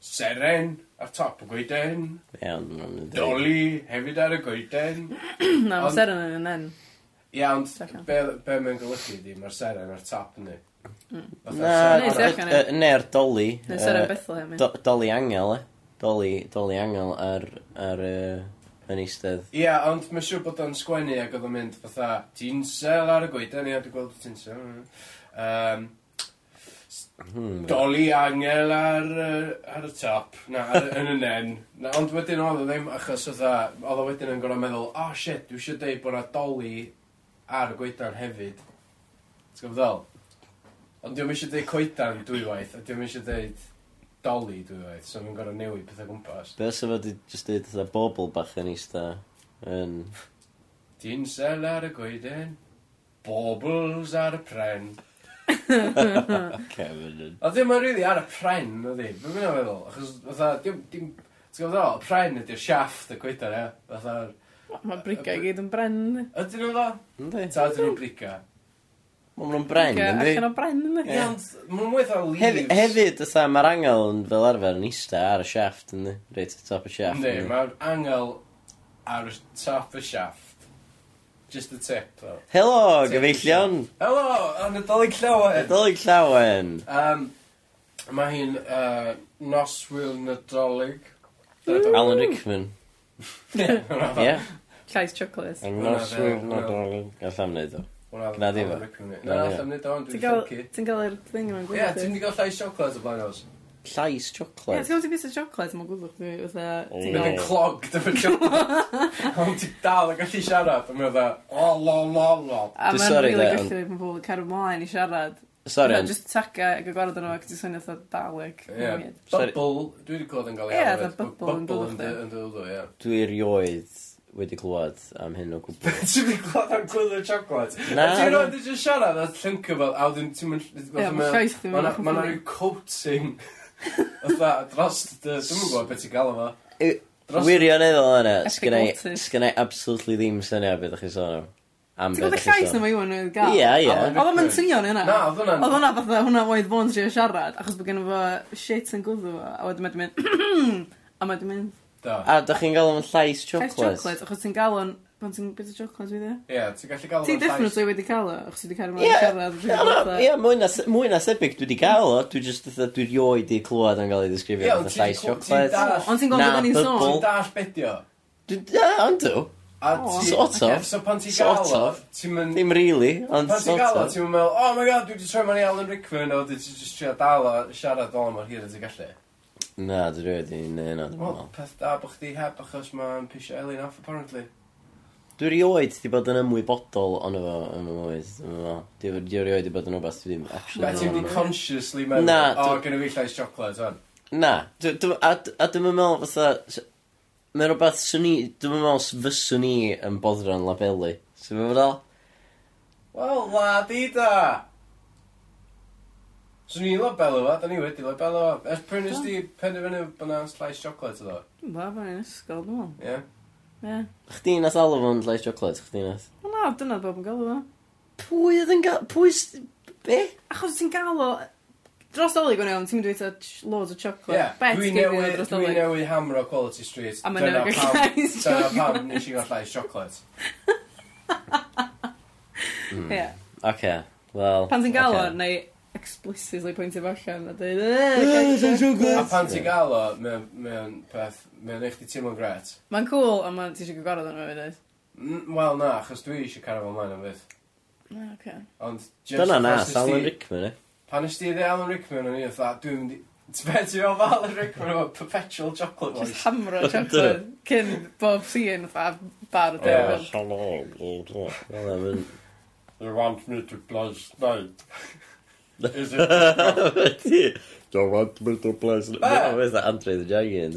seren ar top y goeden. Iawn, ma'n mynd Doli hefyd ar y goeden. Na, mae Ond- seren yn yn en. Ia, ond Second. be, be mae'n golygu di, mae'r seren ar top ni. Hmm. Na, Neis, ie, yy, neu'r doli. Neu seren Bethlehem. ie. do- Doli angel, e. Doli, doli angel ar, ar, yy, yn eistedd. Ia, ond mae'n siŵr bod o'n sgwennu ac oedd o'n mynd fatha tinsel ar y goeden, ia, dwi'n gweld y tinsel. Um, Hmm. Doli angel ar, uh, ar y top, na, ar, yn y nen. Na, ond wedyn oedd o ddim, achos oedd o wedyn yn gorau meddwl, oh shit, dwi eisiau dweud bod na doli ar y gweithan hefyd. T'w gwybod ddol? Ond diwm eisiau dweud coedan dwywaith, a diwm eisiau dweud doli dwywaith, so mae'n gorau newid pethau gwmpas. Be os efo di just dweud eitha bobl bach yn eista yn... Dinsel ar y goeden, bobls ar y pren. Kevin yn. Oedd ddim yn rili ar y pren, oedd hi. Fy mi'n meddwl, achos, fatha, dim, dim, ti'n gwybod o, pren ydy'r siafft y gwydar, ia. Fatha... Mae briga i gyd yn bren. Ydyn nhw ddo? Ynddi. Ta ydyn nhw'n briga? Mae nhw'n bren, ynddi? Allan o bren, ynddi? Ie, ond mae'n mwy o leaves. Hefyd, ytha, mae'r angel yn fel arfer yn eista ar y shaft, ynddi? Reit, top y siafft. Ynddi, mae'r angel ar y top y siafft. Just a tip, though. Helo, gyfeillion. Helo, yn y dolyg llawen. Y llawen. Um, mae hi'n uh, noswyl nadolig. Alan Rickman. Ie. Llais chocolates. Yn noswyl nadolig. Allam neud o. Gna di fo. Na, e. allam wneud o. Ti'n gael yr thing yma'n gwyth. Ie, ti'n gael llais chocolates o blaen os llais Ie, chocolate. ti'n gwybod ti'n bus o chocolate, mae'n gwybod chdi, fatha... Ti'n mynd fatha... yn clog dy fy chocolate. Ond ti'n dal yn gallu siarad. A mae'n oedd e, o, lo, lo, lo. A Dwi'n mae'n sorry, rili de, ond- gallu bod pobl cario ymlaen i siarad. Sorry, Mae'n ond just taca ag y gwarod yno, ac ti'n swnio fatha dalek. Ie. Sorry. Bubble, dwi wedi clywed yn gael Ie, ei fatha bubble yn bwlch chdi. yn dod o, ie. dwi erioed wedi clywed am hyn o gwbl. Ti'n mynd clywed am gwylio chocolate? Na, Na. Ti'n rhaid i siarad a llyncu fel, a wedyn ti'n mynd... Ie, ma' llais chdi yn Mae bach yn rhyw coating Fytha, dros, dy- dwi'm gwybod beth ti'n gael fo. I- Dros- Wirioneddol yna, sgynna i- Epiglottis. sgynna absolutely ddim syniad beth ydych chi'n sôn am. Am Ti'n gwybod y ydych chi'n llais na sôn am. Iwan wedi gael? Ie, ie. Oedd o'n mynd synion i hwnna? Na, oedd hwnna'n- Oedd hwnna fatha, hwnna oedd fo'n trio siarad, achos bod gen fo shit yn gwddw fo, a wedyn mae'n mynd... A mae'n mynd... Da. A da chi'n gael o'n llais Llais chocolate? chocolate, achos ti'n gael o'n pan ti'n bit o chocolate fydd e? Ie, ti'n gallu gael... Ti definitely wedi cael o, achos ti wedi cael o'n siarad. Ie, mwy na sebyg, dwi wedi cael o, dwi just dwi rioed i clywed yn cael ei ddisgrifio fatha llais chocolate. Ond ti'n gwybod bod ni'n sôn? Ti'n dash bedio? Ie, ond andw. Sort of. So pan ti'n gael o, ti'n mynd... Dim really, ond sort of. Pan ti'n gael o, ti'n meddwl, oh my god, dwi wedi troi mewn i Alan Rickman, o, dwi wedi just trio dal o, siarad o mor hir ti'n gallu. Na, dwi wedi, neud na, dwi'n meddwl. Wel, peth da bod chdi heb achos mae'n pisio Elin off, apparently. Dwi rioed di bod yn ymwybodol ond efo yn y mywyd. Dwi er-, dwi rioed di bod yn rhywbeth dwi ddim actually... Na, ti'n di consciously meddwl, Na, o, dwi... gynnu fi llais chocolate, o'n. Na, dwi, dwi, a, a dwi'n meddwl fatha... Mae rhywbeth swn i, dwi'n meddwl fyswn i yn boddran labelu. Sy'n i'n meddwl? Wel, la di da! Swn i'n labelu fo, da ni wedi labelu fo. Ers pryn ysdi penderfynu bod na'n slice chocolate o ddo? Ba, ba, yn ysgol, dwi'n meddwl. Ie. Yeah. Ie. Chdi nath alw fo'n Lays Chocolate, chdi nath. Wel na, dyna bob yn galw fo. Pwy oedd yn gael... Pwy... s- Be? Achos ti'n galw... Dros dolyg o'n iawn, ti'n mynd i weithio ch- loads o chocolate. Ie, Bet dwi gen i o dros dwi dolyg. newydd hamro Quality Street. A ma' Dyna newydd gael pam- llais Dyna chocolate. pam nes i gael llais chocolate. Hmm. Ie. Oce, wel... Pan ti'n galw, okay. neu explicitly pwyntio fo allan a dweud Eee, sy'n A pan ti'n gael o, mae'n mae peth, mae'n eich di teimlo'n gret. Mae'n cool, a mae'n ti eisiau gwybod yn rhywbeth dweud. N- Wel na, achos dwi eisiau cario fel maen am fydd Na, oce. Ond just Dyna na, achos nes Alan ti- Rickman, e. Pan ysdi i Alan Rickman o'n i oedd dwi'n mynd i... Ti'n beth fel Alan Rickman o Perpetual Chocolate Just Voice? hamro chocolate cyn bob scene fa bar o Ie. dewyl. Hello, They want me to blast night. Ydy. Do you want me middle place. Ah. Where's that Andre the Giant?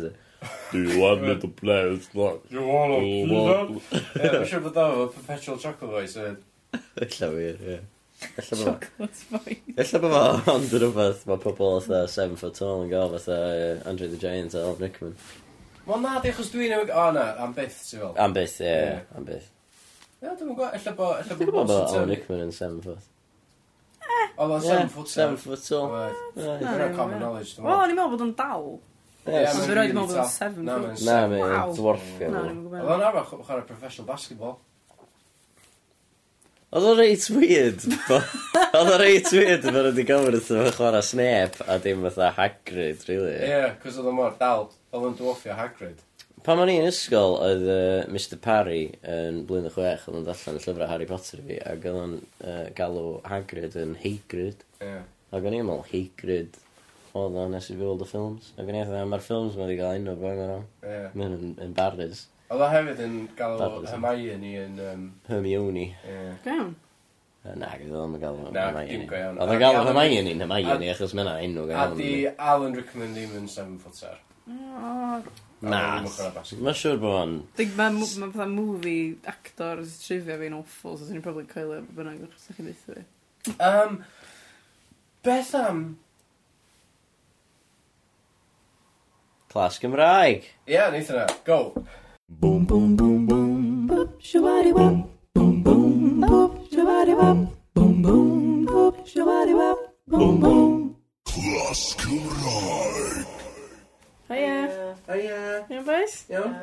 Do you want me to middle place? Do you want a pizza? Mae'n siwr bod o perpetual chocolate voice. Ella wir, ie. Ella bod Chocolate voice. Ella bod fo ond yn rhywbeth mae pobl fatha 7 foot tall yn gael fatha Andre the Giant a Alan Rickman. Wel na, di achos dwi'n newid... O na, am byth, ti'n fel. Am byth, ie, am byth. Ie, dwi'n gwybod, ella bod... Ella bod Alan Rickman yn 7 foot. Oedd o'n 7 foot 7 foot tall. Dyna common knowledge. Wel, o'n i'n meddwl bod o'n dal. Yes. Ond rhaid i meddwl bod o'n 7 foot. Na, mae'n dwarfio. Oedd o'n arfer chwarae professional basketball. Oedd o'n reit weird. Oedd o'n reit weird yn wedi gofyn wrth o'n chwarae Snape a dim fatha Hagrid, really. Ie, yeah, cos oedd o'n mor dal. Oedd o'n dwarfio Hagrid. Pan o'n i'n ysgol, oedd uh, Mr Parry yn blwyddyn y chwech, oedd o'n darllen llyfrau Harry Potter i fi, ac oedd o'n uh, galw Hagrid yn Hagrid. Ie. Ac o'n i'n meddwl Hagrid oedd o'n nes i fi weld y ffilms. Ac o'n i'n meddwl, mae'r ffilms wedi cael enw fo, mae'n o'n. Ie. Mae'n yn yn embarrass. Oedd o hefyd yn galw Barod. Hermione yn... Um, Hermione. Ie. Gawn. Yy, Na, gyda ddim yn galw Na, dim go iawn. Oedd o'n galw Hermione yn Hermione, achos mae'n enw gael. A di Alan Rickman ddim yn 7 footer. star. O, Nath. Mae'n siŵr bod hon. Mae'n ma fatha movie actor sy'n trifio fi'n awful, so sy'n probably coelio bod bynnag o'ch sy'n chi'n ddeitha fi. Um, beth am... Clas Gymraeg. Ie, yeah, neitha yna. Go. Boom, boom, boom, boom, Boop, shawari wap. Boom, boom, boop, shawari wap. Boom, boom, boop, shawari wap. Boom, boom. Clas Cymraeg. Hiya. Hiya. Iawn boys? Iawn.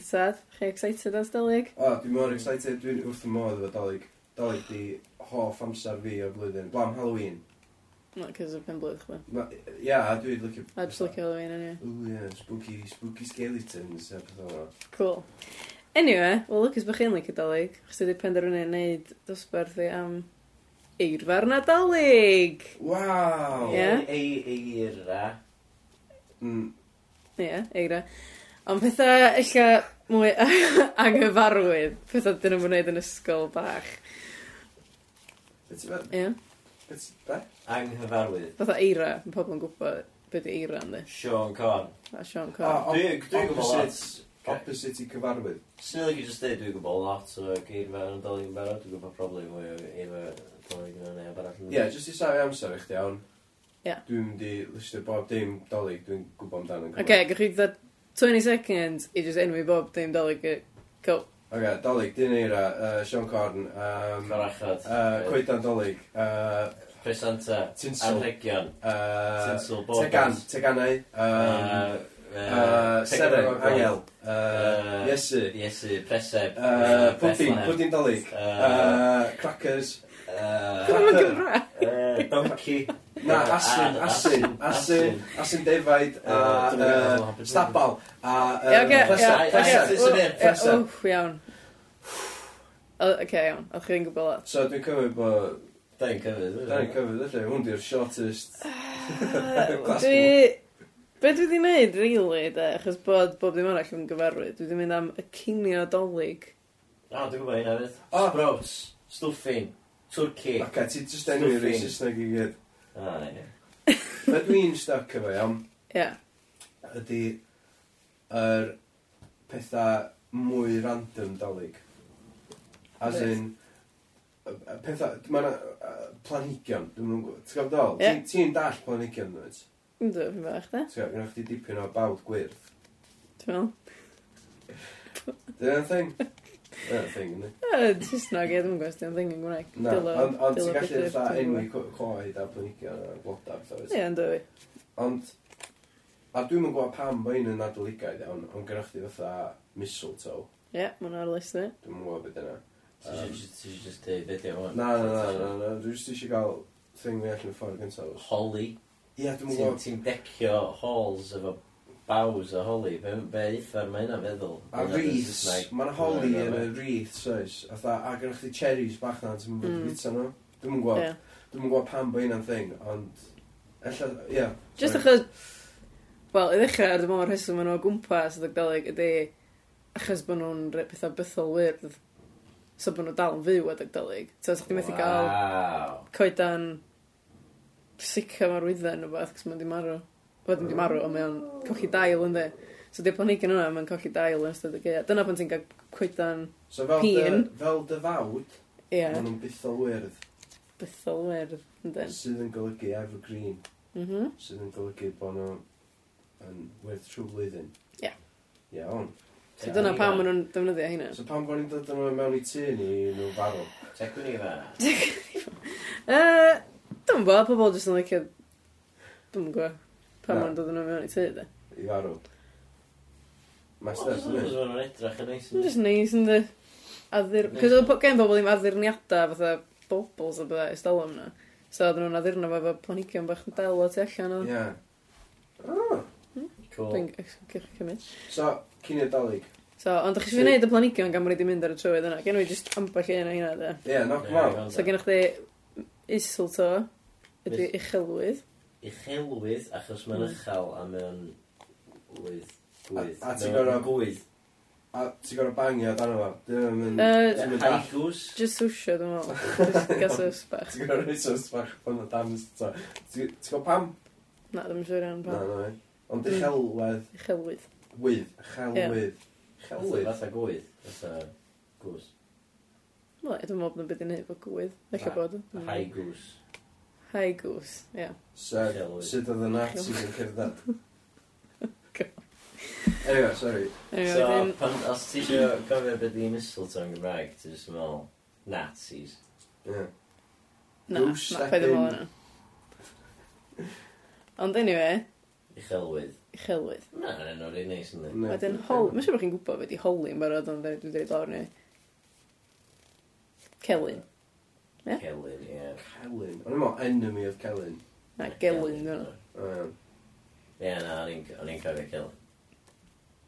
Sad. Chi excited as Dolig? O, dwi'n mor excited. Dwi'n wrth y modd efo Dolig. Dolig di hoff amser fi o'r blwyddyn. Blam Halloween. Not cos o'r pen blwydd chwa. Ma- Ia, a dwi'n licio... A just licio Halloween anyway. Ooh, yeah, spooky, spooky skeletons a beth yna. Cool. Anyway, well, lwcus bych chi'n licio Dolig. Chos wedi penderfynu wneud dosbarth i am eirfa'r Nadolig. Wow! Ie. Eira. Mm, Ie, yeah, eira. Ond pethau illa mwy anghyfarwydd, pethau dyn nhw'n gwneud yn ysgol bach. Beth ti'n Ie? Beth be? Anghyfarwydd. Fatha eira, mae pobl yn gwybod beth i eira yn di. Sean Corn. A Sean Corn. Dwi'n gwybod lot. Opposite i cyfarwydd. Swn i'n lygu just dweud, dwi'n gwybod lot o geirfa yn dal i'n barod, dwi'n gwybod probably mwy o geirfa yn oedolion barod. Ie, jyst i safio amser i chdi iawn. Yeah. Dwi'n mynd i listio bob dim dolyg, dwi'n gwybod amdano. Oce, okay, gwych chi dda 20 seconds i just enwi bob dim dolyg. Cool. Oce, dolyg, dyn eira, uh, Sean Corn. Um, Corachod. Uh, Coedan dolyg. Uh, Presanta. Tinsel. Anhegion. Uh, Tinsel. Tegan. Teganau. Um, uh, uh, Seren. Angel. Uh, uh, Iesu. Iesu. Preseb. Uh, pudding. Pudding dolyg. Uh, uh, crackers. Uh, Cracker. Uh, donkey. Na, asin, asin, asin, asin defaid a stabal a presa. Wff, iawn. Oce, iawn, o'ch chi'n gwybod lot. So dwi'n cymryd bod... Da i'n cyfyd. Da i'n cyfyd, felly. Hwn di'r shortest. Dwi... Be dwi wedi gwneud, really, de, achos bod bob dim arall yn gyfarwydd, dwi wedi mynd am y cinio dolyg. O, dwi'n gwybod hynna fydd. Sprouts, stwffin, twrci. Ac ti just enw i'r Saesneg i gyd. Ah, ie. Be dwi'n stuck efo iawn, Ie. ydy yr pethau mwy random dalig. As Reit. in, y y pethau, mae'n planhigion, dwi'n mwyn gwybod, ti'n gwybod Ie. dol? Ti'n dall planhigion, dwi'n gwybod? Yndw, fi'n fel eich gwybod, gynnwch chi dipyn o bawd gwirth. Ti'n meddwl? Dyna'n thing? Mae'n thing, ynddi? Mae'n Saesneg, ie, dwi'n gwestiwn thing yn Gwneud. Na, ond ti'n gallu dda enwi coed a planhigion a bloda, beth Ie, ynddo fi. Ond, a dwi'n yn gwybod pam bod un yn adoligaidd iawn, ond gyda chdi fatha mistletoe. Ie, mae'n ar list ni. Dwi'n yn gwybod beth yna. Ti'n just deud beth hwn? Na, na, na, na, dwi'n just eisiau gael thing fi allan y ffordd gyntaf. Holly. Ie, dwi'n gwybod. Ti'n decio halls efo Bows o holly, be, be uffar mae hynna'n feddwl? A wreaths, mae'n holi yn y wreaths, oes. a Atha, a gyda chdi cherries bach na, ti'n mynd mm. bita nhw. Dwi'n yn gwybod, yeah. dwi'n yn gwybod pam bod hynna'n thing, ond... Ella, ia. Yeah, Just achos, wel, i ddechrau ar dim rheswm maen nhw o gwmpas y Dagdolig ydy achos bod nhw'n pethau bythol wyrdd so bod nhw dal yn fyw adeg dylig. So, sa'ch wow. methu gael coedan sicr mae'r wydden o beth, cos mae'n di marw bod yn di marw, ond mae o'n cochi dail yn di. So di'r planigyn yna, mae'n cochi dail yn ystod y gaea. Dyna pan ti'n cael coedan so fel pin. Dy, fel dy fawd, yeah. maen nhw'n bythol wyrdd. Bythol wyrdd, yndyn. Sydd yn golygu evergreen. Mm -hmm. Sydd yn golygu bod nhw yn wyrdd trwy flwyddyn. Ie. Yeah. Iawn. Yeah, So dyna pam maen nhw'n defnyddio hynna. So pam bod ni'n dod nhw mewn i tu ni nhw'n farw? Tegwn ni fe. Tecwn ni fa. Dwi'n bod, pobl jyst yn licio... Dwi'n gwybod. Pan ma'n dod yn mewn i tŷ, de? I farw. Mae stuff yn dweud. Mae'n edrych yn neis. Mae'n just neis, ynddi. Addir... Cos oedd gen bobl ddim addurniadau fatha bobls a bydda estalwm na. So oedden nhw'n addurno fo efo planigion bach yn del o tu allan. o. Ie. Oh. Cool. Dwi'n cymryd. So, cyn i'r dalig. So, ond ydych chi eisiau gwneud y planigion gan mwyn ni mynd ar y trywydd yna. Gen i just ambell un o hynna, de. Ie, yeah, knock them out. So, gennych chi Isilto, ydy uchelwydd uchelwydd achos mae'n hmm. uchel a mae'n wydd. Gwydd. A ti'n gorau gwydd? A ti'n gorau bangio dan yma? Dyna'n mynd... Haikus? Just swsio, dwi'n meddwl. Gas y sbach. Ti'n gorau rhaid sws bach pan o dan ysbach. Ti'n gorau pam? Na, dwi'n siŵr iawn pam. Na, na. Ond hmm. uchelwedd... Uchelwydd. Wydd. Uchelwydd. Uchelwydd. Fatha gwydd. Fatha gwrs. Wel, dwi'n meddwl bod yn byd i wneud fo gwydd. Ella bod. Hmm. Haikus. Hai gws, ia. Sut oedd y Nazis yn cerdded? Anyway, sorry. So, Anyway, pan, os ti eisiau gofio beth di mistletoe yn Gymraeg, ti'n just meddwl, Nazis. Ie. Na, Goose na, ac paid yn- ymlaen yna. Ond anyway, Uchelwydd. uchelwydd. Na, na, na, rhaid neis yn dweud. Wedyn hol... Mae'n siŵr bod chi'n gwybod beth i holi yn barod ond fe- dwi'n dweud lawr ni. Celyn. Ie? Celyn, ie. Celyn. O'n i'n meddwl enemy of Celyn. Na, Gelyn, dwi'n O, iawn. Ie, na, o'n i'n- o'n i'n cofio Celyn.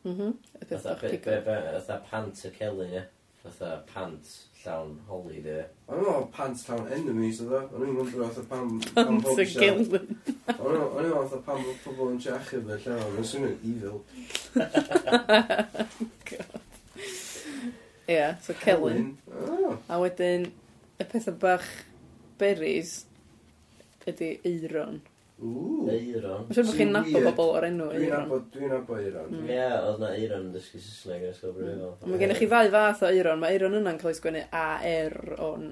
Mhm. Y peth Fatha, bach be- be- be- fatha pant y Celyn, ie. Fatha pant llawn holi, ie. O'n i'n meddwl pants town enemies oedd o. O'n i'n meddwl oedd o pam... Pant y pobl isio- gelyn. O'n i'n o'n i'n meddwl oedd o pam bod pobl yn siachio fe lle o'n i'n swnio'n evil. Ie, so celyn. O, A wedyn, y pethau bach berries ydy eiron. Ww. Eiron. Mae'n siŵr bod chi'n nabod bobl o'r enw Dwi'n eiron. abod, dwi'n nabod Eiron. Mm. Ie, oedd na Eiron yn dysgu Saesneg yn ysgol brifol. Mae gennych chi ddau fath o eiron. Mae eiron yna'n cael ei sgwennu A-R-on.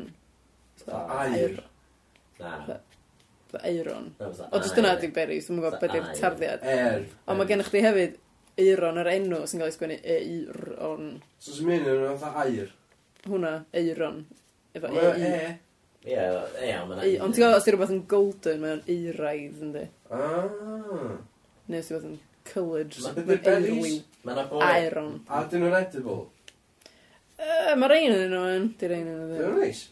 Fatha Air. Na. Fatha Eiron. Na, fatha O, jyst dyna air. ydy berries. Dwi'n gwybod beth yw'r air. tarddiad. Er. Ond mae gennych chi hefyd eiron yr enw sy'n cael ei sgwennu E-ir-on. So sy'n mynd yn fatha air. Hwna, eiron. Efo e. e. Ie, iawn, mae'n... Ond ti'n gwybod, os ti rhywbeth yn golden, mae'n eiraidd, yndi? Ah. Neu os ti rhywbeth yn coloured, mae'n berries. Mae'n iron. A dyn nhw'n edible? Uh, mae rhain yn nhw yn, di'r ein yn nhw. Dyn neis?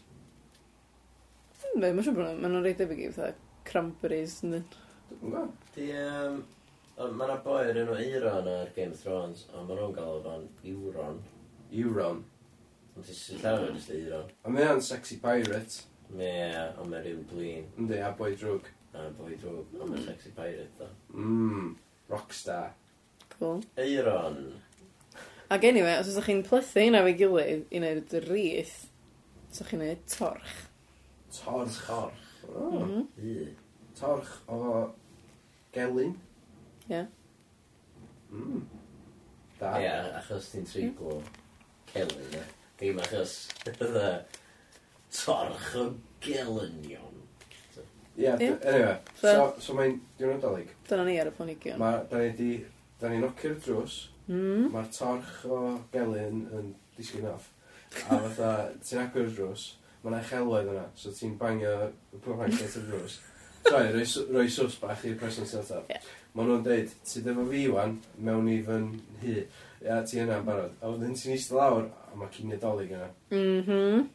Be, mae'n siŵr bod nhw'n rhaid debyg i fatha cranberries, ynddi? Di, um, mae'n boi o'r enw Euron ar Game of Thrones, ond mae nhw'n gael o'n Euron. Euron? Ond ti'n llawer yn ystod eidro. A mae o'n sexy pirate. Ie, ond mae rhyw blin. Ynddi, a boi drwg. A boi drwg, ond mae'n mm. sexy pirate, da. Mmm, rockstar. Cool. Eiron. Ac anyway, os ydych chi'n plethu hynna fe gilydd i wneud y rith, os ydych chi'n gwneud torch. Torch. Torch. Oh. Mm -hmm. Torch o gelyn. Ie. Yeah. Mm. Da. Ie, yeah, achos ti'n triglo mm. celyn, e. Dim achos, dda, torch o gelynion. Ie, Ie. anyway, so, So- so mae'n diwrnod dolyg. Dyna ni ar y planigion. Ma, da ni di, da ni nocio'r drws, Mm. mae'r torch o gelyn yn disgyn off. A fatha, ti'n agor y drws, mae'n yna chelwedd yna, so ti'n bangio y plank at y drws. Sorry, roi, sw- roi sws bach i'r person sy'n ataf. Ie. Mae nhw'n deud, ti efo fi wan, mewn i fy nhy. Ia, ti yna'n barod. A wedyn ti'n eistedd lawr, a mae cyn Nadolig yna. Mhm.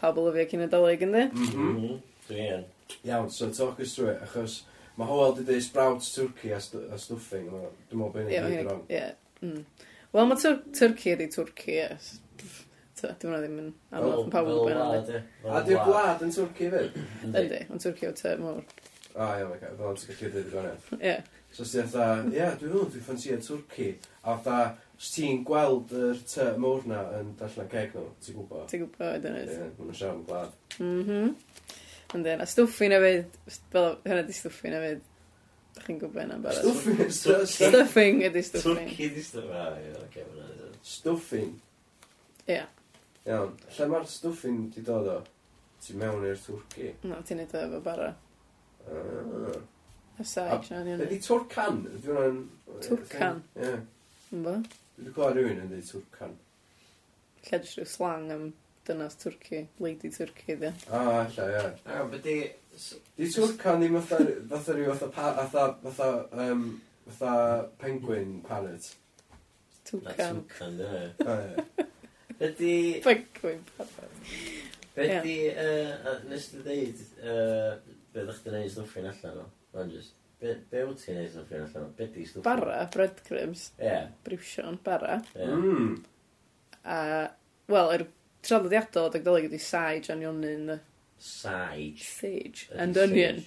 Pabl yfio cyn Nadolig ynddi? Mhm. Dwi yn. Iawn, so talk us through it, achos mae Howell di dweud sprouts turkey a, st a stuffing, dwi'n meddwl bod hynny'n gyd wrong. Ie, mm. Wel, mae tur turkey ydi turkey, ie. Dwi'n meddwl ddim yn anodd yn pawb yn anodd. A di'r gwlad yn Twrci fyd? Ydy, ond Twrci o te mor. O, iawn, fel ti'n gallu dweud i fyny. Ie. So, sy'n dda, ie, dwi'n meddwl, dwi'n ffansio Twrci, a fatha, Os ti'n gweld yr ty mwr na yn dallan ceg nhw, ti'n gwybod? Ti'n gwybod, dyna ni. Ie, mae'n siarad yn glad. Mhm. Ond yna, stwffi na fyd, fel hynna di stwffi na fyd, da chi'n gwybod yna barod. Stwffing, stuffing ydi stwffing. Twrci di stwffing. Stuffing. Ie. Iawn, lle mae'r stwffing di dod o? Ti mewn i'r twrci? No, ti'n neud o efo bara. Y saig, sian, iawn. Ydi twrcan? Twrcan? Ie. Yn bo? Dwi'n gwybod rhywun yn dweud twrcan. Lle jyst rhyw slang am dynas Twrci, lady Twrci, dde. O, alla, ia. Iawn, beth di... Di twrcan ddim fatha, fatha rhyw, fatha, pa- fatha, fatha, um, fatha penguin parrot. Na Twcan. twcan, dyna. ie. O, ie. Ydy... Parod. Be Ie. di... yy, Nes ti ddeud... yy, Be ddech chi'n gwneud stwffin allan o? Mae'n just... Be, be wyt ti'n neud yn ffyn allan? Be di stwff? Bara, breadcrumbs. Ie. Yeah. Briwsion, bara. Yeah. Mm. A, wel, yr traddodiadol, dy gdolyg ydi sage a'n ionyn. Sage. Sage. And sage. onion.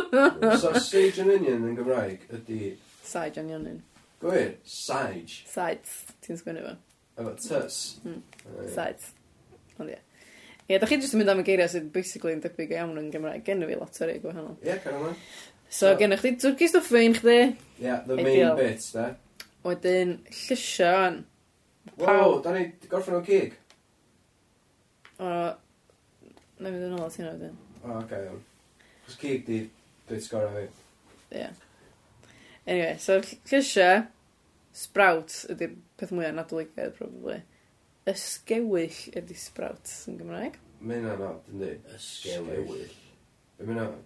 so, sage and onion yn Gymraeg ydi... Sage a'n ionyn. Gwyr, sage. Sides, ti'n sgwynnu fo. Efo tys. Mm. Sides. Ond ie. Ie, da chi jyst yn mynd am y geiriau sydd basically yn debyg iawn yn Gymraeg. Gen i fi lot o rei gwahanol. Ie, yeah, cael yma. So, so gennych chi twrci stuffing chdi. Yeah, the main Ideal. bits, da. Wedyn, llysio an. Wow, da ni gorffen o cig. O, na fydd yn ôl at hynna wedyn. O, oh, okay, iawn. Cos cig di bits gorau fi. Yeah. Anyway, so llysio, sprout ydy'r peth mwyaf nadoligaidd, probably. Ysgewyll ydy sprout yn Gymraeg. Mae'n anodd, yndi? Ysgewyll. Be mae'n anodd?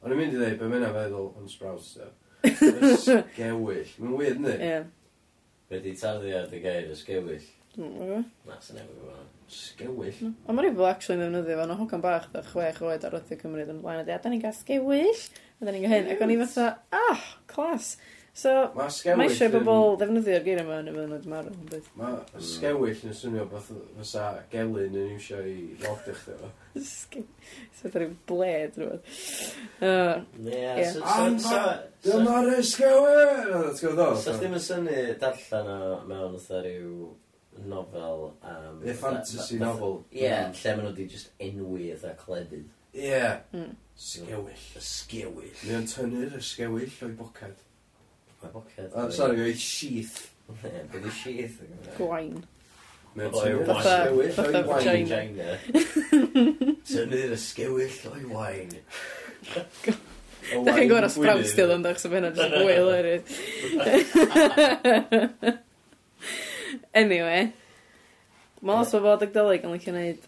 O'n i'n mynd i ddeud, be mynd feddwl yn Sprouts, da. Ysgewyll. Mae'n weird, ni? Ie. Be di tarddiad y gair ysgewill? Mm, Na, sy'n efo gwybod. Sgewill? Ond mae'r rhywbeth actually yn ddefnyddio fan o hogan bach da chwech oed ar Rydw Cymru yn blaen a dweud, da ni'n gael sgewyll, a da ni'n gael hyn. Ac o'n i fatha, ah, clas. So, mae sgewill eisiau bobl ddefnyddio'r geiriau yn y mynydd marw. Mae sgewyll yn swnio beth fysa gelyn yn iwsio i lod eich ddefa. Sgewill. rhyw bled rhywbeth. Uh, ie. Dyma'r sgewill! Sa chdi'n mynd syni darllen o mewn otha rhyw nofel am... Ie, fantasy novel. Ie, hmm. lle maen nhw wedi just enwi eitha cledydd. Ie. Hmm. Sgewyll. Sgewill. Mae o'n tynnu'r sgewill o'i bocad. Poced. boced. sori, mi oedd sheath. Ne, bydd y sheath. Gwain. Mae'n tynnu'r Fatha- sgewyll o'i wain. vagina. Tynnu'r sgewyll o'i wain. O Da wain chi'n gorau Gwynedd. sprawstio yn dach, so fe hynna jyst fwy hilarious. Anyway. Mae lot o bod agdolig yn licio neud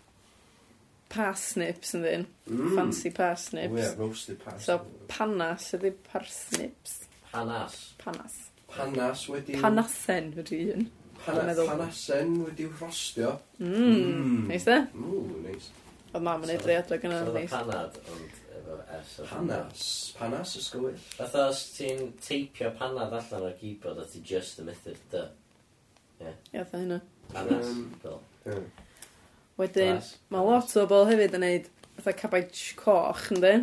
parsnips yn ddyn. Mm. Fancy Ie, parsnips. roasted parsnips. So panas ydy parsnips. Panas. Panas. Panas wedi... Panasen wedi un. Panas, panasen wedi'w rhostio. Mm. mm, neis e? Mmm, neis. Oedd mam yn edrych adre gyda ni. So, panad, ond efo S. Panas. Panas ysgwyl. Fatha os ti'n teipio panad allan o'r keyboard a ti just y methu'r dy. Ie. Ie, hynna. Panas. Um, Wedyn, mae lot o bobl hefyd yn neud fatha cabaig coch, ynddi?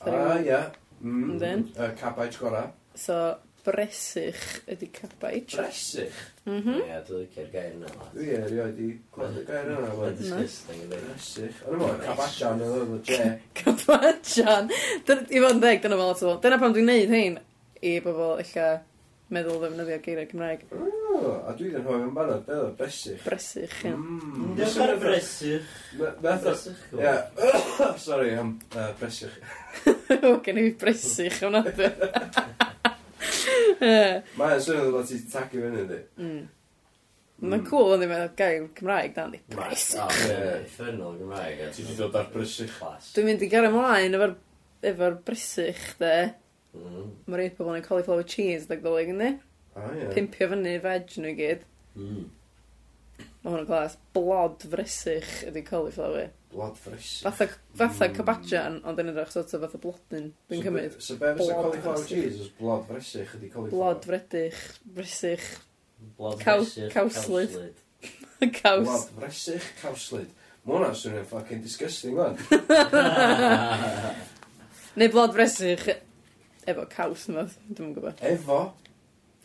Ah, ie. Ynddi? Mm, cabaig gora. So, bresych ydy cabaid. Bresych? Mhm. Ie, dwi'n licio'r gair yna. Dwi erioed i gweld y gair yna. Mae'n disgusting i ddweud. Bresych. Ond yma, cabajan yn ymwneud j. Cabajan. I fod yn ddeg, dyna fel ato. Dyna pam dwi'n neud hyn i bobl illa meddwl ddefnyddio geiriau Cymraeg. O, a dwi ddim hwyl yn barod, beth oedd bresych? Bresych, ie. Mm. Dwi'n barod bresych. Bresych. Ie. Sorry, am bresych. O, gen i bresych o'n adeg. Mae'n swnio bod ti'n tagu fyny, di. Mm. mm. Mae'n cool yn ddim gael Cymraeg dan di. Mae'n Ffynol Gymraeg. Ti wedi dod ar brysych chlas. Dwi'n mynd i gael ymlaen efo'r efo brysych, de. Mm. Mae rhaid pobl yn cauliflower cheese, da golyg, ynddi? Ah, yeah. Pimpio fyny veg nhw i gyd. Mm. Mae hwn yn glas. Blod fresych ydy cauliflower. Blod fresych. Fatha, fatha mm. ond yn edrych sort of fatha blodyn, dwi'n so cymryd. So be fysa cauliflower cheese os blod fresych ydy cauliflower? Blod fredych, fresych. Blod fresych, cawslyd. Caws. Blod fresych, cawslyd. Mae hwnna swnio'n fucking disgusting, man. Neu blod fresych e- efo caws yma, dwi'n gwybod. Efo?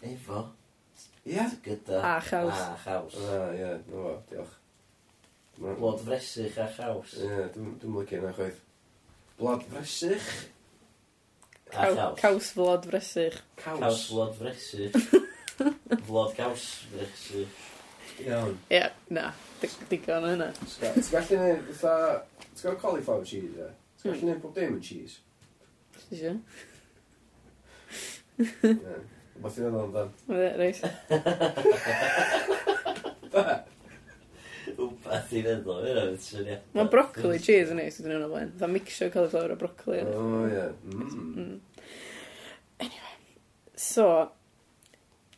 Efo? Ie. Gyda. A chaws. A chaws. A, ie, no fo, diolch. Blod fresych a chaws. Ie, dwi'n lygu yna chwaith. Blod fresych. A chaws. Caws flod fresych. Caws. Caws flod fresych. Flod caws fresych. Iawn. Ie, yeah, na. Digon yna. Ti'n gallu neud, fatha, ti'n gael cauliflower cheese, e? Ti'n gallu hmm. neud pob dim yn cheese? Ti'n siŵr? Ie. Beth ti'n meddwl amdan? Reit. Wbeth i'n meddwl, yna fydd syniad. Mae broccoli cheese yn neis, ydyn nhw'n o blaen. Dda mixio cauliflower a broccoli. O, oh, ie. Yeah. Mm. Anyway. So,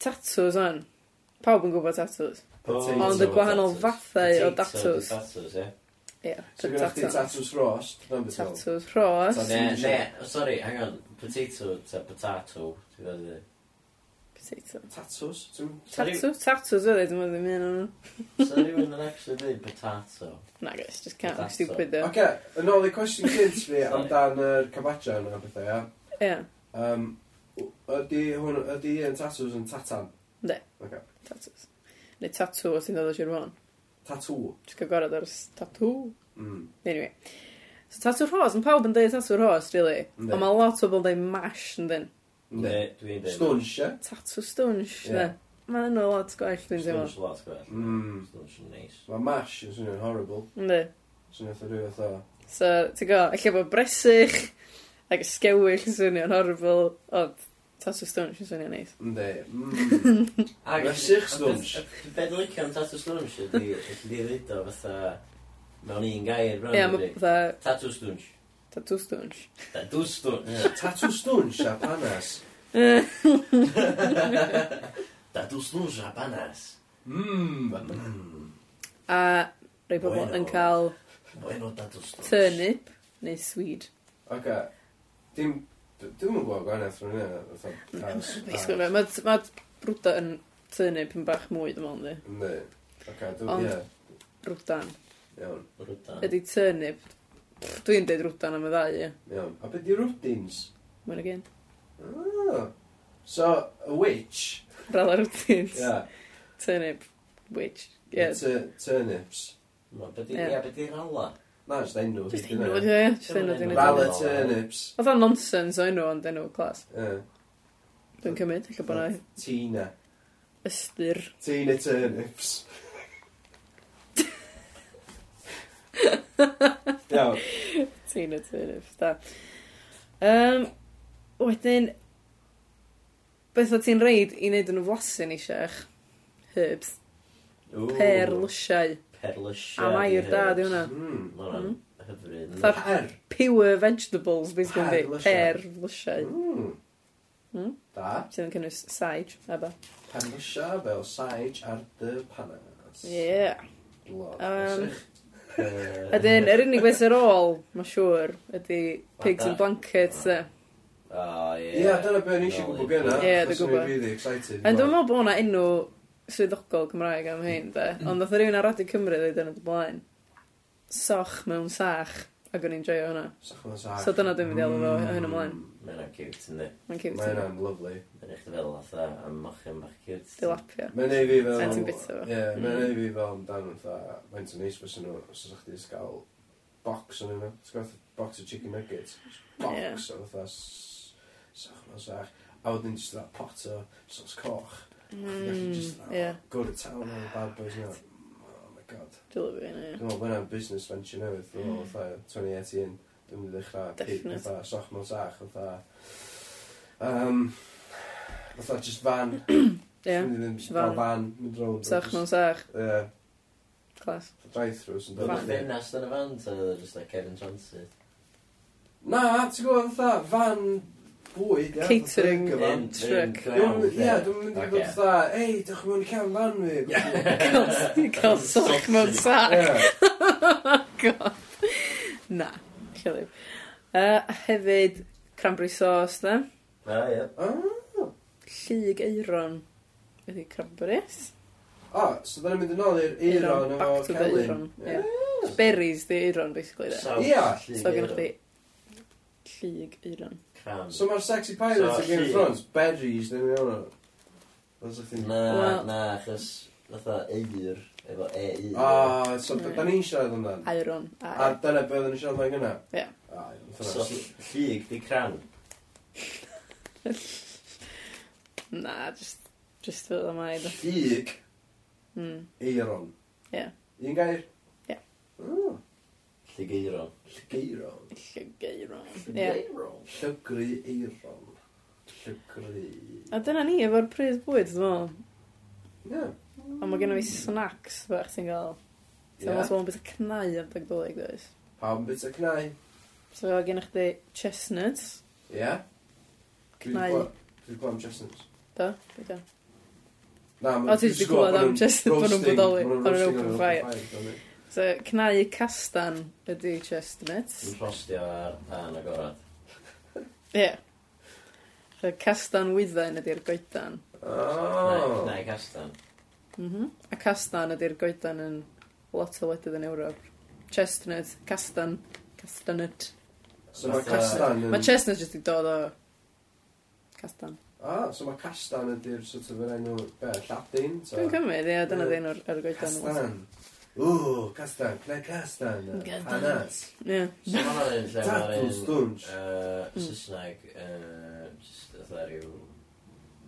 tatws on. Pawb yn gwybod tatws. Ond y gwahanol fathau o tatws. Tatws, ie. Ie. So gyda chdi tatws rost. Tatws rost. Ne, ne, sorry, hang on. Potato, ta potato. Ti'n dweud? Potato. Tatws. Tatws. Tatws oedd e, dwi'n meddwl ddim yn o'n. So rhywun yn actually dweud potato. Na gais, just can't be stupid though. Oce, yn ôl i cwestiwn cynt fi amdan yr cabacha yna bethau, e, ia? Ia. Um, ydy hwn, ydy yn tatws yn tatan? Ne. Oce. Tatws. Neu tatw os ti'n dod o Sir Fon. Tatw? Just gael gorau ar tatw. Mm. Anyway. So tatw rhos, mae pawb yn dweud tatw rhos, really. Ond mae lot o bobl yn dweud mash yn dyn. Ne, dwi'n dweud. Stwnsh, e? Tatw stwnsh, Ie. ne. Mae yno lot gwell, dwi'n Stwnsh deimlo. lot gwell. Mm. Stwnsh yn neis. Mae mash yn swnio'n horrible. Ynddi. Swnio'n fatha rhyw fatha... So, ti'n go, allai bod bresych ac ysgewyll yn swnio'n horrible, ond tatw stwnsh yn swnio'n neis. Ynddi. Mm. Ag- Brysych stwnsh. Be dwi'n licio am Tattoo Stwnsh ydy, ydy ddweud o fatha, mewn un gair bron Ie, mae fatha Tattoo Stwnsh. Tatw stwnsh. Tatw stwnsh. Tatw stwnsh a panas. Tatw stwnsh a panas. Mmm. A rei pobl yn cael... Bueno, tatw stwnsh. Turnip neu swede. Ok. Dim... Dwi'n yn gwybod gwanaeth rhywun yna. Basically, Mae ma brwda yn turnip yn bach mwy, dwi'n meddwl, di. Ne. Ok, dwi'n... Ond... Brwdan. Iawn. Brwdan. Ydy turnip Dwi'n deud rwdan am y ddau, ie. Iawn. A beth di rwdins? Mae'n y gyn. Ah. So, a witch. Rala rwdins. Ia. Turnip. Witch. Ie. Tu- Turnips. Ma, be di, Ie. ia, be di rala? Na, jyst enw. Just enw, o, ie. Just hyn o, dwi'n Rala gwneud. turnips. Oedd o'n nonsens o enw ond enw clas. Ie. Dwi'n cymryd, lle bod na Tina. ystyr. Tina turnips. Iawn. Tina Turner, da. Um, wedyn, beth o ti'n reid i wneud yn y flasyn eisiach? Herbs. Ooh. Per lysiau. Per. A mair da, di hwnna. Mm, Mae'n mm. hyfryd. Per. Pure vegetables, beth sy'n di. Per lysiau. Mm. Mm. Da. Sydd yn cynnwys saig, eba. Perlysiau fel saig ar dy panas. Yeah. Lod, um, Ydyn, yr unig beth ar ôl, mae'n siŵr, ydy pigs and blankets, e. Oh, yeah. Ie, dyna beth ni eisiau gwybod gynna. Ie, dwi'n gwybod. Really excited. Ond dwi'n meddwl bod hwnna enw swyddogol Cymraeg am hyn, de. Ond oedd rhywun ar Radio Cymru ddweud yn y blaen. Soch mewn sach. Ac o'n i'n joio hwnna. So dyna dwi'n mynd i alw fo hyn ymlaen. Mm, mae hwnna'n cute, ynddi? Mae'n cute. Mae hwnna'n lovely. Mae'n eich fel fatha am mochyn bach cute. Di lapio. Mae'n ei fi fel... Sa'n ti'n bita fo. Ie, mae'n mm. ei fi fel amdan fatha... Mae'n ti'n neis fes nhw, os ydych chi'n gael box yn nhw. Ti'n gael box o chicken nuggets. Box o fatha... Sach ma'n sach. A wedyn jyst that pot o sos coch. Mm, yeah. Go to town on the bad boys now. God. Delivery, ie. Dwi'n meddwl bod business venture newydd. Dwi'n meddwl, fatha, 2018, dwi'n mynd i ddechrau cig, fatha, soch mewn sach, fatha... Um, fatha, just van. Ie. yeah. van, Fan, mynd rownd. Soch mewn sach. Ie. Clas. Drive-thrus yn dod. Fan ddinas yn y fan, ta, just like Kevin Johnson. Na, ti'n gwybod, fatha, van bwyd, ia. Catering, truck. Ie, dwi'n mynd i fod dda, ei, dych chi'n mynd i cam fan fi. Cael soch mewn sac. God. Na, lle. Uh, hefyd, cranberry sauce, da. A, ie. Ah. Llyg eiron ydy cranberries. O, oh, so dda ni'n mynd yn ôl i'r eiron back efo celyn. Berries di eiron, basically. Ie. Llyg So, gen i chdi llyg eiron. Cram. So mae'r sexy pirates So, so, Game of llun. Thrones, berries, neu mi o'n. Os ydych chi'n... Na, Wel- na, achos fatha eir, efo e-i. Ah, so be- da ni'n siarad amdan. Iron. A dyna beth oedden ni'n siarad amdan gyna? Ie. Ah, iawn, So, dyna. llig di cram. na, just, just fydd o'n maid. Ffug, Mm. eiron. Ie. Un gair? Ie. Oh, Llygeiron. Llygeiron. Llygeiron. Llygeiron. Llygru eiron. Llygru... A dyna ni efo'r pryd bwyd, dwi'n meddwl. Ie. A mae gen i snacks fach ti'n gael. So yeah. mae'n beth o cnau am dag doleg, dweud. Pam beth o cnau? So gen i chdi chestnuts. Ie. Yeah. Cnau. Dwi'n gwybod am chestnuts. Do, beth o. Na, o, ti'n gwybod am chestnuts bod nhw'n bodoli. Ar yr open fire. So, cnau castan ydy chestnuts. Yn rhostio ar dan agorad. Ie. Yeah. So, castan wydden ydy'r goedan. Oh. Cnau castan. Mm -hmm. A castan ydy'r goedan yn lot o wledydd yn Ewrop. Chestnut, castan, castanut. So mae castan yn... Mae chestnut jyst i dod o castan. Ah, so mae castan ydy'r sort of yr enw, be, Lladin? Dwi'n cymryd, ie, dyna ddyn o'r goedan. Castan. Ww, castan, cnau castan, Castan. hanas. Ie. So mae'n un lle ma'r Tatws, un dwns. yy, mm. Saesneg yy, jyst fatha ryw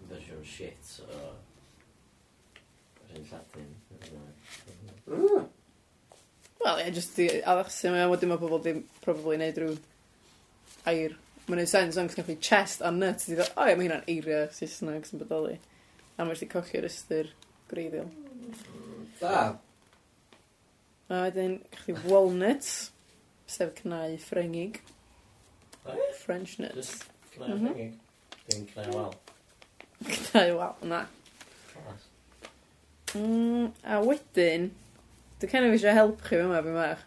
fersiwn shit o yr un Lladin. Mm. Wel, ie, jyst i addasu mae, wedyn mae pobl ddim probably neud rhyw air. Mae'n neud sens, ond gyda chest a nut i ddod, o ie, mae hynna'n eiria Saesneg sy'n bodoli. A mae'n jyst i cochi'r ystyr greiddiol. Da, A wedyn, gach chi walnuts, sef cnau ffrengig. French nuts. Just cnau Mhm. ffengig. Dim cnau wal. Cnau wal, na. Class. Mm, a wedyn, dwi kind of eisiau help chi fyma, fi'n fach.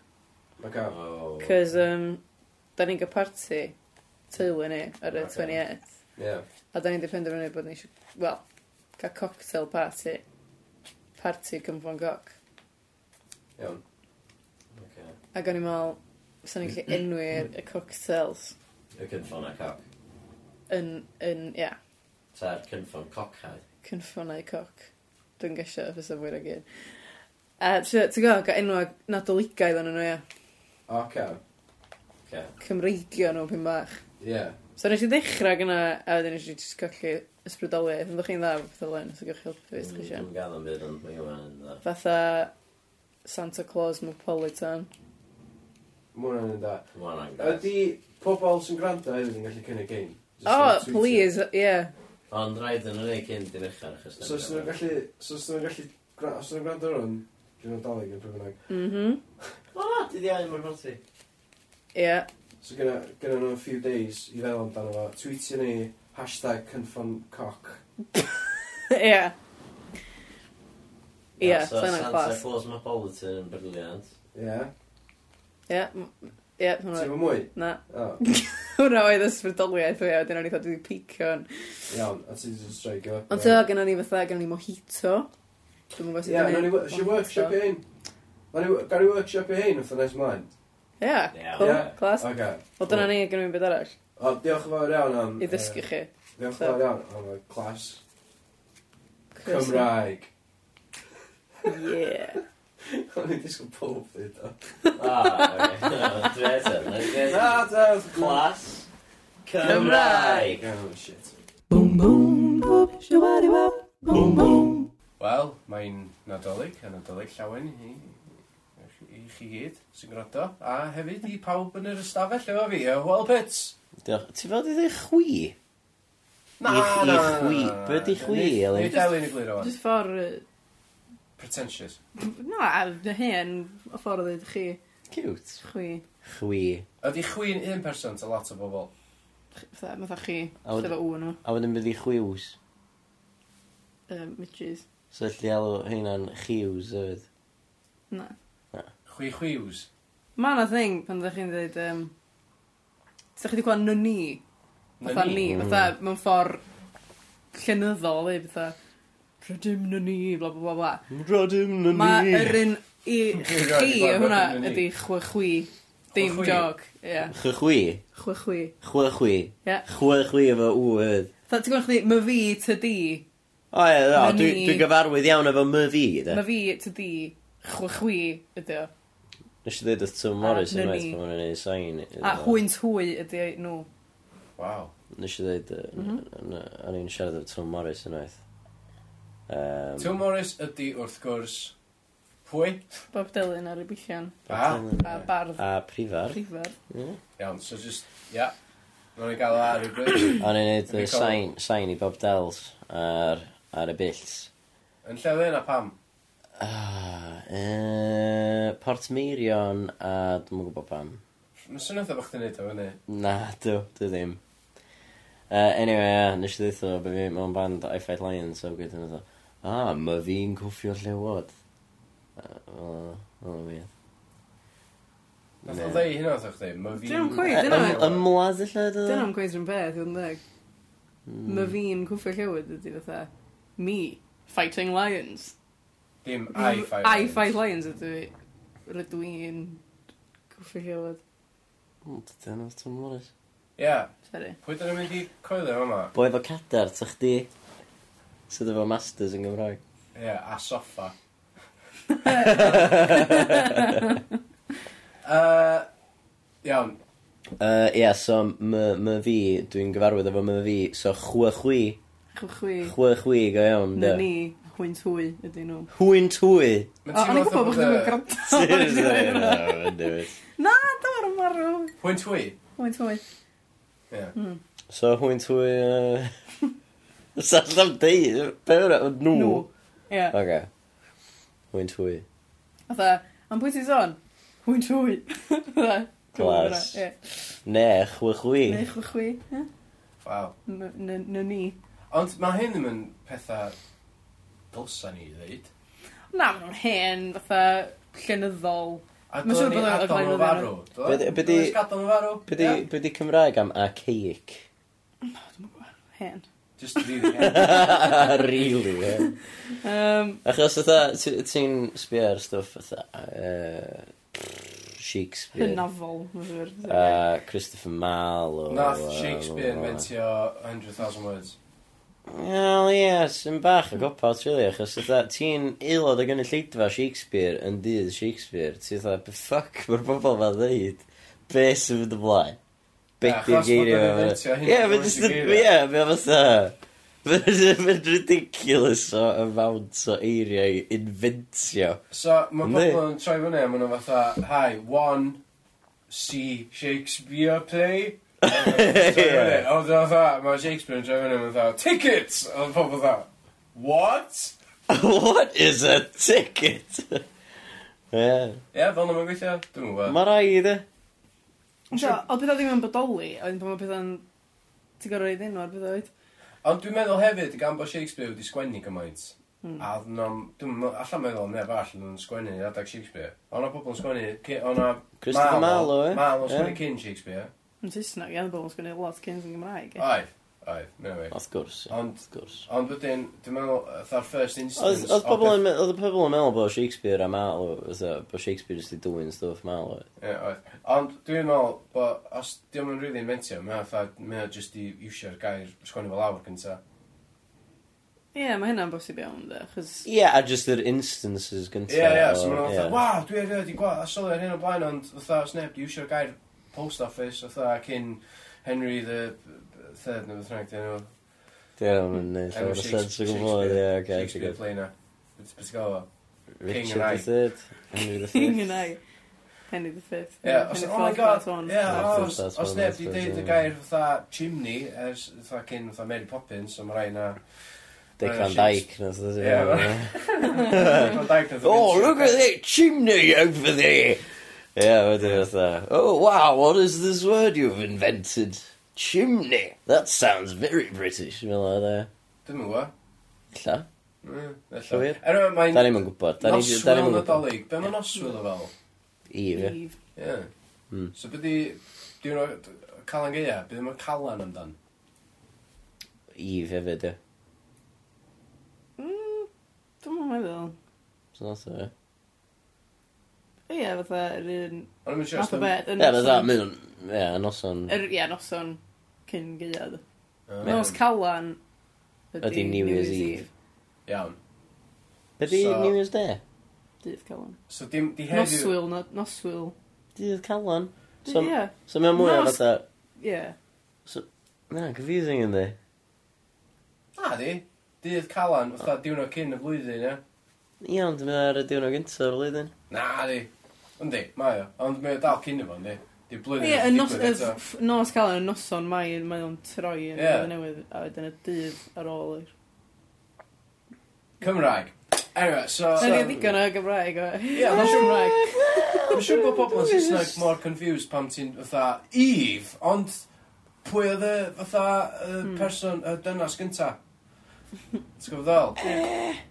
Mae gael. Oh. Cos, um, da ni'n gael party teulu ni ar y Ocê. 28th. Ie. A da ni'n depender fyny bod ni eisiau, wel, cael cocktail party. Party cymfo'n goc. Iawn. Ac o'n i'n meddwl, sa'n ni'n gallu enwi'r y cocktails Y cynffon a coc. yn, yn, ia, Ta'r cynffon cocau. cynffonau coc. Dwi'n gesio fysa fwy rhaid gyd. A ti'n gwybod, gael enwau nadoligaidd yn nhw, ia. Oce. Oce. Cymreigio nhw pyn bach. Ie. So nes i ddechrau gyna, a wedyn nes i just colli ysbrydoliaeth. Yn chi'n dda o beth o len, so gwych helpu fi, ysgrifennu. Mm, dwi'n gael am byd, ond mae yn dda. Fatha Santa Claus Metropolitan. Mae hwnna'n un da. Ma' hwnna'n grêt. Ydy pobl sy'n gwrando hefyd yn gallu cynnig ein? Oh, please, ie. Yeah. Ond rhaid yn hynny cyn dynechan achos... So os nhw'n gallu... So os nhw'n gallu... gra- Os nhw'n gwrando ar hwn, dwi'n dalig yn pwy. Mhm. O, di di ail mor fawr Ie. So gyda gyda nhw a few days i feddwl amdano fo. Tweetio ni hashtag cynffon coc. Ie. Ie, so yna'n Santa class. Claus Metropolitan yn briliant. Ie. Yeah. Ie. Ie, hwnna. Ti'n mwy? Na. Hwnna oedd ysbrydoliaeth o iawn, dyn o'n i ddod i picio yn. Iawn, a ti'n just strike up. Ond to, gen ni fatha, gen ni mojito. Dwi'n gwybod sydd yn ei. Ie, nes i workshop i hyn. Gan ni workshop i hyn, wrth nes mlaen. Ie, cool, clas. Wel, dyna ni, gen i'n byd arall. O, diolch yn fawr iawn am... I ddysgu chi. Diolch yn fawr iawn am y clas Cymraeg. Yeah. O'n i'n disgwyl pob ddeud o. O, oce. Na, da. Clas. Cymraeg. Oh, shit. Boom, boom, boom, shawari wow. Boom, boom. Wel, mae'n nadolig, a nadolig llawen i, i chi gyd sy'n gwrando, a hefyd i pawb yn yr ystafell efo fi, y Wel Pits. Diolch. Ti fod i ddweud chwi? Na, na, na. Be di chwi, Elin? Nid Elin i glir o'n. Just ffordd Pretentious. Na, dy hen, y ffordd o ddweud chi. Cute. Chwi. Chwi. Ydy chwi'n un person a lot o bobl? Ch- Fatha, fatha chi. A wed- Lle fo w'n nhw. A wedyn bydd i chwiws. Um, Mitches. So allu alw heina'n chiws yfyd. Na. Chwi chwiws? Ma na thing pan ddech chi'n dweud... Um, Sa'ch chi wedi gweld nyni? Fatha ni. mm. Fatha, mewn ffordd llenyddol, ei, fatha rydym na ni, bla bla bla bla. Rydym na ni. Mae yr un i chi hwnna ydy chwychwi, dim jog. Chwychwi? Chwychwi. Chwychwi. Chwychwi efo w wyd. Tha, ti'n gwybod chdi, my fi ty di. O ie, o, dwi'n gyfarwydd iawn efo my fi, de. My fi ty di, chwychwi ydy o. Nes i ddweud oedd Tim Morris yn rhaid pan mae'n ei sain. A hwynt hwy ydy nhw. Waw. Nes i ddweud, mhm. o'n i'n siarad oedd Tom Morris yn rhaid. Um, Tim Morris ydy wrth gwrs pwy? Bob Dylan ar y billion. A, a bardd. A prifar. Prifar. Mm. Iawn, so just, ia. Yeah. Nw'n ei gael o ar y bryd. O'n i'n neud y sain, sain i Bob Dells ar, ar y bills. Yn lle yna pam? Ah, e, Port Meirion a dwi'n gwybod pam. Mae'n sy'n eitha bych chi'n neud o fyny. Na, dw, dwi ddim. Uh, anyway, yeah, nes i ddeitho bod fi mewn band I Fight Lions, so gyd yn dweud. Ah, ma fi'n cwffio llewod. O, o, weird. Nath o ddeu hynna wrthych chdi, ma fi'n... Dyna'n cweud, dyna... Ymladd y lled oedd? Dyna'n cweith rhywun beth, yw'n deg. Hmm. Ma fi'n cwffio llywyd ydy fatha. Me, fighting lions. Dim I fight lions. I fight lions ydw i. Rydw i'n cwffio llewod. Hmm, dyna'n Tom Morris. Ia. Sorry. Pwy dyna'n mynd i coelio yma? Boi efo cadar, ta chdi? Sydd efo masters yn Gymraeg. Ie, yeah, a soffa. uh, iawn. Ie, uh, yeah, so my, my fi, dwi'n gyfarwydd efo my fi, so chwe chwi. Chwe chwi. Chwe chwi, go iawn. Na ni, hwynt hwy ydy nhw. Hwyn twy? O, O'n i'n gwybod bod chdi'n gwrando. Na, dyma'r marw. Hwynt hwy? Hwynt hwy. Ie. Hmm. So hwyn twy... Uh... Sa allan deud, be yw'r nhw? Nhw. Ie. Oce. Hwy'n twy. Otha, am pwy ti'n sôn? Wy'n twy. Glas. Ne, chwychwi. Ne, chwychwi. Waw. Na ni. Ond mae hyn ddim yn pethau dylsa ni i ddeud. Na, maen nhw'n hen, fatha llenyddol. A dwi'n siŵr bod ni gadael nhw farw. Be di Cymraeg am archaic? No, dwi'n gwybod. Hen. Just really hen. really hen. Um, Achos oedd ti'n sbio ar stwff oedd Shakespeare. Hynafol. Uh, Christopher Mal. O, Nath Shakespeare mentio 100,000 words. Wel, ie, yes, sy'n bach o gopat, really, achos ti'n aelod o gynulleidfa Shakespeare yn dydd Shakespeare. Ti'n dda, be ffuck, mae'r bobl fa'n ddeud, be sy'n fynd ymlaen? beidio geirio. Ie, mae'n just... yn... Ie, mae'n fatha... Mae'n ridiculous o amount o eiriau inventio. So, mae pobl yn troi fyny a maen nhw fatha, hi, one, see Shakespeare play. Ond o'n fatha, mae Shakespeare yn troi fyny a fatha, tickets! Ond pobl fatha, what? what is a ticket? Ie. Ie, fel na mae'n gweithio, dwi'n gwybod. Mae rai i. So, oedd bydda ddim yn bodoli, oedd pan mae pethau'n... Ti'n gorau reid enw ar bydda oed. Ond dwi'n meddwl hefyd, gan bod Shakespeare wedi sgwennu gymaint, mm. a ddim, dwi'n allan meddwl neb all yn sgwennu adag Shakespeare. Ond o pobl yn sgwennu, ond o... Christopher Marlowe, e? Marlowe sgwennu cyn Shakespeare. Yn Saesneg, iawn, bobl yn sgwennu lot cyn yn Gymraeg. Oedd. Oedd, mynd i. Wrth gwrs. Ond, ond wedyn, dwi'n meddwl, fatha'r first instance... Oedd pobl yn oedd y pobl yn meddwl bod Shakespeare am alw, bod Shakespeare jyst i dwy'n stwff ma alw. Ie, oedd. Ond dwi'n meddwl, bod, os diolch yn rili inventio, mae mae'n fatha, mae'n jyst i iwsio'r gair sgwennu fel awr cynta. Ie, mae hynna'n bosib iawn, de, chos... Ie, a just yr instances gynta. Ie, ie, yeah, so mae'n fatha, waw, dwi'n rhaid i gwael, a sylwi ar hyn o blaen, ond, fatha, sneb, di iwsio'r gair post office, fatha, cyn Henry the third neu beth rhaid i nhw. Di hwnna'n mynd neud llawer o sens o gwybod, ie, oce. Shakespeare play na. Beth sy'n gael o? Richard the Third. Henry the Fifth. And I. Henry the Fifth. Yeah, os, oh my god, yeah, oh, os, os neb di deud y gair fatha chimney, ers fatha cyn fatha Mary Poppins, so mae rai na... Dick Van Dyke, nath o ddim. Oh, look at that chimney over there! Yeah, wedyn fatha, oh wow, what is this word you've invented? Chimney. That sounds very British. Fel o, de. Dwi'n mwyn gwa. Lla. Llywir. Er yma, mae'n... Da ni'n mwyn gwybod. Da ni'n mwyn gwybod. Nadolig. Be mae noswyl o fel? Eve. Ie. Hmm. So byddi... Dwi'n rhoi... Calan Gaea, byddi mae'n Calan amdan? Eve hefyd, ie. Hmm, Dwi'n meddwl. So nath o, ie. Ie, fatha, yr un... Ond yn mynd siarad... Ie, fatha, mynd o'n... Ie, noson... Ie, noson cyn gaead. Um, ah. Nos Calan ydy New Year's Eve. Iawn. Ydy so, New Year's Day? Dydd Calan. So dim, di heddiw... Noswyl, no, noswyl. Dydd Calan. So, yeah. so mae'n mwy o fatha... Yeah. So, na, confusing yn di. Na di. Dydd Calan, fatha diwrnod cyn y flwyddyn, ie? Iawn, dwi'n meddwl ar y diwrnod gyntaf o'r flwyddyn. Na di. Yndi, mae o. Ond mae o dal cyn y fo, yndi. Di blwyddyn yeah, yn nos, y nos cael yn noson mai, mae o'n troi yn yeah. newydd, a wedyn y dydd ar ôl i'r... Cymraeg. Anyway, so... Na ni ddigon o Gymraeg o. Ie, mae'n siŵr Gymraeg. Mae'n siŵr bod pobl yn Saesneg mor confused pam ti'n fatha Eve, ond pwy oedd y fatha y hmm. person, y dynas gynta? T'w gwybod ddol? Eh.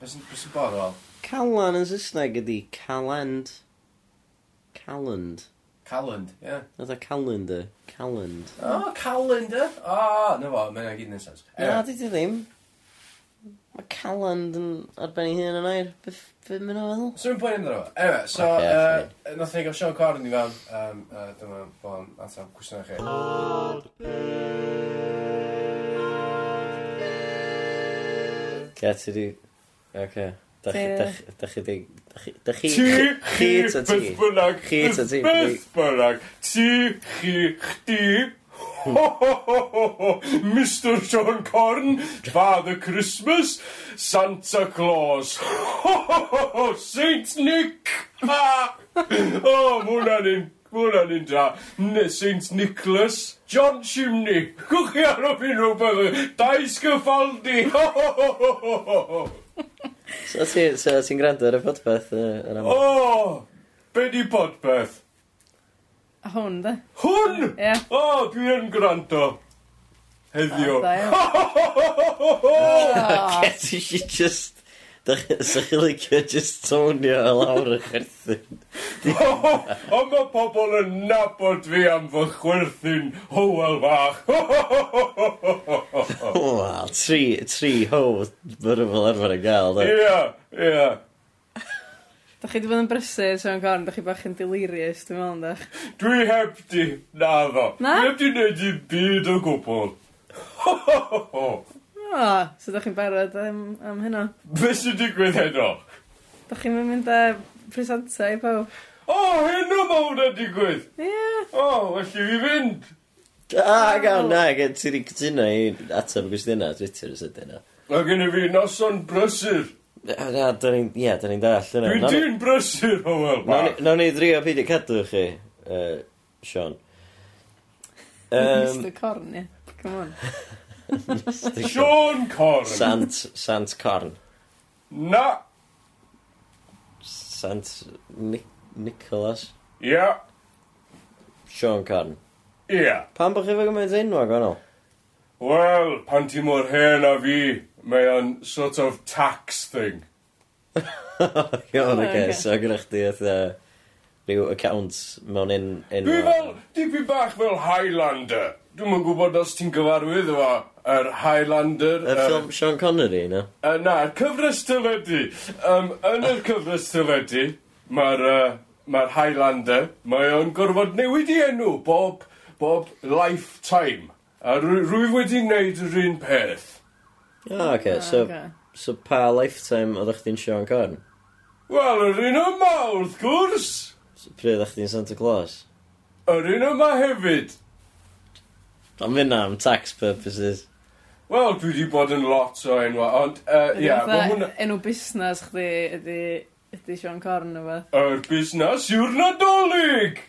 Beth sy'n bod o? Calan yn Saesneg ydi calend. Calend. Calend, ie. Yeah. Oedd calendar. Calend. Oh, calendar. O, oh, na fo, mae'n gyd yn sens. Na, di di ddim. Mae calend yn arbennig hyn yn air. Beth mynd o feddwl? So, rwy'n pwynt amdano fo. Anyway, so, okay, uh, nath ni gael Sean Corn i fewn. Um, uh, dyma bo'n atab cwestiwn chi. Get it i... Okay. Dach chi, dach chi, dach chi, dach chi, chi, chi, beth bynnag, beth bynnag, ti, chi, chdi, ho, ho, ho, ho, Mr Sean Corn, Father Christmas, Santa Claus, ho, ho, ho, ho, Saint Nick, ha, o, mae hwnna'n un Mae hwnna'n un da. Saint Nicholas, John Chimney. Gwch chi ar o fi rhywbeth. Dais gyffaldi. sgyffaldi. Ho, ho, ho, ho, ho, ho. So ti'n so ti gwrando ar y podpeth yr aml? O! Be di podpeth? Hwn, da. Hwn? Ie. O, dwi yn gwrando. Heddiw. Get you just... Sa'ch chi licio just tonio y lawr y chwerthin? O, mae pobl yn nabod fi am fy chwerthin hywel fach. Wel, tri, tri ho, mae'n fel arfer yn gael. Ie, ie. Da chi wedi bod yn brysur, Sean Corn, da chi bach yn delirious, dwi'n meddwl, da. Dwi heb di, na ddo. Na? Dwi heb di wneud i byd o gwbl. Ho, ho, ho, ho. O, so da chi'n barod am, am hynna? Be sy'n digwydd heno? Da chi'n mynd â presanta i pawb. O, oh, heno mae hwnna'n digwydd! Ie. Yeah. O, oh, allai fi fynd! A, gael na, gen ti wedi cytuno i ateb y gwestiynau Twitter ys sydyn na. Mae gen i fi noson brysur. Na, da ni'n, ie, da ni'n dall. yna. Dwi di'n brysur, o wel, ba. Nawn ni drio peidio cadw chi, uh, Sean. Um, Mr Corn, ie. Come on. Sean Corn. Sant, Sant Corn. Na. Sant Nic Nicholas. Ia. Yeah. Sean Corn. Ia. Yeah. Pan bod chi fe gymaint enwa gwahanol? Wel, pan ti mor hen a fi, mae o'n sort of tax thing. Iawn, oh oce, so gyda chdi eitha rhyw accounts mewn un... Dwi fel, dipyn bach fel Highlander. Dwi'm yn gwybod os ti'n gyfarwydd efo yr Highlander. Y ffilm Sean Connery, no? Uh, na, cyfres tyledu. Um, yn yr cyfres tyledu, mae'r uh, mae Highlander, mae o'n gorfod newid i enw bob, bob lifetime. A rwy wedi gwneud yr un peth. O, oh, okay. Oh, so, okay. so pa lifetime oeddech chdi'n Sean Conn? Wel, yr un yma, wrth gwrs! So, pryd oeddech chdi'n Santa Claus? Yr un yma hefyd. Ond fyna am tax purposes. Wel, dwi wedi bod yn lot o enwa, ond, uh, ia, yeah, mae hwnna... Enw busnes chdi ydy, ydy Sean Corn o beth. Yr busnes yw'r nadolig!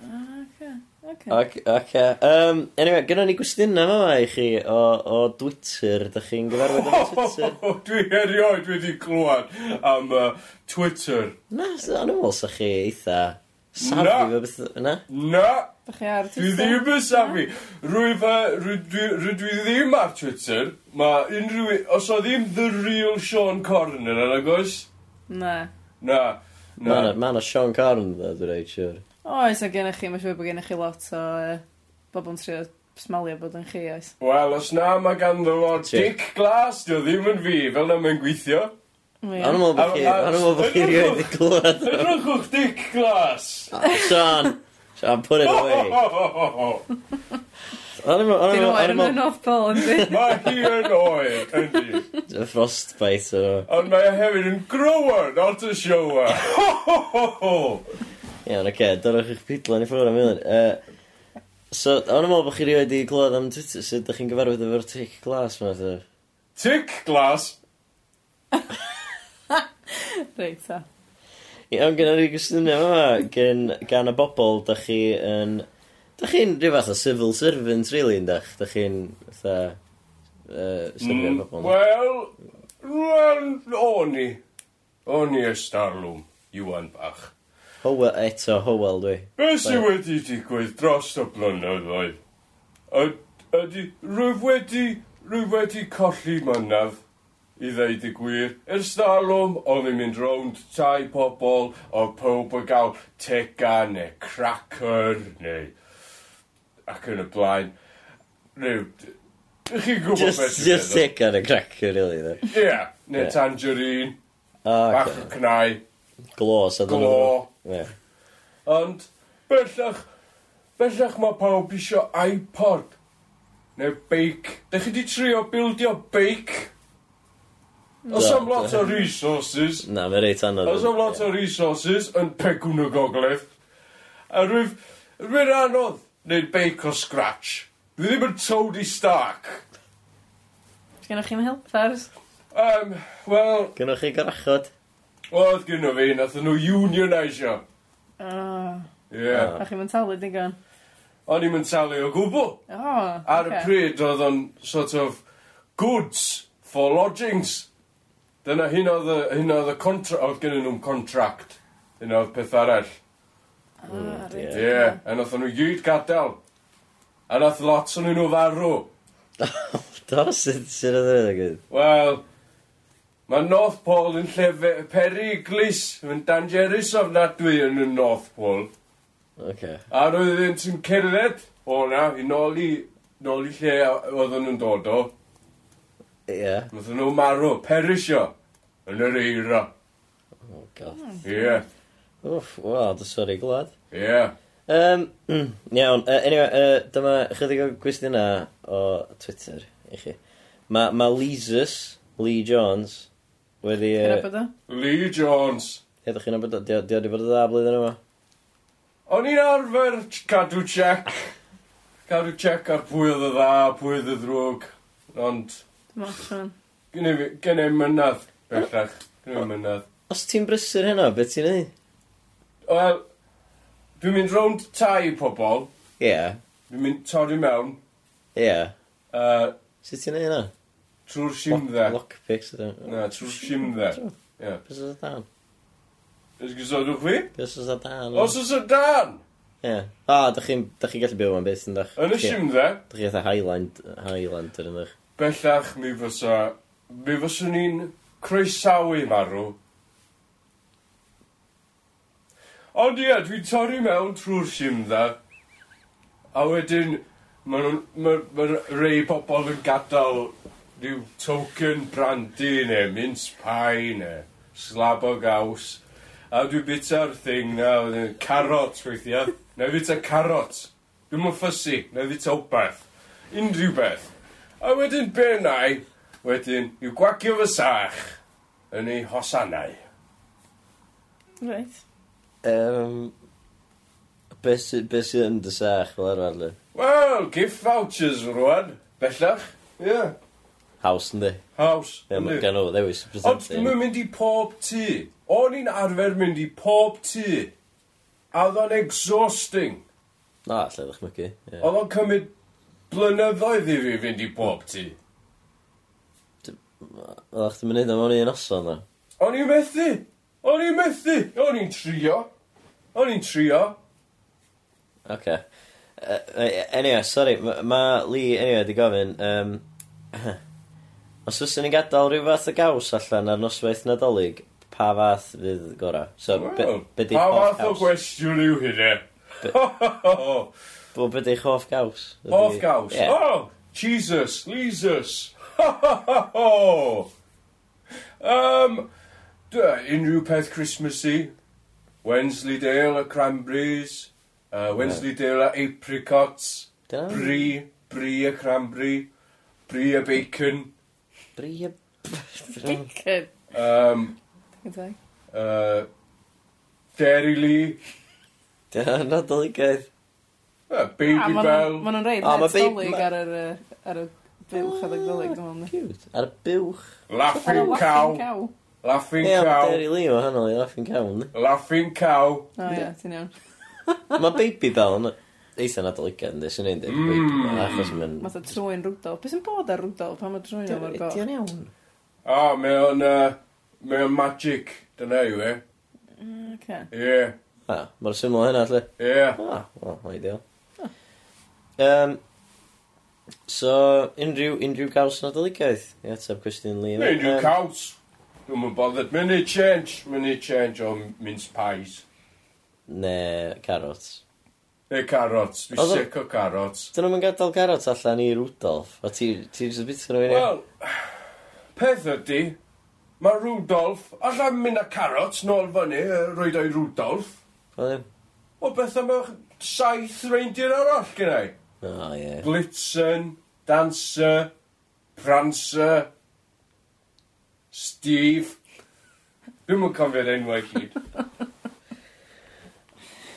Ah, okay. Okay. okay. Um, anyway, gyda ni gwestiynau yma i chi o, o Twitter. Dych chi'n gyfarfod am Twitter? Dwi erioed wedi clywed am uh, Twitter. Na, o'n i'n meddwl sa chi eitha Safi fe beth yna? Na! Dach chi ar Twitter? Dwi ddim yn safi. Rwy fe, rwy dwi ddim ar Twitter, mae unrhyw... Os o ddim the real Sean Corner yn agos? Na. Na. Na. Mae yna Sean Corner dda, dwi'n reit siwr. Oes, a gennych chi, mae'n siŵr bod gennych chi lot o uh, bobl yn trio smalio bod yn chi, oes. Wel, os na, mae ganddo fo dick glas, dio ddim yn fi, fel na mae'n gweithio. A'n meddwl bod chi... A'n meddwl bod chi rioed wedi glwad. Edrychwch dick glas. Sean! Sean, put it away. O'n i'n oer yn y North Pole, ynddi? Mae hi yn oer, yndi. Y frostbite o... Ond mae e hefyd yn grower, not a shower. Ho, ho, ho, ho! Iawn, oce, dyrwch eich pidlan i ffwrdd am hyn. Uh, so, o'n i'n meddwl bod chi rioed i glwad am Twitter, sut ydych chi'n gyfarwydd efo'r tic glas yma? Tic glas? Reit, ta. Iawn, gen i gwestiynau yma gen, gan y bobl, da chi yn... Da chi'n rhyw fath o civil servant, really, yndach? Da chi'n, fatha, uh, serfio'r mm, bobl? Wel, wel, o'n i. O'n i ystarlwm, Iwan Bach. Howell, eto Howell, dwi. Be sy wedi digwydd dros y blynyddoedd? Ydy rwyf wedi, rwyf wedi colli mynydd I ddeud y gwir, ers dalwm, oedd yn mynd rownd tai pobl, o pob yn gael tega neu cracker neu... ac yn y blaen. Rhyw... Ych Chi'n gwybod beth Just, yw'n just meddwl? tega neu cracker, really, dde. Ie, yeah, neu Ie. tangerine, Ah, bach o okay. cnau, Glos, ydyn nhw. glo. Ie. Ond, bellach, bellach mae pawb isio iPod. Neu beic. Dych chi wedi trio bildio beic? Os am lot o resources. Na, mae'n reit anodd. Os am lot o resources yn pegwn y gogledd. A rwyf, rwy'n anodd neud bake o scratch. Dwi ddim yn Tony Stark. Gynnoch chi'n help fars? Um, Wel... Gynnwch chi garachod? Oedd gynno fi, nath nhw unionisio. Ah. Ie. A chi'n mynd talu digon? O'n i'n mynd talu o gwbl. Oh, Ar y pryd oedd o'n sort of goods for lodgings. Dyna hyn oedd y, hyn oedd y contra, oedd gen nhw'n contract. Hyn oedd peth arall. Ah, Ie, mm, yeah. yeah. a nath nhw gyd gadael. A nath lot o'n nhw farw. Do, sydd sydd oedd hynny gyd? Wel, mae North Pole yn lle periglis, yn dangerous ofnadwy yn y North Pole. Okay. A roedd yn sy'n cerdded o na, i nôl i, nôl i lle oedd nhw'n dod o. Ie. Gwydden nhw marw, perisio, yn yr eira. Oh, god. Ie. Wff, wel, dy sori glad. Ie. Um, iawn, uh, anyway, uh, dyma chydig o gwestiynau o Twitter i chi. Mae ma Leesus, Lee Jones, wedi... Uh, Lee Jones! Ydych chi'n abod di Dio wedi bod y dda blwyddyn yma? O'n i'n arfer cadw check. cadw check ar pwy oedd y dda, pwy oedd y ddrwg. Ond Machan. Gen i'n mynydd, bellach. Gen i'n mynydd. Os ti'n brysur hynna, beth ti'n ei? Wel, dwi'n mynd rownd tai pobol. Ie. Yeah. Dwi'n mynd torri mewn. Ie. Yeah. Uh, Sut ti'n ei hynna? Trwy'r simdde. Lockpicks. Na, trwy'r simdde. Ie. Beth oes y dan? Ys gysodwch fi? Beth oes y dan? Os oes y dan! Ie. Yeah. O, oh, da chi'n chi gallu byw am beth yn dach? Yn y simdde? Da chi eitha Highland, Highlander yn dach? Bellach mi fysa... Mi fyswn ni'n croesawu marw. Ond ie, dwi'n torri mewn trwy'r sim dda. A wedyn, mae ma, ma, ma rei pobl yn gadael rhyw token brandy neu mince pie neu slab o gaws. A dwi'n bita'r thing na, wedyn, carrot weithiau. Neu bita carrot. Dwi'n mwyn ffysi, neu bita wbeth. Unrhyw beth. A wedyn benau, wedyn, i'w gwagio fy sach yn ei hosanau. Reit. Um, Beth sydd be sy yn dy sach fel arfer, le? Wel, gift vouchers rwan, bellach, ie. Yeah. House, yndi? House, Ie, ma- yndi. gan o, ddewis y Ond presentio. dwi'n mynd i pob tŷ. O'n i'n arfer mynd i pob tŷ. A oedd o'n exhausting. Na, lle ddech ddechmygu. ie. Oedd o'n cymryd blynyddoedd i fi fynd i bob tu. Oeddach ti'n mynd am o'n un oson dda? O'n i'n methu! O'n i'n methu! O'n i'n trio! O'n i'n trio! Oce. Okay. anyway, sorry, mae ma Lee, anyway, di gofyn, um, os fysyn ni'n gadael rhyw fath o gaws allan ar noswaith nadolig, pa fath fydd gora? So, well, be, be pa fath o gwestiwn yw hynny? Bo, be di'ch hoff gaws? Ydi- Hoff gaws. Ie. Oh! Jesus, Jesus. Ho, ho, ho, ho. Um, dy, unrhyw peth Christmassy. Wensleydale a cranberries. Uh, Wensleydale a apricots. Dyna- Brie, brie a cranberry. Brie a bacon. Bri a... Dickhead. Um, uh, Dairy Lee. Dyna, na dyligaeth. Yeah, baby bell. Ma nhw'n reid net dolyg ar yr... Ar y buwch ar y dwi'n meddwl. Cute. Ar y bywch. Laughing cow. Laughing cow. Ie, mae Derry Lee o hwnnw i laughing cow. Laughing cow. O ie, ti'n iawn. Mae baby bell yn eitha nadoligad yn dweud, sy'n ei dweud baby mm. bell, achos mae'n... Mae ta trwy'n Rudolf. Beth sy'n bod ar rwdol? pan mae trwy'n o'r goch? Ti'n iawn. O, mae o'n... Mae o'n magic, dyna yw e. Mm, Oce. Ie. Ah, mae'r syml hynna, lle? Ie. Ah, wel, ideal. Um, so unrhyw unrhyw gaws nadoligaeth i ateb cwestiwn Liam. Neu ryw caws. Dwi'n mynd bothered. Money change, money change o mince pies. Ne, carrots. Neu carrots, Dwi'n Oedd o- sic o carrots. Dyn nhw'n gadael carrots allan i Rudolf, O, ti, ti jyst yn bit nhw i ni? Wel, peth ydy, mae Rudolf, allan mynd â carrots nôl fyny, yy, roed o'i Rudolf, O, ddim. o beth am y saith reindir arall gen i. O, ie. Blitzen, Dancer, Prancer, Steve. Dwi'n mwyn cofio'r enwau gyd.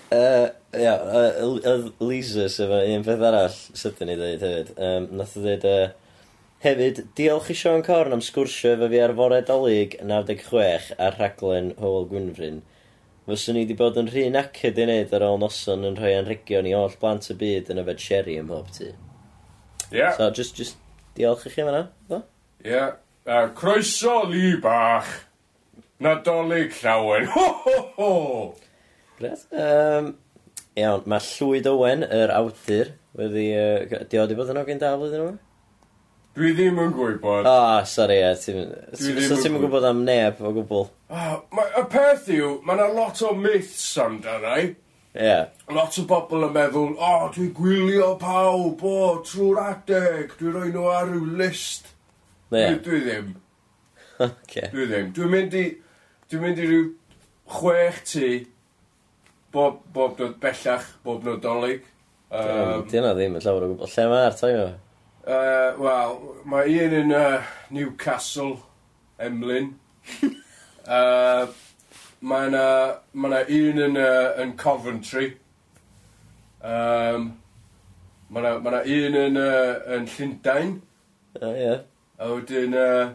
Yy, Ia, uh, L- L- Lisa, sef un peth arall sydyn ni ddeud hefyd. Um, nath o ddeud, uh, hefyd, diolch i Sean Corn am sgwrsio efo fi ar fore dolyg 96 ar rhaglen Hywel Gwynfryn. Fyswn ni wedi bod yn rhy nacyd i wneud ar ôl noson yn rhoi anrhegion i oll blant y byd yn yfed sherry ym mhob tu. Yeah. So, just, just diolch i chi fanna. Ie. Yeah. A croeso li bach. Nadolig llawen. Ho, ho, ho! Gret. Um, iawn, mae Llwyd Owen, yr awdur, wedi... Uh, di o di bod yn ogyn da flwyddyn yma? Dwi ddim yn gwybod. O, oh, sori, ie. Dwi ddim yn gwybod am neb o gwbl. Oh, mae, y peth yw, mae yna lot o myths amdano Yeah. Lot o bobl yn meddwl, o, oh, dwi'n gwylio pawb, o, oh, trwy'r adeg, dwi'n rhoi nhw ar ryw list. Yeah. Dwi, dwi ddim. okay. Dwi ddim. Dwi'n mynd i, dwi'n mynd i ryw chwech tu bob, bob nod bellach, bob nod dolyg. Um, Dyna ddim yn llawer o gwbl. Lle mae'r time o? Uh, Wel, mae un yn uh, Newcastle, Emlyn. Uh, mae yna, mae yna un yn, uh, yn Coventry. Um, mae yna, mae yna un yn, uh, yn Llundain. O, ie. Yeah. A wedyn, uh,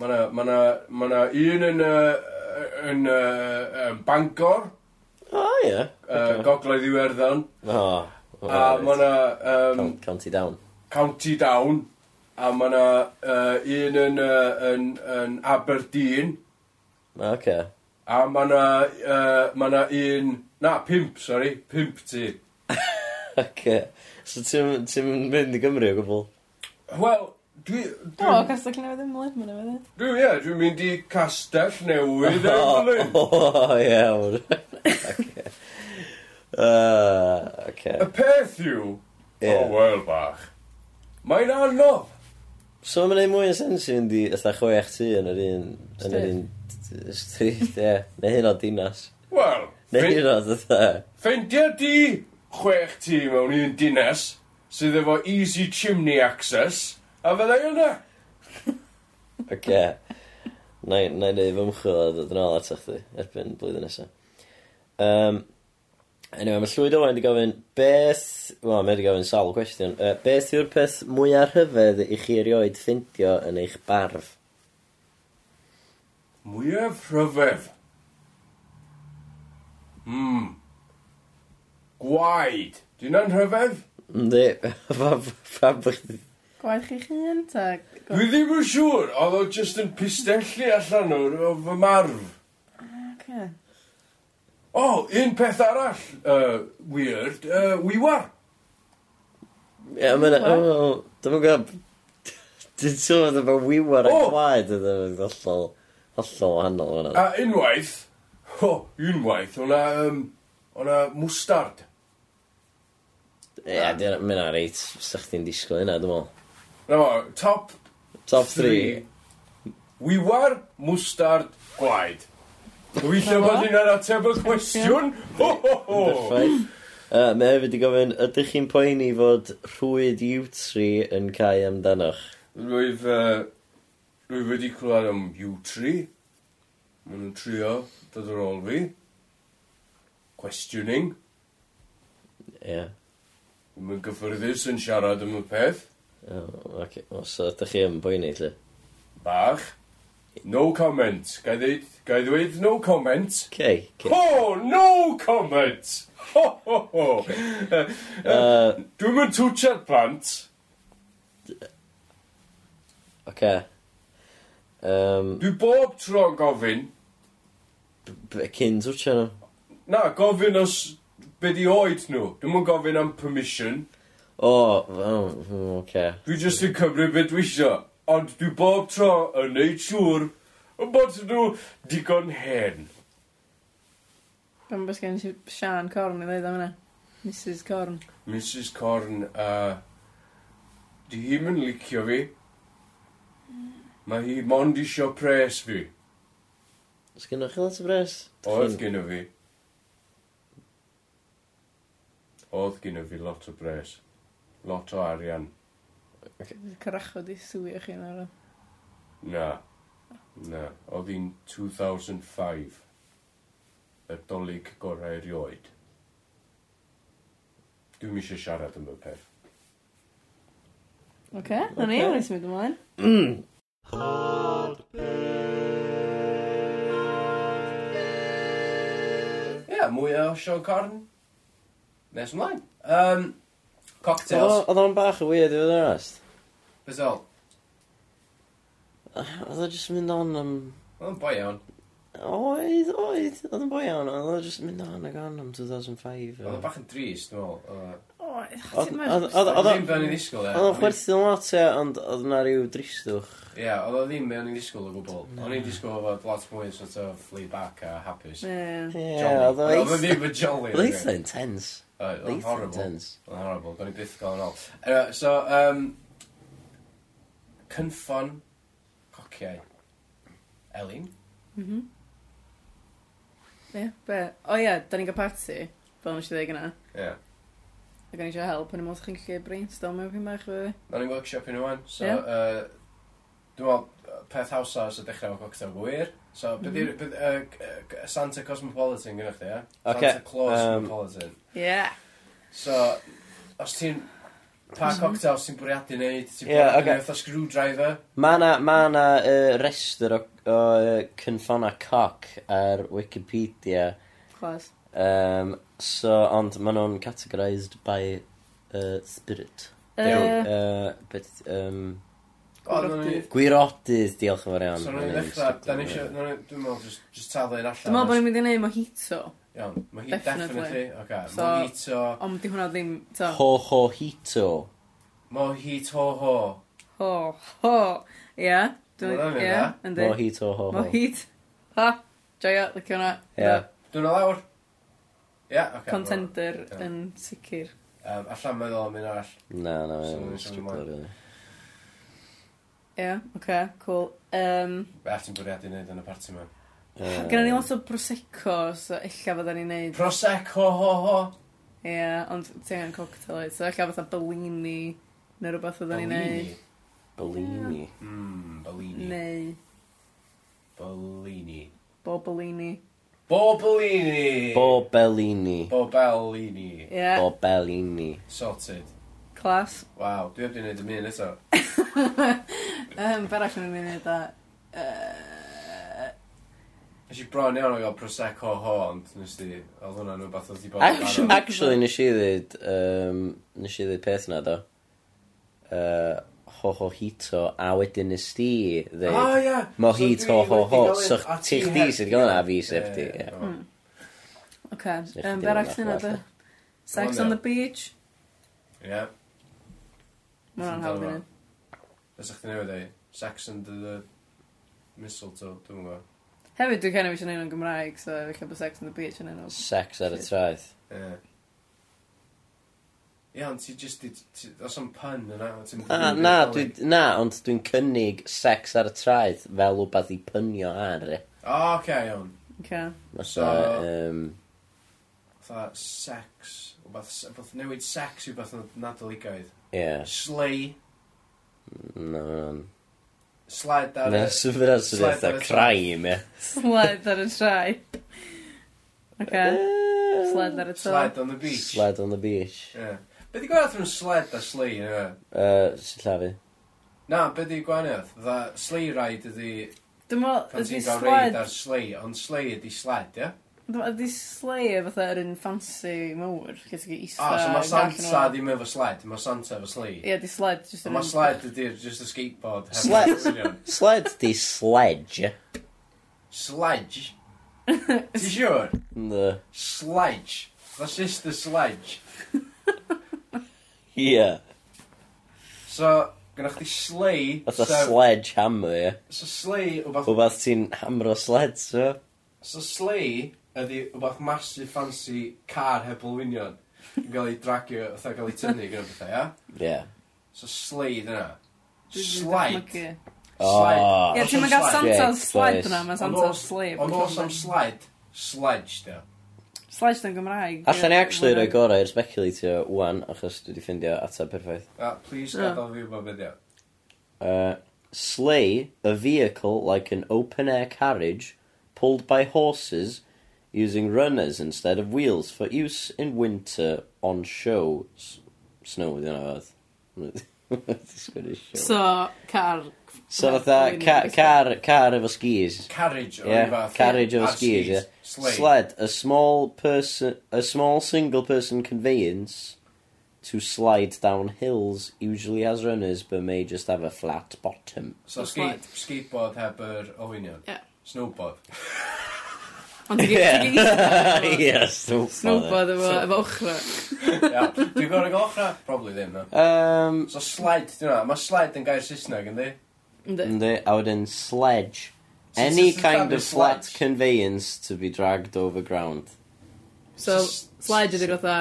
mae yna, mae yna, mae yna un yn, uh, yn, uh, yn Bangor. O, oh, ie. Yeah. Okay. Uh, Gogledd Iwerddon. O. Oh, a right. mae yna... Um, County Down. County Down. A mae yna uh, un yn, uh, yn, yn Aberdeen. O, ocê. A ma' 'na yy ma' 'na un, na Pimp sori, pump tŷ. Ocê, so ti'n ti'm mynd i Gymru o gwbl? Wel, dwi dwi... O, Castell Newydd Emlyn ma' 'na fyd. Dwi ie, dwi'n mynd i Castell Newydd Emlyn. O iawn. Oce. Yy ocê. Y peth yw, o wel, bach, mae'n anodd So mae'n neud mwy o sens i fynd i fatha chwech tu yn yr un... Yn yr un stryd, ie. Neu hyn o dinas. Wel... Neu hyn o dda. Ffeindia di chwech tu mewn un dinas sydd efo easy chimney access a fyddai yna. Oce. Na i neud fy mchwil a dod yn ôl atach chdi erbyn blwyddyn nesaf. Um, Anyway, mae llwyd Owen wedi gofyn, beth... Wel, mae wedi gofyn sawl cwestiwn. Uh, beth yw'r peth mwyaf rhyfedd i chi erioed ffeindio yn eich barf? Mwyaf rhyfedd? Hmm. Gwaed. Dwi'n yn rhyfedd? Ynddi. Fa bych... Gwaed chi hun, ta? Dwi ddim yn siŵr. Oedd o just yn pistelli allan o'r fy marf. Ah, okay. O, oh, un peth arall, uh, weird, uh, wiwar. Ie, mae'n... Dwi'n gwybod... Dwi'n sôn efo wiwar yn gwaed ydyn nhw'n gollol... Hollol wahanol hwnna. A unwaith, ho, unwaith, o'na... Um, o'na mwstard. Ie, yeah, ar reit, Sa chdi'n disgwyl hynna, dwi'n meddwl. Na fo, top... Top 3. Wiwar, mwstard, gwaed. Weithio bod ni'n ateb y cwestiwn. Ho, ho, ho. Perffaith. Uh, mae hefyd i gofyn, ydych chi'n poeni fod rhwyd U-Tree yn cael amdanoch? Rwyf, uh, rwyf wedi clywed am U-Tree. Maen nhw'n trio dod ar ôl fi. Questioning. Ie. Yeah. Mae'n gyffyrddus yn siarad am y peth. Oh, okay. O, so ydych chi yn poeni, lle? Bach. No comment. Gai ddeud Gai ddweud no comment? Okay, okay. Ho, no comment! Ho, ho, ho. Uh, uh, Dwi'm twtio'r plant. Oce. Um, Dwi bob tro'n gofyn. B- Cyn twtio nhw. Na, gofyn os be di oed nhw. Dwi'n yn gofyn am permission. O, oh, oh, Okay. Dwi jyst yn cymryd beth dwi isio. Ond dwi bob tro yn neud siŵr bod nhw digon hen. Pan bys gen i Sian Corn i ddeud am hynna. Mrs Corn. Mrs Corn. Uh, di hi yn licio fi. Mae hi mond isio pres fi. Os gynnwch chi lot o bres? Oedd gynnu fi. Oedd gynnu fi lot o bres. Lot o arian. Okay. Cyrachod i swio chi yna. Na. Na, oedd hi'n 2005. Y dolyg gorau erioed. Dwi'n eisiau siarad am y peth. Oce, okay, na ni, wnes i mynd ymlaen. Ie, mwy o Sean Corn. Nes ymlaen. Um, cocktails. Oedd o'n bach yn weird i fod yn onest. Beth Oedd o'n just mynd on am... Oedd o'n boi iawn. Oedd, oedd. Oedd o'n boi iawn. Oedd o'n just mynd on ag on am 2005. Oedd o bach yn drist, dwi'n meddwl. Oedd o'n fewn i ddisgwyl, ie. Oedd o'n chwerthu'n lot, ie, ond oedd yna rhyw dristwch. Ie, oedd o ddim fewn i ddisgwyl o gwbl. O'n i'n disgwyl fod lot mwy sort of flea back a hapus. Ie, oedd o'n... Oedd o'n ddim yn jolly. Oedd o'n eitha intense. Oedd o'n horrible. Oedd o'n horrible. Oedd o'n byth gael yn ôl. So, um, cynffon liciau Elin. Mhm. Mm Ie, be? O ie, da ni'n cael party, fel nes i ddeg yna. Ie. Yeah. Ac o'n i eisiau help, yn y modd chi'n gallu brainstorm efo fi'n bach. Na ni'n workshop yn ywan, so... Yeah. Uh, dwi'n meddwl, peth hawsa os y dechrau efo cocktail gwir. So, mm -hmm. beth yw'r uh, Santa Cosmopolitan gynnwch chi, ie? Yeah? Okay. Santa Claus um, Cosmopolitan. Ie. Yeah. So, os ti'n Pa cocktails ti'n bwriadu wneud, Ti'n Ie, bwriadu ocê. wneud fatha screwdriver? Mae na, ma na uh, rester o, o uh, cynffona coc ar Wikipedia. Chwas. Um, so, ond maen nhw'n categorised by uh, spirit. Yy, Uh, but, um, O, nawn ni- gwirodydd, diolch yn fawr iawn. So, nhw'n Mae'n dechrau, da ni eisiau, dwi'n meddwl, just, just taflu un allan. Dwi'n meddwl bod ni'n mynd i neud mojito. Iawn, mae hi definitely. definitely. Okay. So, Mojito. Ond di hwnna ddim... To. Ho ho hito. Mojito ho ho. Ho ho. Ie. Dwi'n ie. Mojito ho ho. Mojit. Ha. Joio, licio hwnna. Ie. Dwi'n lawr. Ie, yeah, okay, Contender well, yeah. yn sicr. Um, allan meddwl am un arall. Na, na, mae'n stripper, really. Ie, oce, cool. Um, Be at ti'n bwriadu wneud yn y parti mewn? Uh, Gynna ni lot o Prosecco, so illa fydda ni'n neud. Prosecco, ho, ho. Ie, yeah, ond ti angen cocktail oed, so illa fatha Bellini, neu rhywbeth fydda ni'n neud. Bellini. Mm, Bellini. Neu. Bellini. Bo Bellini. Bo Bellini. Bo Bellini. Bo Bellini. Yeah. Bo Sorted. Clas. Waw, dwi heb di wneud y un eto. um, Berach yn mynd i un eto. Uh, Nes i bron iawn o gael Prosecco ho, ond nes di, oedd hwnna'n rhywbeth oedd i bod yn Actually, barod. actually nes i ddweud, um, nes i ddweud peth na do. Uh, ho ho hito, a wedyn nes di ddweud, Ah, ie. mojito So dwi ho ho so ti chdi sydd gael yna, a fi sef di. ie. Ie, Mm. Oce, Sech chdi yym, ddim yn berach sy'n adnabod. Sex on the beach. Ie. Mae hwnna'n hawdd i ni. Os ydych chi'n newid ei, sex and the mistletoe, dwi'n gwybod. Hefyd, dwi'n cael ei eisiau gwneud nhw'n Gymraeg, so efallai bod Sex on the Beach yn enw. Sex ar y traeth. Ie. Ie, ond ti just, ti- ti- os o'n pun yna, ti'n... Na, na, dwi, na, ond dwi'n cynnig sex ar y traeth fel wbeth i pynio ar e. O, oce, iawn. Oce. So, So- um, Fatha sex, wbeth, wbeth newid sex i wbeth nadoligaeth. ie, Slay, no, no, no, Sled ar... Na, syfyr ar sydd eitha crime, ie. Sled ar y trai. Oce. Sled ar y to. Sled on the beach. Sled on the beach. Ie. Be di gwaith rhwng sled a slei, ie? Eh, uh, llafu. Na, be di gwahaniaeth? Dda slei rhaid ydi... Dwi'n meddwl, ydi sled... Pan ti'n gael reid ar slei, ond slei ydi sled, ie? Yeah? Ydy sleigh fatha yr un fancy mawr? O, ah, so mae Santa ddim efo sled, mae Santa efo sleigh. Ie, di sled. Just mae sled ydy'r just a skateboard. Sled, sled di sledge. Sledge? Ti siwr? No. Sledge. That's just the sledge. Ie. So, gynnwch chdi sleigh... Fatha sef... sledge hammer, ie. So sleigh... Wbath, wbath ti'n hamro sled, so. So sleigh ydi rhywbeth massive fancy car heb olwynion yn cael ei dragio, fatha cael ei tynnu gyda bethau, ia? Ie. So sleid yna. Slide. Oh. Ie, ti'n mynd gael Santa's slide yna, mae Santa's slide. Ond os am slide, sledge, da. Sledge yn Gymraeg. Allan ni actually rhoi gorau i'r speculatio wan, achos dwi wedi ffindio ateb perffaith. Ah, please gadael fi wybod fideo. Uh, sleigh, a vehicle like an open-air carriage pulled by horses using runners instead of wheels for use in winter on show. S- snow ydi hwnna fath. So, car... So fatha, ca car, car efo skis. Carriage o yeah, fath. Carriage efo skis, yeah. Sled. Sled, a small person, a small single person conveyance to slide down hills usually has runners but may just have a flat bottom. So, so skate, skateboard heb yr er, owinion? Yeah. Snowboard. Ond dwi'n gyd Ie, snowboard. Snowboard efo, efo ochra. Dwi'n gorau gael ochra? Probably ddim, no. Um, so sled, dwi'n na. Mae sled yn gair Saesneg, ynddi? Ynddi, a wedyn sledge. Any kind of flat conveyance to be dragged over ground. So, sled ydy'r fatha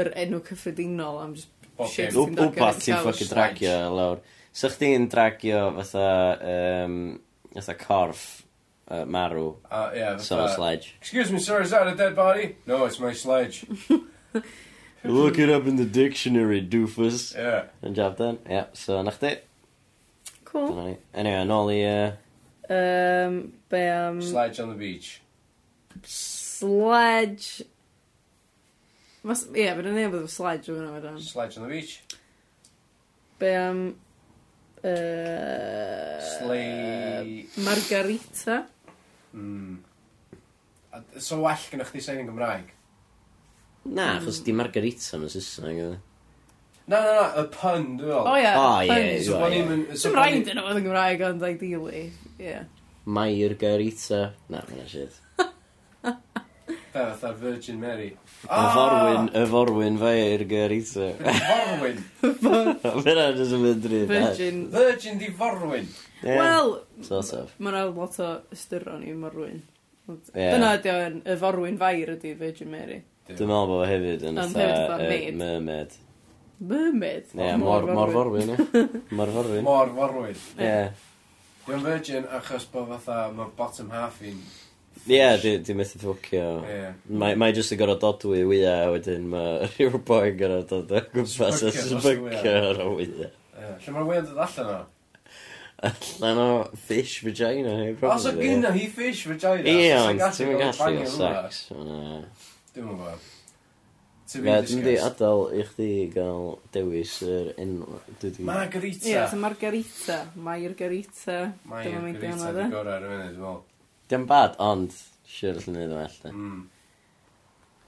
yr enw cyffredinol am just shit. Wbath ti'n ffucking dragio lawr. So chdi'n dragio fatha, um, fatha corff uh, marw. Uh, yeah, so sledge. Excuse me, sir, is that a dead body? No, it's my sledge. Look it up in the dictionary, doofus. Yeah. Yn job done. Yeah, so na chdi. Cool. Anyway, yn ôl i... Uh... Um, be am... Um... Sledge on the beach. Sledge... Mas, ie, yeah, bydd yn ei bod sledge o hwnna Sledge on the beach. Be am... Um... Uh, Slay... Margarita. Mm. A, so well gyda chdi sain yn Gymraeg? Na, achos di margarita yn Saesneg. Na, na, na, y pun, dwi'n fel. O ie. O, ie, pun. So bo' ni'n... so Dim bo' ni'n- rhaid yn oedd yn Gymraeg, ond ideally, ie. Mair Garita. Na, mae'n shit. Be, fatha Virgin Mary. Y ah! forwyn, y forwyn fe i'r gyrito. Forwyn. Fyna jyst yn mynd rhywun. Eh? Virgin. Virgin di forwyn. Ie, Wel, Sort of. mae yna lot o ystyron i morwyn. Ond Ie. Dyna ydy o'n y forwyn fair ydy Virgin Mary. Dwi'n meddwl bod o hefyd yn Ond hefyd fatha yy, maid. mermaid. Mermaid. Ie, mor mor forwyn, ie. Mor forwyn. Mor forwyn. Ie. Dwi'n virgin achos bod fatha, mae'r bottom half i'n Ie, di, di methu ffwcio. Ie. Mae, mae jyst yn gorau dodwy wyau, a wedyn mae rhyw boi yn gorau dod o gwmpas a sbycio ar y wyau. Lle mae'r wyau'n dod allan o? Allan o fish vagina. Os o gynna hi fish vagina. Ie, ond ti'n mynd gallu o sex. Dwi'n mynd gwybod. Ie, dwi'n di adael i chdi gael dewis yr enw. Margarita. Ie, so Margarita. Margarita. Dwi'n mynd gwybod. Margarita, dwi'n gwybod ar y munud, dwi'n Dim bad, ond siwr allan ni ddim well, de. Mm.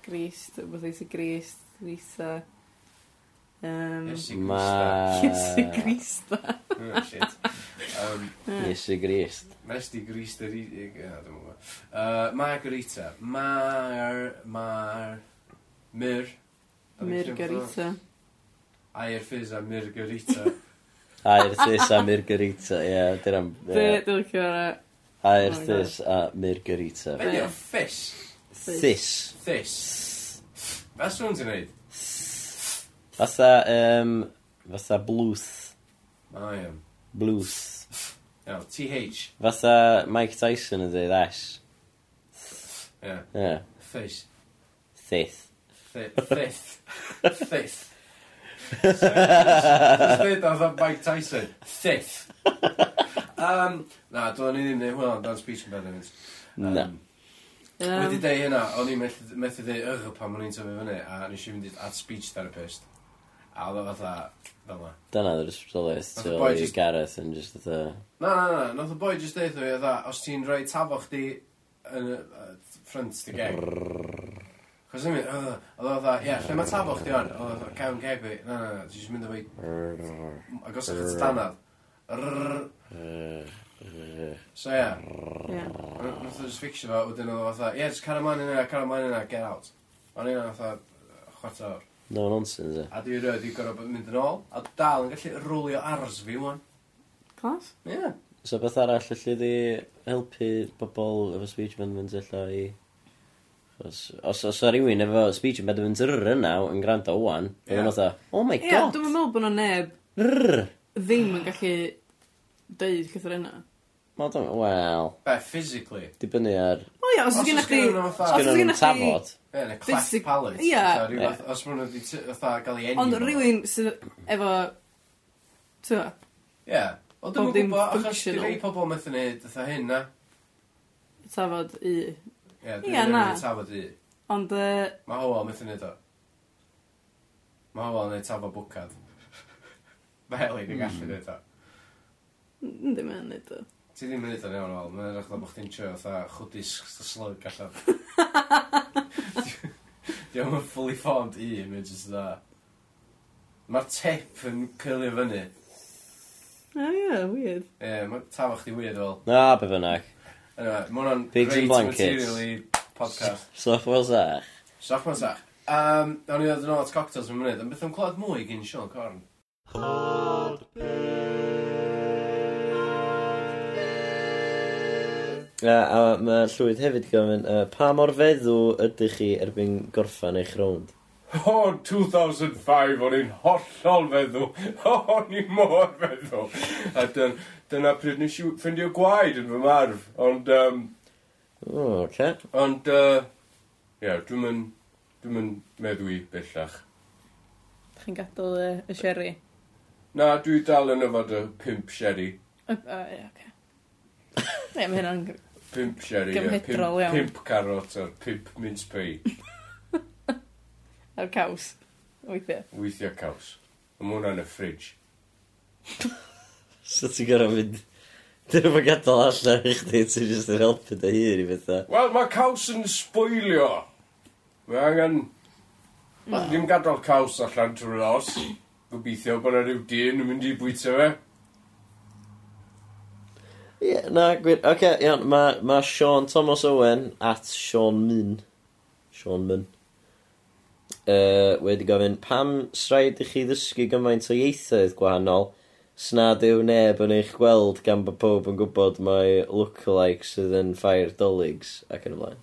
Grist, wbeth eisiau grist, Lisa. Um, Iesu Ma... Iesu Grista. oh, shit. Um, Iesu Grist. Nes di Grist yr unig... Ah, dwi'n gwybod. Uh, Margarita. Mar... Mar... Myr. Myrgarita. Air Fizz a Myrgarita. Air Fizz a Myrgarita, ie. Dwi'n... Dwi'n licio Aur oh thys a Murgarita. Be di o? Ffis? Thys. Thys. Beth swn ti'n neud? Fatha, um, fatha blwth. O, iawn. Blwth. Iawn, TH. Fatha Mike Tyson yn dweud S. Ie. Ie. Thys. Thith. Thith. Thith. Dwi'n dweud oedd o'n Mike Tyson. Thith. Um, na, dwi'n ni ddim neud hwnna, dan speech impediment. Um, na. Um, um Wedi dweud hynna, o'n i'n methu dweud ych pan o'n i'n tyfu fyny, a nes i fynd at speech therapist. A oedd o fatha, fel ma. Dyna ddod ysbrydoliaeth tu ôl i Gareth yn just fatha... Na, na, na, nath o boi just dweud o i fatha, os ti'n rhoi tafo chdi yn y ffrant dy geg. Cos ddim yn, oedd oedd oedd, ie, lle mae tafo chdi on, oedd oedd cawn ceg fi, na, na, na, ti eisiau mynd o fi, ac os oedd danad, So ie, nath o'n just fixio fo, wedyn oedd oedd, ie, just cara mlaen yna, cara mlaen yna, get out. O'n i'n oedd chwarta o'r. No nonsense, e. A dwi rhaid i gorfod mynd yn ôl, a dal yn gallu rwlio ars fi, wan. Clas? Ie. So beth arall, allai di helpu bobl efo speech amendments allan i Os, os, os o rywun efo speech impediment rr yna yn gwrando o'n, yeah. oedd o'n oh my god. Ie, yeah, dwi'n meddwl bod nhw'n neb rr. ddim yn gallu deud cythyr yna. Wel, dwi'n wel... Be, physically? Dibynnu ar... O ia, os ydych chi... Os ydych chi'n tafod. Ie, yn y cleft palate. Ie. Os maen nhw wedi gael ei enw. Ond rhywun sydd efo... Twa? Ie. Ond dwi'n gwybod, achos dwi'n rei pobl methu neud dwi'n hyn na. Tafod i Ie, dwi'n rili tafod i. Ond... Uh... Mae Howell methu neud o. Mae Howell yn neud tafod bwcad. Mae Elin yn gallu hmm. neud o. Ddim yn neud o. Ti ddim yn neud o'n iawn, Howell. Mae'n rhaid bod chdi'n trio fatha chwdys slug allan. Diolch yn fully formed i, mae'n just dda. Mae'r tip yn cylio fyny. O ie, yeah, weird. Ie, yeah, mae tafod chdi weird fel. Na, be bynnag. Anyway, mae hwnna'n Pigs and great blankets. material i podcast. Soch fel sach. Soch ma'n sach. Um, Nawn ni ddod yn ôl at cocktails yn mynd. Yn beth am clywed mwy gyn Sean Corn. A, a mae llwyd hefyd gofyn, uh, pa mor feddw ydych chi erbyn gorffan eich rownd? O, 2005, o'n i'n hollol feddw. O'n i'n mor feddw. A dyn, dyna pryd nes i ffindio gwaed yn fy marf, ond... Um, o, oh, okay. Ond, uh, ie, yeah, dwi'n mynd, dwi'n mynd meddwi bellach. Dach chi'n gadael y, y sherry? Na, dwi dal yn yfod y pimp sherry. O, oh, ie, oce. Ie, mae hynna'n... Pimp sherry, ie. Pimp, iawn. pimp carrot a'r pimp mince pie. a'r caws, weithiau. Weithiau caws. Mae hwnna'n y ffridge. So ti'n gorau mynd... Dyn nhw'n gadael allan i chdi, ti'n just yn helpu dy hun i bethau. Wel, mae caws yn sbwylio. Mae angen... Mm. Ddim gadael caws allan trwy'r os. Gobeithio bod yna rhyw dyn yn mynd i bwyta fe. Ie, yeah, na, gwir. Oce, okay, iawn, mae ma Sean Thomas Owen at Sean Mun. Sean Mun. Uh, wedi gofyn, pam sraid i chi ddysgu gymaint o ieithoedd gwahanol Snad yw neb yn eich gweld gan bod pob yn gwybod mae lookalikes sydd yn ffair doligs ac yn y blaen.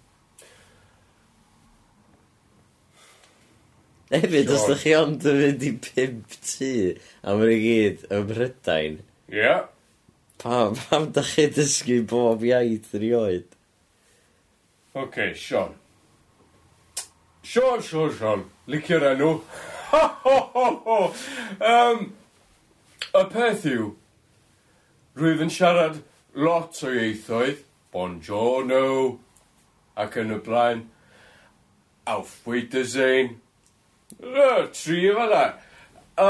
Hefyd, os ydych chi ond yn mynd i pimp tŷ, a mae'n i gyd ym Mhrydain. Ie. Yeah. Pam, pam da chi dysgu bob iaith yn oed? Oce, okay, Sean. Sean, Sean, Sean. Licio'r enw. Ho, ho, ho, ho. Um, Y peth yw, rwyf yn siarad lot o ieithoedd, bonjourno, ac yn y blaen, auf Wiedersehen, y tri fel la. A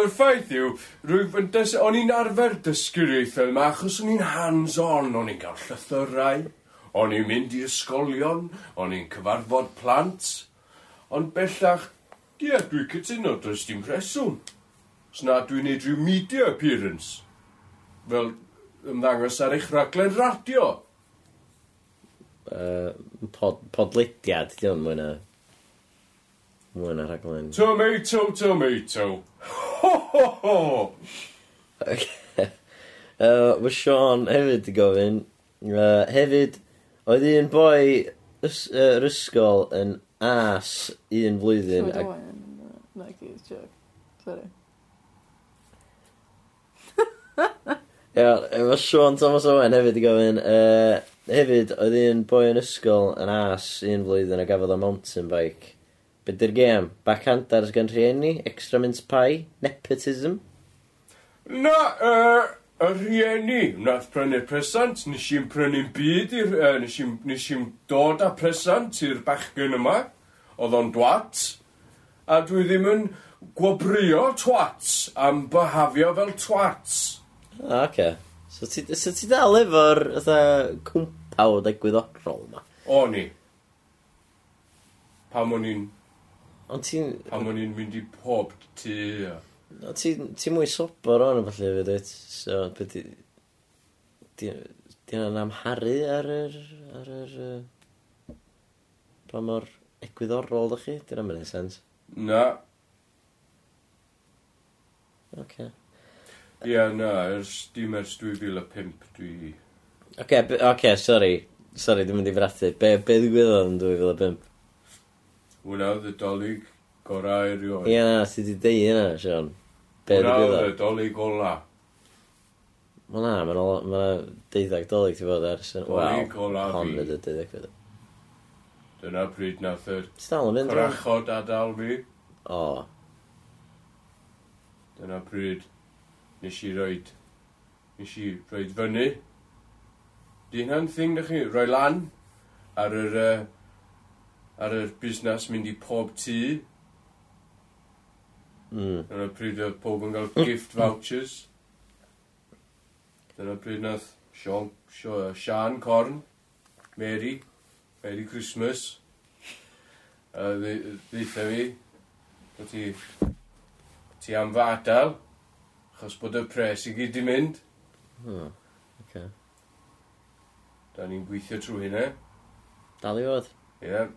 y ffaith yw, rwyf yn dys... O'n i'n arfer dysgu'r ieithoedd yma, achos o'n i'n hands-on, o'n i'n cael llythyrau, o'n i'n mynd i ysgolion, o'n i'n cyfarfod plant, ond bellach, ie, dwi'n cytuno, does dim rheswm os na dwi'n neud rhyw media appearance, fel ymddangos ar eich raglen radio. Uh, pod, podlediad, di o'n mwy na... Mwy na raglen... Tomato, tomato. Ho, ho, ho! Okay. Uh, Mae Sean hefyd i gofyn. Uh, hefyd, oedd un boi ys, uh, ysgol yn as un flwyddyn. Ac... Sorry. Iawn, efo Sean Thomas Owen hefyd i gofyn, uh, hefyd, oedd un boi yn ysgol yn as un flwyddyn a gafodd o mountain bike. Be di'r gem? Backhandars gan rhieni? Extra mince pie? Nepotism? Na, uh, y rhieni, nath prynu presant, nes i'n prynu'n byd i'r, uh, nes i'n nes i'n dod â presant i'r bachgen yma, oedd o'n dwat, a dwi ddim yn gwobrio twats am byhafio fel twats. Ah, o, oce. So ti, so ti dal efo'r fatha cwmpawd egwyddorol yma? O, ni. Pam o'n i'n... Ond ti'n... Pam o'n i'n mynd i pob tu... No, ti'n ti mwy sobor o'n falle fyd, wyt? so beth di... Di yna'n amharu ar yr... Ar yr uh, pa mor egwyddorol ydych chi? Di yna'n mynd sens? Na. Oce. Okay. Ie, na, ers, dim ers 2005 dwi... Oce, okay, okay, sori. Sori, dwi'n mynd i frathu. Be, be ddigwyddodd yn 2005? Hwna oedd y dolyg gorau erioed. Ie, na, ti di deud yna, Sean. Be Hwna oedd y dolyg ola. Wel na, mae'n ma, ma deuddag dolyg ti fod ers... Dolyg ola hon fi. ydy deuddag fydd. Dyna pryd nath yr Ti'n dal yn mynd? Rwan? gwrachod adal fi. O, Dyna pryd nes i roed, nes i roed fyny. Di hynna'n thing da chi, roi lan ar yr, uh, ar yr busnes mynd i pob tŷ. Mm. Dyna pryd oedd pob yn cael gift vouchers. Dyna pryd nath Sean, Sean Corn, Mary, Merry Christmas. Uh, Ddeitha fi, ti, ti am fy adael. Achos bod y pres i gyd i mynd. Hmm. Okay. Da ni'n gweithio trwy hynna. Dal i fod. Ie. Yeah.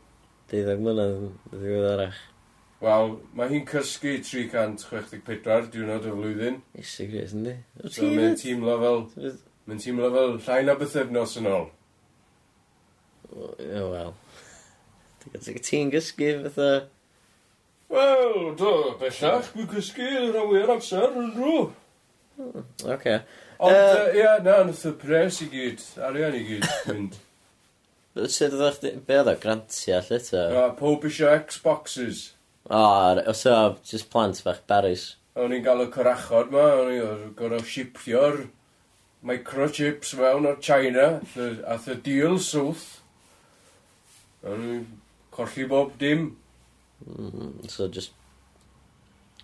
Deuddeg mlynedd yn ddiwedd arach. Wel, mae hi'n cysgu 364 diwrnod o flwyddyn. Isi gris, yndi? O So mae'n teimlo fel... Mae'n teimlo fel llai na bythefnos yn ôl. Wel. Ti'n gysgu fatha... Wel, do, bellach, dwi'n cysgu yn awyr amser yn rhw. Hmm, oce. Ond, yy, ie, na, nath y pres i gyd, arian i gyd, mynd. Sut ydych chi, be oedd o, grantia lle ta? Na, pob isio Xboxes. O, os o, just plant bach Paris. O'n i'n gael y corachod ma, o'n i'n gorau shipio'r microchips mewn o'r China, a the deal south. O'n i'n colli bob dim. Mm, so just...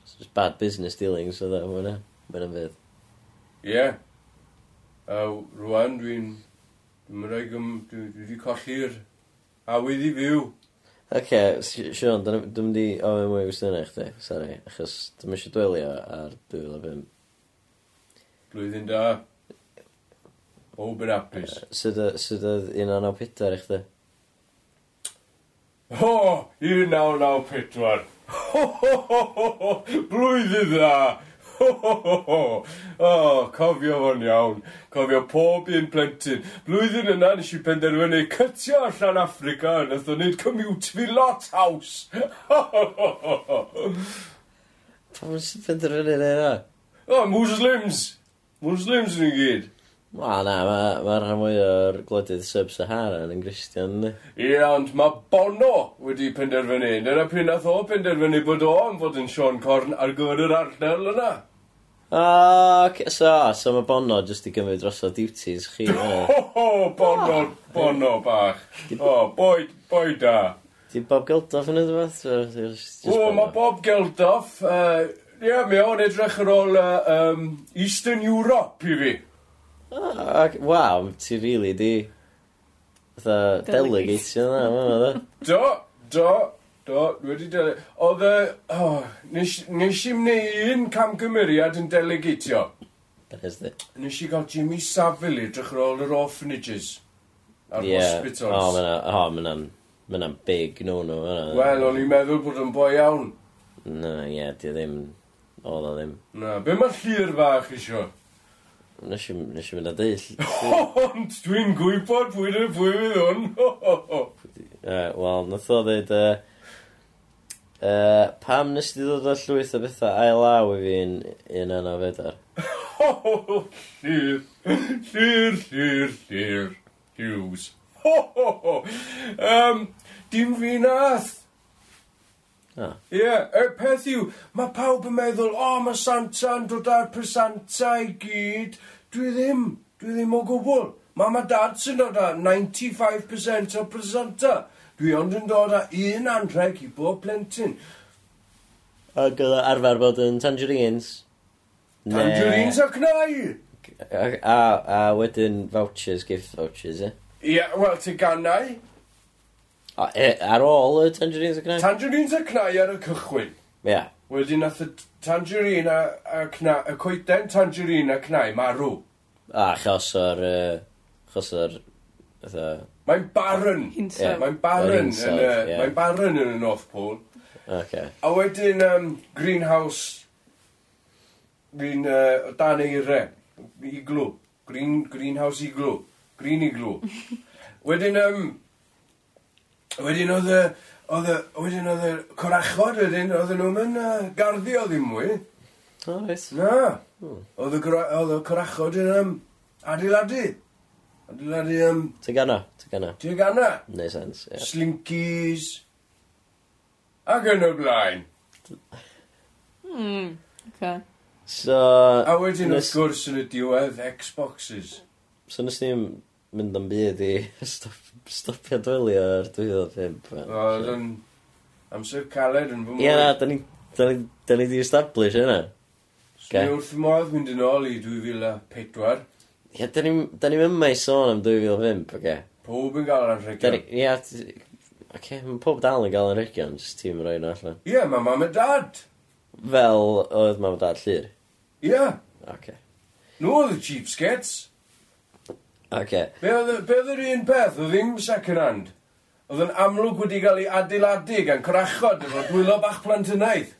So just bad business dealings so that mwyn e. Mwyn am fydd. Ie. Yeah. A rwan dwi'n... Dwi'n rhaid gym... Dwi wedi colli'r awydd i fyw. Oce, Sean, dwi'n mynd i ofyn mwy gwestiwn i chdi, sori, achos dwi'n eisiau dwelio ar 2005. Blwyddyn da. Bob yn apus. Sut oedd un o'n awpidar i chdi? Ho, 1994. Ho, ho, ho, ho, ho, blwyddyn dda. Ho, ho, ho, ho. O, cofio fo'n iawn. Cofio pob un plentyn. Blwyddyn yna nes i penderfynu cytio allan Africa a nath o wneud commute fi lot haws. Ho, ho, ho, ho, ho. Pam nes i penderfynu yna? O, Muslims. Muslims yn i gyd. Wel na, mae ma rhan mwy o'r gwledydd sub-Sahara yn Gristion, ni. Ie, ond mae Bono wedi penderfynu. Dyna pryd nath o penderfynu bod o am fod yn Sean Corn ar gyfer yr ardal yna. O, okay, so, so mae Bono jyst i gymryd dros o duties chi. Ho, ho, Bono, ah, Bono bach. O, boi, boi da. Di Bob Geldof yn edrych beth? O, mae Bob Geldof, ie, uh, yeah, mi o'n edrych ar ôl uh, um, Eastern Europe i fi. Ac, waw, ti rili really di... Fytha, delegatio na, ma'n dda. Do, do, do, wedi dele... Oedd y... Oh, nes, nes i'n neud un camgymeriad yn delegatio. Bethesda. Nes i gael Jimmy Savile edrych ar ôl yr orphanages. Ar yeah. hospitals. O, oh, mae'n... Oh, mae'n big, no, no. Wel, o'n i'n meddwl bod yn boi iawn. Na, ie, yeah, di ddim... Oedd o ddim. Na, be mae llir fach isio? Nes i, nes i mynd â deill. Ond dwi'n gwybod pwy dyna pwy fydd hwn. Wel, nath o ddeud, uh, uh, pam nes ti ddod o llwyth o bethau ail law i fi'n un yna fedar? llir, llir, llir, llir, Hughes. um, dim fi nath. Ie, oh. yeah, y peth yw, mae pawb yn meddwl, o, oh, mae Santa'n dod â'r presantau i gyd, Dwi ddim. Dwi ddim o gwbl. Mam a dad sy'n dod â 95% o presenta. Dwi ond yn dod â un anrheg i bob plentyn. Ac oedd o arfer bod yn tangerines. Ne- Tangerines a cnau! A, a, a wedyn vouchers, gift vouchers, e? Ie, wel, ti gannau. A- e- Ar ôl y tangerines ac yna? Tangerines a cnau ar y cychwyn. Ia. Wedyn nath y tangerine a, a cna, y coeden tangerine a cnau marw. A chos o'r... Uh, chos o'r... Mae'n barren. Yeah. Mae'n barren. yn y- Yeah. Mae'n barren yn y North Pole. Okay. A wedyn um, greenhouse... Green... Uh, o dan eire. Iglw. Green, greenhouse iglw. Green iglw. wedyn... Um, wedyn oedd y... Oedd y, wedyn oedd y corachod wedyn, oedd nhw'n yn uh, garddio ddim mwy. O, reis. Na. Oedd y, cora- oedd y corachod yn um, adeiladu. Adeiladu um, Ti'n gana? Ti'n gana? tegana, Neu sens, ie. slinkies, ac yn y blaen. Hmm, okay. So... A wedyn wnes- wrth gwrs yn y diwedd Xboxes. So nes ni'n mynd am byd i stop, stopio dwylio ar 2005. O, dyn... Amser caled yn fy mwyn. Ie, na, da ni, da ni, da ni di establish yna. Swn i wrth modd mynd yn ôl i 2004. Ie, da ni'n ni mynd mai sôn am 2005, oce. Okay. Pob yn gael ar rhegion. Ie, oce, mae pob dal yn gael ar rhegion, jyst ti'n rhoi yna allan. Ie, yeah, mae mam a dad. Fel oedd mam a dad llir? Ie. Yeah. Oce. Okay. Nhw oedd y cheapskates. Oce. Be oedd y- be oedd yr un peth, oedd ddim second hand. Oedd yn amlwg wedi cael ei adeiladu gan crachod efo dwylo bach plantynaidd.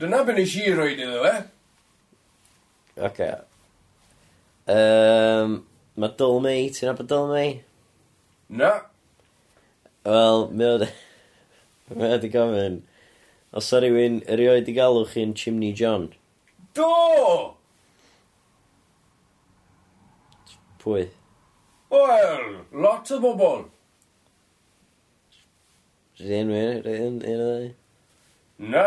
Dyna be nes i roed iddo fe. Oce. Um, mae Dolmei, ti'n abod Dolmei? Na, Wel, mi oedd... mi oedd i gofyn, os ar rywun erioed i galw chi'n Chimney John, do! pwy? Wel, lot o bobl. Rydyn ni enw, rydyn un o ddau. Na.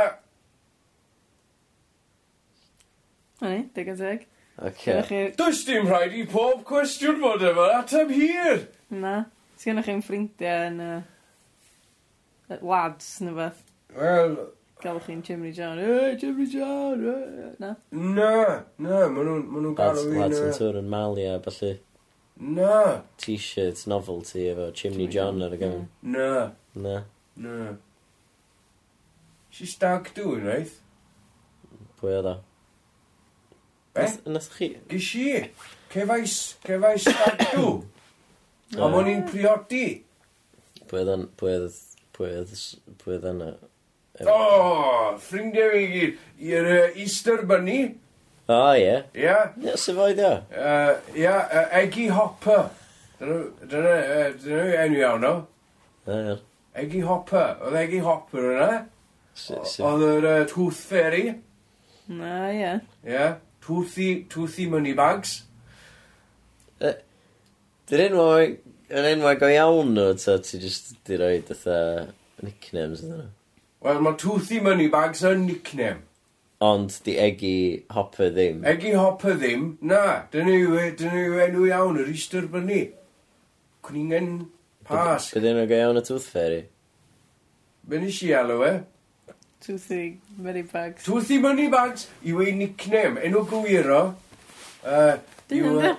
Ai, digon teg. Oce. Chi... Does dim rhaid i pob cwestiwn fod efo ateb hir. Na. Sgynnoch chi'n ffrindiau yn... Uh, lads, neu beth. Wel... Gael chi'n Chimney John. Hey, Chimney John! E. Na. Na, na, maen nhw'n ma galw fi'n... Lads yn tŵr yn Malia, felly. Na. T-shirt novelty efo Chimney John ar y gefn. Na. Na. Na. Si stag dŵr, reith? Pwy oedd o? Eh? Be? Nes chi? Gys i. Cefais, cefais stag dwi? Am o'n i'n priodi. Pwy oedd o'n, pwy oedd, pwy oedd, pwy oedd o'n... O, ffrindiau fi gyd. I'r e, Easter Bunny. O, ie. Ie. Ie, sef oedd o? Yy, Ie, yy, Eggy Hopper. Dyna yw enw iawn o. O, iawn. Eggy Hopper. Oedd Eggy Hopper yna. S- s- Oedd yr uh, Tooth Fairy. Na, ie. Ie. Toothy, Toothy Money Bags. Dy'r enw yn enwau go iawn nhw, ta ti jyst di roi ytha nicknames ydyn nhw. Wel, mae Toothy Money Bags yn nickname. Ond di egi Hopper ddim. Eggy Hopper ddim? Na, dyn nhw e, yw enw iawn yr Easter Bunny. Cwningen Pasg. Bydd enw go iawn y Tooth Fairy? Be nes i alw e? Toothy Moneybags. Toothy Money Bags! yw ei nickname. Enw gwiro. Uh, yw, uh,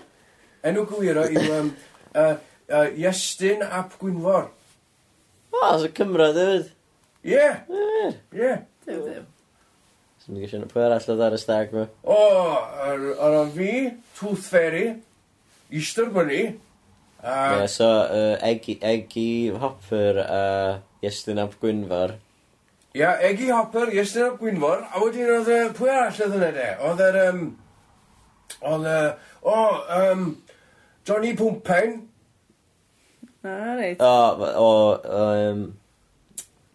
enw gwir o yw um, uh, uh, Iestyn Ap Gwynfor. O, oh, so Cymra, David. Ie. Ie. Ie. Dwi'n mynd i. Pwy arall oedd ar y stag ma? O, ar, ar o'n fi, Tooth Fairy, Easter Bunny, a... Yeah, so, uh, Eggy, Eggy Hopper a Iestyn Ab Gwynfor. Ia, yeah, Eggy Hopper, Iestyn Ab Gwynfor, a wedyn oedd... Uh, pwy arall oedd yna de? Oedd yr... Um, oedd... Uh, o, um, Johnny Pwmpen. Na, reit. O, o, o, um,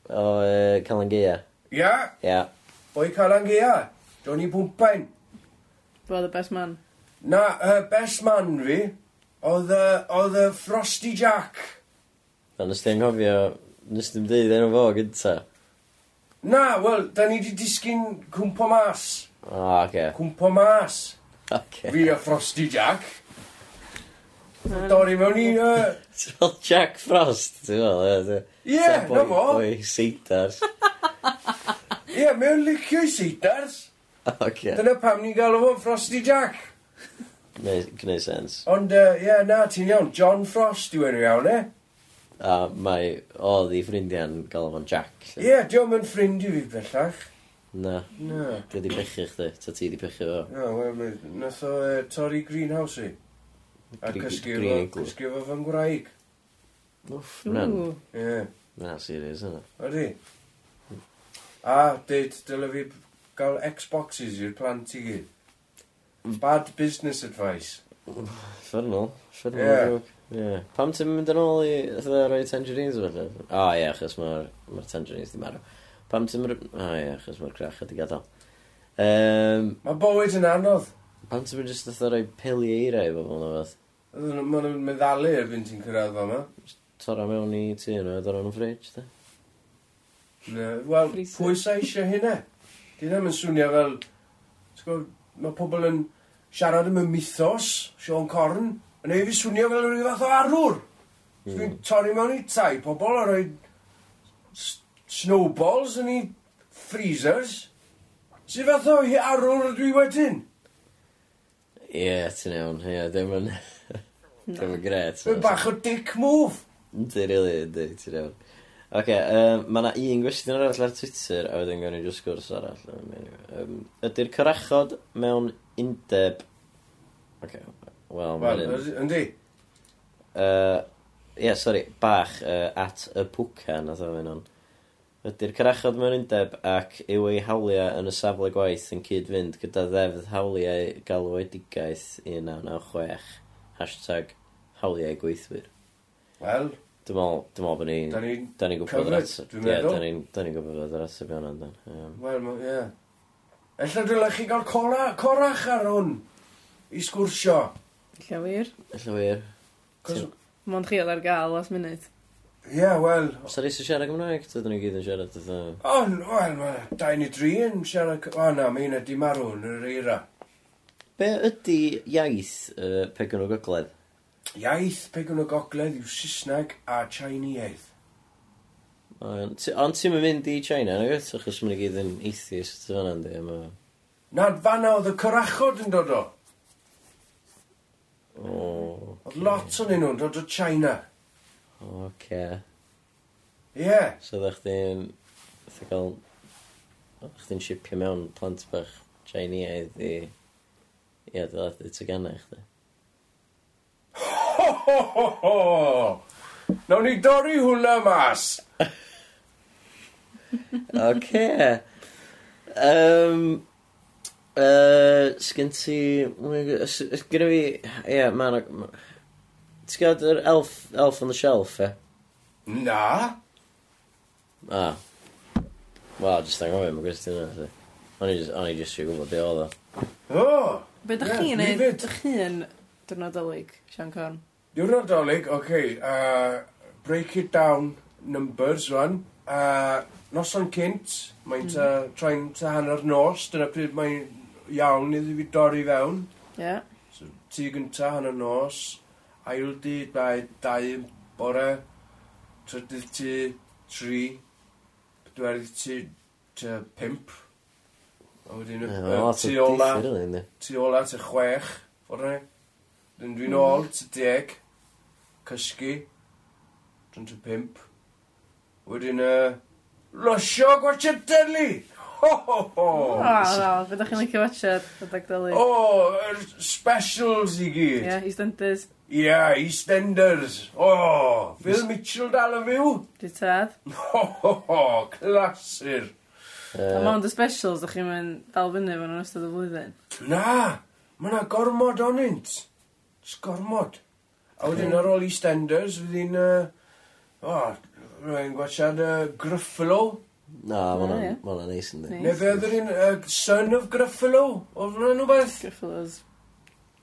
o, uh, Calan Gia. Ia? Yeah. Ia. Yeah. Boi Calangea, Johnny Pwmpain. Fo the best man. Na, uh, best man fi, oedd y, oedd y Frosty Jack. Na, nes ti'n cofio, nes ti'n dweud enw fo gynta. Na, wel, da ni wedi disgyn cwmpo mas. O, oh, okay. Cwmpo mas. Okay. Fi a Frosty Jack. Dori mewn i... Fel Jack Frost, ti'n meddwl? Ie, na fo. Boi seitars. Ie, yeah, mewn licio i seitars. Okay. Dyna pam ni'n gael o'n Frosty Jack. Gwneud sens. Ond, ie, uh, yeah, na, ti'n iawn. John Frost yw enw iawn, e? A mae, oedd i ffrindiau'n gael o'n Jack. Ie, yeah, diolch yn ffrind i fi bellach. Na. Na. Dwi wedi pechu chdi, ta ti di pechu fo. Na, wel, nath o uh, torri greenhouse i. A cysgu fo fan gwraig. Wff, na. Ie. Na, serious yna. Odi? A dweud, dyle fi gael Xboxes i'r plant i gyd. Mm. Bad business advice. Ffernol. Ffernol. Yeah. Pam ti'n mynd yn ôl i fatha roi tangerines o falle? O ie, achos mae'r ma tangerines di marw. Pam ti'n mynd... O ie, achos mae'r crach ydi gadael. Um, mae bywyd yn anodd. Pam ti'n mynd jyst fatha roi pili eirau i bobl na fath? Mae'n nhw'n meddalu erbyn ti'n cyrraedd fel yma. Tora mewn i tu nhw, dod nhw'n ffridge, da. Wel, pwy sa eisiau hynna? Di ddim yn swnio fel... Mae pobl yn siarad am y mythos, Sean Corn, yn ei fi swnio fel rhyw fath o arwr. Mm. Dwi'n torri mewn i tai pobl a rhoi snowballs yn ei freezers. Sut fath o arwr ydw i wedyn? Ie, yeah, ti'n iawn. Ie, yeah, ddim yn... ddim yn gret. Mae'n bach o dick move. Yndi, rili, yndi, ti'n iawn. Oce, um, mae yna un gwestiwn arall ar Twitter, a wedyn gawn ni just gwrs arall. Um, ydy'r cyrachod mewn undeb... Oce, okay, wel... mae'n... yndi? Uh, yeah, sorry, bach uh, at y pwcan, na dda fe nhw'n. Ydy'r cyrachod mewn undeb ac yw ei hawliau yn y safle gwaith yn cyd-fynd gyda ddefdd hawliau galwedigaeth 1996. Hashtag hawliau gweithwyr. Wel, Dwi'n meddwl, dwi'n meddwl bod ni'n... Da ni'n da ni gwybod yr ateb. Dwi'n meddwl. Ie, da ni'n gwybod yr ateb iawn andan. Wel, ie. Ella dylech chi gael cora, corach ar hwn i sgwrsio. Ella wir. Ella wir. Mond chi oedd ar gael os munud. Ie, yeah, wel... Os da ni sy'n siarad Gymraeg, dydyn ni gyd yn siarad ydw. O, wel, mae dau neu dri yn siarad... O, na, mae un ydi marw yn yr eira. Be ydy iaith uh, Pegan o Gogledd? Iaith pegon o gogledd yw Saesneg a Chinese. Ond ti'n mynd i China, nag oes? Achos mae'n gyd yn atheist fan yndi. Ma... Nad fanna oedd y corachod yn dod o. O. Oh. Oedd lot o'n nhw'n dod o China. O, oce. Ie. So ddech chi'n... Ddech gael... Ddech chi'n shipio mewn plant bach Chinese i... Ie, ddech chi'n tegana chdi ho, ho, ho. Nawn ni dorri hwnna mas. Oce. Um, uh, Sgyn ti... Gynna fi... Ie, ma'n... Ti'n gael yr elf, elf on the shelf, e? Na. Ah. Wel, jyst anghofio, mae'n gwestiwn yna. O'n i jyst i'n gwybod be oedd o. O! Be da chi'n neud? dych chi'n dwrnod Sean Corn? Diwrnod Dolig, oce. Okay, uh, break it down numbers rwan. Uh, noson cynt, mae'n mm. ta, traen ta hanner nos, dyna pryd mae'n iawn iddi fi dorri fewn. Ie. Yeah. So, ti gynta hanner nos, ail di, dau, dau bore, trydydd ti, tri, pedwerydd ti, ti, pimp. A wedyn, yeah, uh, tu ola, tu ola, ti chwech, ffordd Dyn dwi'n ôl, ty deg, cysgu, dyn ty pimp. Wedyn, uh, losio gwatsio deli! Ho, ho, ho! O, o, fyddwch chi'n licio watcha rhedeg deli. O, yr specials i gyd. Ie, EastEnders. Ie, yeah, EastEnders. O, oh, Phil Mitchell dal y fyw. Di tad. Ho, ho, ho, clasur. Uh, Ond dy specials, ydych chi'n mynd dal fyny fan yn ystod y flwyddyn? Na, mae yna gormod onynt sgormod. A wedyn ar ôl EastEnders, fydd hi'n... Uh, oh, rwy'n gwachad uh, Gruffalo. Na, ma' hwnna'n neis yn di. Neu fe oedd yr un uh, Son of Gruffalo, oedd hwnna'n rhywbeth? Gruffalo's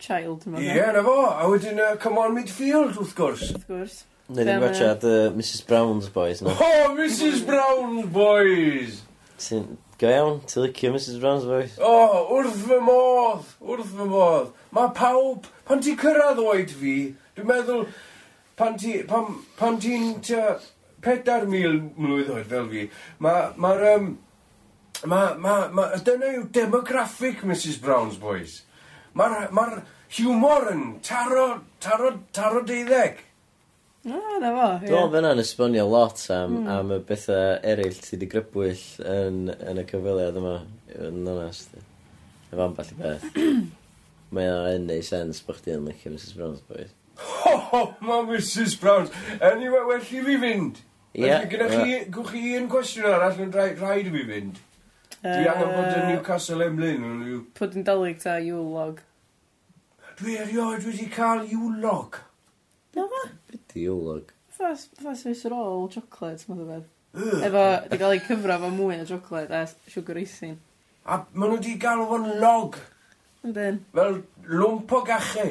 child yma. Ie, yeah, na fo. A wedyn uh, Come On Midfield, wrth gwrs. Wrth gwrs. Neu ni'n gwachad uh, Mrs Brown's Boys. No? Oh, Mrs Brown's Boys! Ti'n go iawn, ti'n licio Mrs Brown's Boys? O, oh, wrth fy modd, wrth fy modd. Mae pawb pan ti cyrraedd oed fi, dwi'n meddwl, pan ti'n, pan, pan ti'n, tia, pedair mil mlwydd oed fel fi, mae'r, ma, ma um, ma, ma, ma, dyna yw demographic Mrs Brown's Boys. Mae'r ma, r, humor yn taro, taro, taro deuddeg. No, na fo. Dwi'n meddwl fe yna'n esbonio lot am, mm. am y bethau eraill ti wedi grybwyll yn, yn y cyfweliad yma, yn onest. Efo amball i beth. Mae o yn neud sens bod chdi yn licio Mrs Browns Boys. Ho, ho, mae Mrs Browns. Anyway, well i fi fynd. Ie. Yeah, Gyda chi, gwch chi un cwestiwn arall yn rhaid i fi fynd. Dwi angen bod yn Newcastle Emlyn. Pwyd yn dalig ta Ewlog. Dwi erioed wedi cael Ewlog. Na fa? Beth i Ewlog? Fas fes yr ôl chocolate, mae'n dweud. Efo, di gael ei cyfro efo mwy o chocolate a sugar icing. A maen nhw wedi galw fo'n log. Yndyn. Fel lwmp o gachu.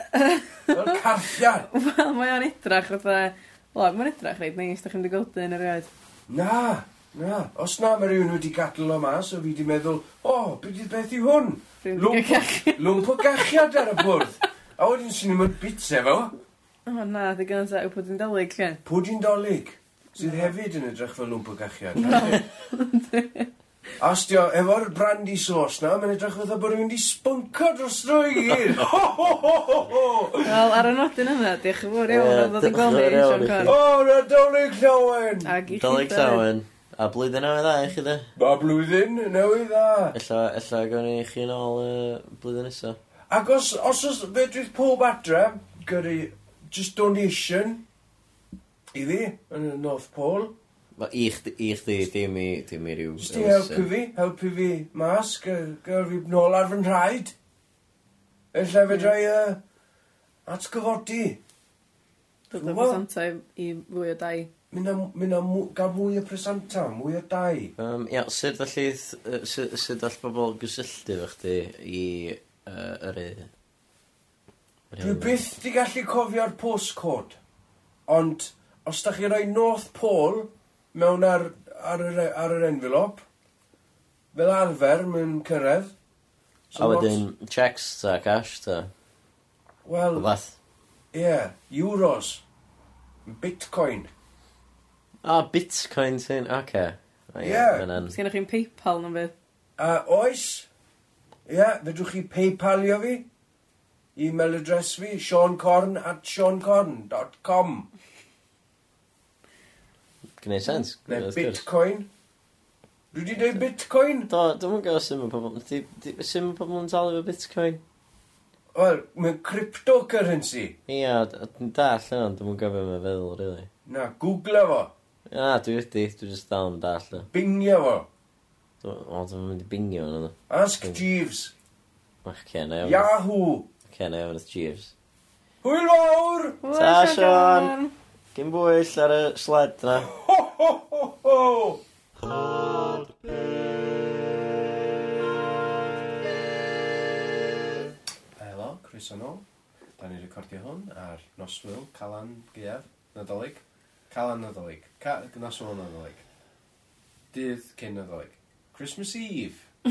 Fel carllian. Wel, mae o'n edrach fatha... Wel, mae'n edrach reid neis, da chi'n di gweld yn yr oed. Na, na. Os na, mae rhywun wedi gadl o mas, o fi wedi meddwl, o, oh, beth yw beth yw hwn? Lwmp o, lwmp o gachiad ar y bwrdd. A wedyn sy'n mynd bitsa fo. O oh, na, dy gan sa, yw pwdyn dolyg, lle? Pwdyn dolyg, sydd hefyd yn edrych fel lwmp o gachiad. No. Os di o efo'r brandy sauce na, mae'n edrych fatha bod rhywun wedi spunco dros dro gyd. Ho, ho, ho, ho, ho. Wel, ar y nodyn yna, diolch yn fawr iawn am ddod yn gweld ni, Sean Corn. O, na Dolig Llawen! Dolig Llawen. A blwyddyn newydd dda i chi de? A blwyddyn newydd dda. Ella, ella gawn ni chi nôl y blwyddyn nesaf. Ac os, os os fedrith pob adre, gyrru just donation i fi, yn y North Pole, I chdi, i chdi, dim i, dim i ryw... Sti helpu fi, helpu fi mas, gael fi nôl ar fy nhraed. Efallai fe drai uh, atgyfodi. Dwi'n bod am time i fwy o dau Mynd am, mynd am gael mwy o presanta, mwy o dau. Um, ia, sut allith, sut, sut all bobl gysylltu fe chdi i uh, yr e? Dwi byth di gallu cofio'r postcode, ond os da chi roi North Pole mewn ar, ar, yr, e, ar yr envelope. Fel arfer, mae'n cyrraedd. So a wedyn, checks ta, cash ta. Wel... Rhywbeth. Ie, yeah, euros. Bitcoin. Ah, bitcoin sy'n, oce. Okay. Ie. Yeah. Sgennych chi'n Paypal na fydd? A oes. Ie, yeah, fedrwch chi Paypalio fi. E-mail address fi, seancorn at seancorn.com gwneud sens. Neu bitcoin. Dwi wedi dweud bitcoin? Do, dwi'n mwyn gael sy'n mynd pobl. Sy'n mynd pobl yn talu fe bitcoin? Wel, mae'n cryptocurrency. Ia, dwi'n dall yna, dwi'n mwyn gofio mewn feddwl, really. Na, googla fo. Na, dwi wedi, dwi just dal yn dall yna. Bingio fo. O, dwi'n mynd i bingio yna. Ask Jeeves. Ach, cen, Yahoo! Cen, efo'n Jeeves. Hwyl fawr! Ta, Sean! Dim bwyll ar y sled na. Ho, ho, ho, ho! Helo, Chris yn ôl. Da ni'n recordio hwn ar noswyl, Calan Gaeaf, Nadolig. Calan Nadolig. Ca noswyl Nadolig. Dydd cyn Nadolig. Christmas Eve.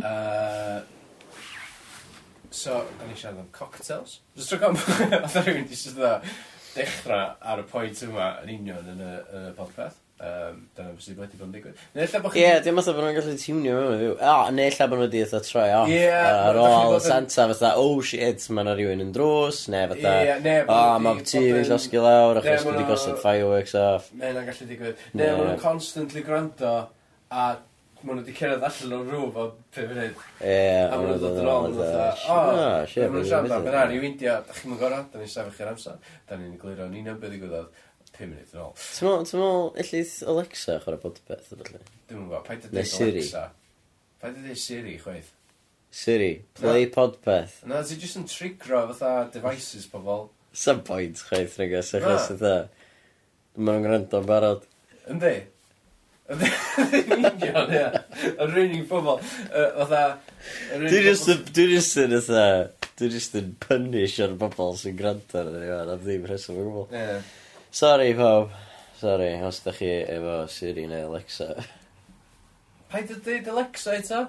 uh, so, da ni siarad am cocktails. Just drog am, oedd rhywun di sydd dda dechrau ar y pwynt yma yn union yn y, yn y podpeth. Um, dyna beth sydd wedi bod yn digwydd. Neu lla bod chi... Ie, yeah, dim fatha bod nhw'n gallu tiwnio mewn i fyw. O, oh, neu lla bod nhw wedi eitha troi off. Ie. Ar ôl Santa fatha, oh shit, mae yna rhywun yn drws, neu fatha, o, mae'n tŷ yn llosgu lawr achos wedi gosod fireworks off. Neu yna'n gallu digwydd. Neu mae nhw'n constantly gwrando a maen nhw wedi cerdd allan o'r rŵf o pe fynd. Ie, a maen nhw dod yn ôl yn dweud, o, maen nhw'n siarad am byrra rhyw India, da chi'n mynd gorau, da ni'n sefyll i'r amser, da ni'n glir o'n un am beth i gwybod, 5 munud yn ôl. Ti'n meddwl, illith Alexa chwarae podpeth, efallai? Dwi'n gwybod, paid ydych Alexa. Paid ydych Siri, chweith? Siri, play podpeth. Na, ti jyst yn trigro fatha devices pobol. Some point, chwaith, nag oes, achos fatha, maen nhw'n gwrando yn barod. Yndi? Yn union, ie. Yn rhywun pobol. Fatha... Dwi just yn... Dwi just yn fatha... Dwi just yn punish ar bobl sy'n gwrando ar ni fan am ddim rheswm o gwbl. Yeah. Sorry, pawb. Sorry, os da chi efo Siri neu Alexa. Paid y dweud Alexa eto?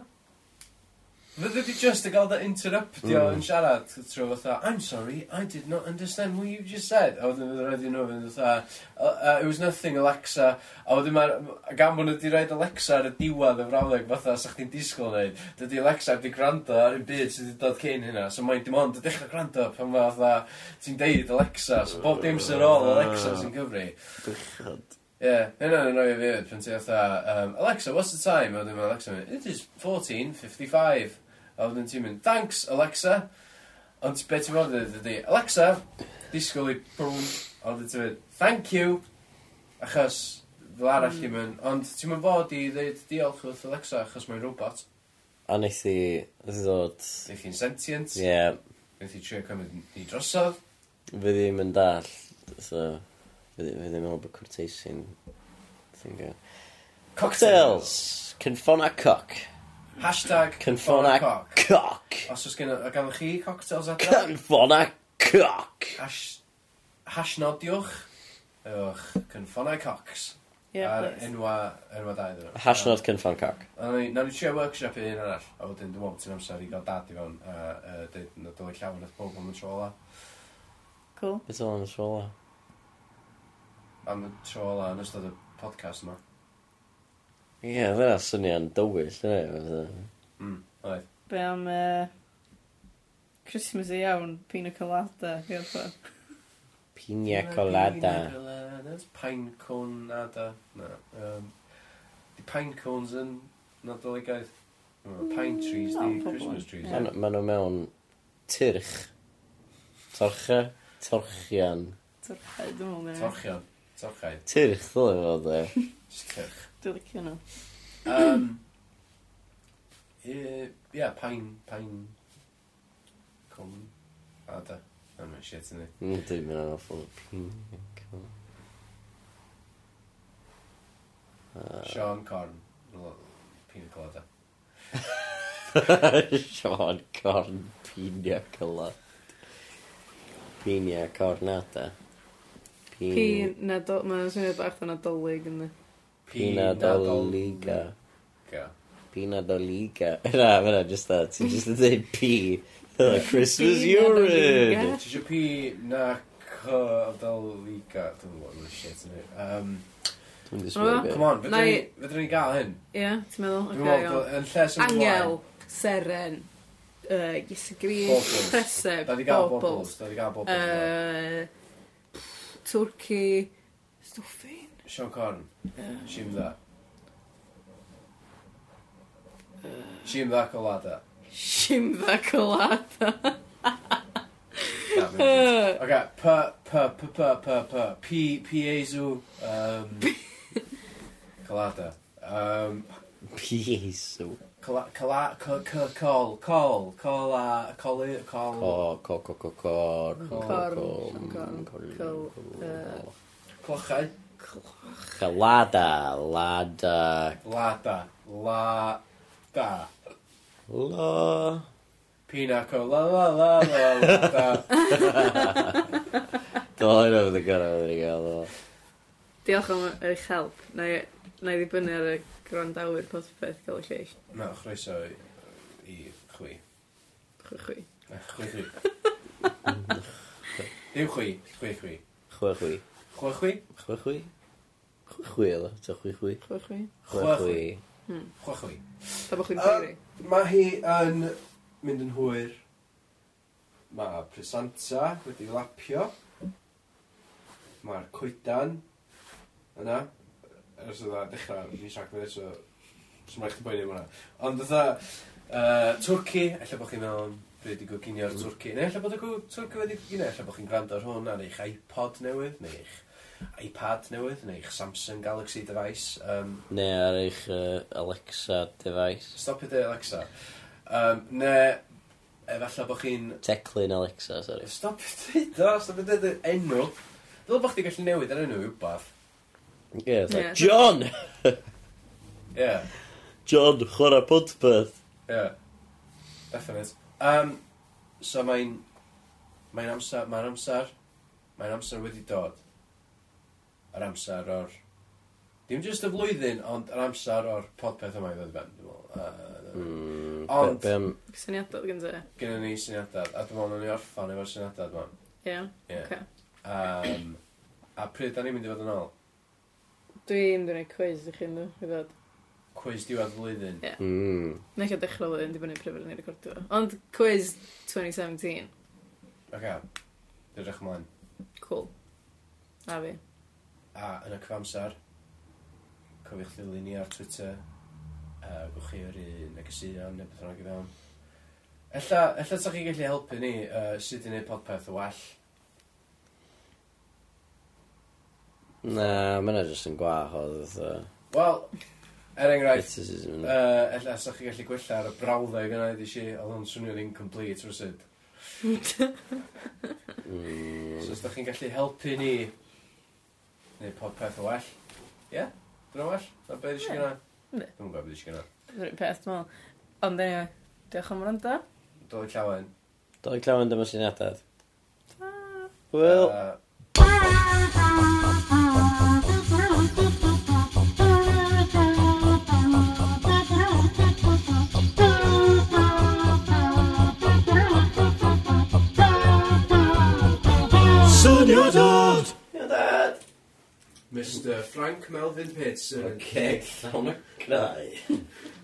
Fydde di just yn gael dy interruptio mm. yn siarad trwy fatha, I'm sorry, I did not understand what you just said. A wedyn fydde rhaid i nhw fynd fatha, "Uh, uh, it was nothing, Alexa. A wedyn mae'r gan bod nhw wedi rhaid Alexa ar y diwedd y frawleg fatha, sa chdi'n disgwyl wneud, dydy Alexa wedi gwrando ar un byd sydd wedi dod cyn hynna. So mae'n dim ond y dechrau gwrando pan mae fatha, ti'n deud Alexa, so bob dim sy'n ôl Alexa sy'n cyfri. Bychod. Ie, hynna'n annoio fi hefyd, pan ti fatha, um, Alexa, what's the time? A wedyn mae Alexa mynd, it is 14.55. A wedyn ti'n mynd, thanks, Alexa. Ond beth ti'n fod ydy, Alexa, disgwyl i bwm. A wedyn ti'n mynd, thank you. Achos, fel arall mm. mynd, ond ti'n mynd fod i ddeud diolch wrth Alexa, achos mae'n robot. A wnaeth i ddod... Wnaeth i'n sentient. Ie. Yeah. Wnaeth i trio cymryd ni drosodd. Fy ddim yn dall, so... Fe ddim yn bod Cwrteisi'n... Thingo. Cocktails! Cynffona coc. Hashtag Cynffona coc. Os oes gen o ganddo chi cocktails adra? Cynffona coc. Hash, hash nodiwch. Ewch, cynffonau cocs. Yeah, ar please. enwa, enwa dau ddyn nhw. Hashnod cynffon coc. Nawn ni trio workshop i un arall. A wedyn, dwi'n meddwl, ti'n amser i gael dad i fewn. A uh, dweud, na dylai llawn eich bob am y trola. Cool. Beth o'n y trola? am y tro ola yn ystod y podcast yma. Ie, yeah, fe'na syniad dywyll, yna. Mm, oedd. Be am e, uh, Christmas i iawn, pina colada, gael ffordd. Pina colada. Pine cone nada. Na. Um, di pine cones yn nadoligaidd. Mm, pine trees, di oh, Christmas trees. Yeah. Maen ma nhw mewn tyrch. Torcha. Torchian. Torcha, dwi'n meddwl. Torchian. Tocau. Tyrch ddylai fod e. Tyrch. Dwi'n licio nhw. Um, Ie, yeah, pain, pain, com, a da. Na, mae'n shit yn ei. Mm, dwi'n mynd yn awful. Sean Corn. Pina colada. Sean Corn, pina colada. Pina cornada. Pi nadolig. Mae'n swnio bach o nadolig yn Pi nadoliga. Pina nadoliga. Na, fyna, just da. Ti'n just yn dweud pi. Christmas urine. Ti'n siw P na co adoliga. Dwi'n gwybod, mae'n shit yn Um, Come on, fydden ni'n gael hyn? Ie, ti'n meddwl? Yn lle sy'n Angel, seren, uh, Iesu Gris, Preseb, Bobbles. Da di gael Bobbles. Da di gael Bobbles. Twrci, stwffin. Sean Corn. Yeah. Shim dda. Shim dda colada. Shim dda colada. Oce, p, p, p, p, p, p, p, piezu, um, colada. Um, piezu. Cola, cola, Col, col, col, col, col, a, col, col... Col, uh, col, col, cor, col, col, Clochau. Lada, lada. Lada, la, da. La. Pinaco, la, la, la, la, la, All I know the gun over the gael. Diolch am eich help. Na i ddibynnu ar y gwrandawyr podpeth gael y lleill. Na, chroeso i i chwi. Chwi chwi. Na, chwi chwi. Dim chwi, chwi chwi. Chwe chwi. Chwi chwi? Chwe chwi. Chwe chwi, ydw, ta chwi chwi. Chwi chwi. Chwe chwi. Chwi chwi. Ta bo chwi'n chwi. Mae hi yn mynd yn hwyr. Mae presanta wedi lapio. Mae'r coedan yna ers oedd dechrau mis Rhagfyr, so sy'n rhaid chi boi'n hwnna. Ond dda, uh, Twrci, efallai bod chi'n meddwl, bryd i gwrginio mm. Twrci, neu efallai bod y Twrci wedi gwrginio, efallai bod chi'n gwrando ar hwn ar eich iPod newydd, neu eich iPad newydd, neu eich Samsung Galaxy device. Um, neu ar eich uh, Alexa device. Stop it Alexa. Um, neu efallai bod chi'n... Teclyn Alexa, sorry. Stop it, da, stop it, enw. Dwi'n bod chdi gallu newid ar enw rhywbeth. Ie, fatha, John! Ie. John, chwarae podpeth. Ie. Definite. Um, so mae'n... Mae'n amser... Mae'n amser... Mae'n amser wedi dod. Yr amser o'r... Dim just y flwyddyn, ond yr amser o'r podpeth yma i ddod i ben, dwi'n meddwl. Mm, ond... Be, be, syniadad gen ti? Gen ni syniadad, a dwi'n meddwl ni orffan efo'r syniadad yma. Ie, yeah, yeah. okay. Um, a pryd da ni'n mynd i fod yn ôl? Dwi'n dwi'n gwneud cwiz i chi ynddo, i ddod. Cwiz diwedd flwyddyn. Ie. Mm. Nech o dechrau flwyddyn, di bynnu prifil ni'n recordio. Ond quiz 2017. Oce, dyrach ymlaen. Cool. A fi. A yn y cyfamser, cofiwch ddilyn ni ar Twitter, uh, gwch chi yr un negeseuon neu beth bynnag i fewn. Ella, ella sa chi gallu helpu ni uh, sut i wneud podpeth y well. Na, mae yna jyst yn gwach o dda. Wel, er enghraifft, uh, ella sa'ch chi gallu gwella ar y brawddau gyna i si, oedd hwn swnio'n incomplete rwysyd. mm. So, os da chi'n gallu helpu ni, neu popeth o well, ie, yeah, dyna well, na beth eisiau gyna. Dwi'n gwybod beth eisiau gyna. Dwi'n peth mol. Ond anyway, diolch am rando. Doi llawen. Doi llawen dyma syniadad. Wel... Uh, Sonio dad! Sonio dad! Mr Frank Melvin Pitts yn... Ceg llawn y crai.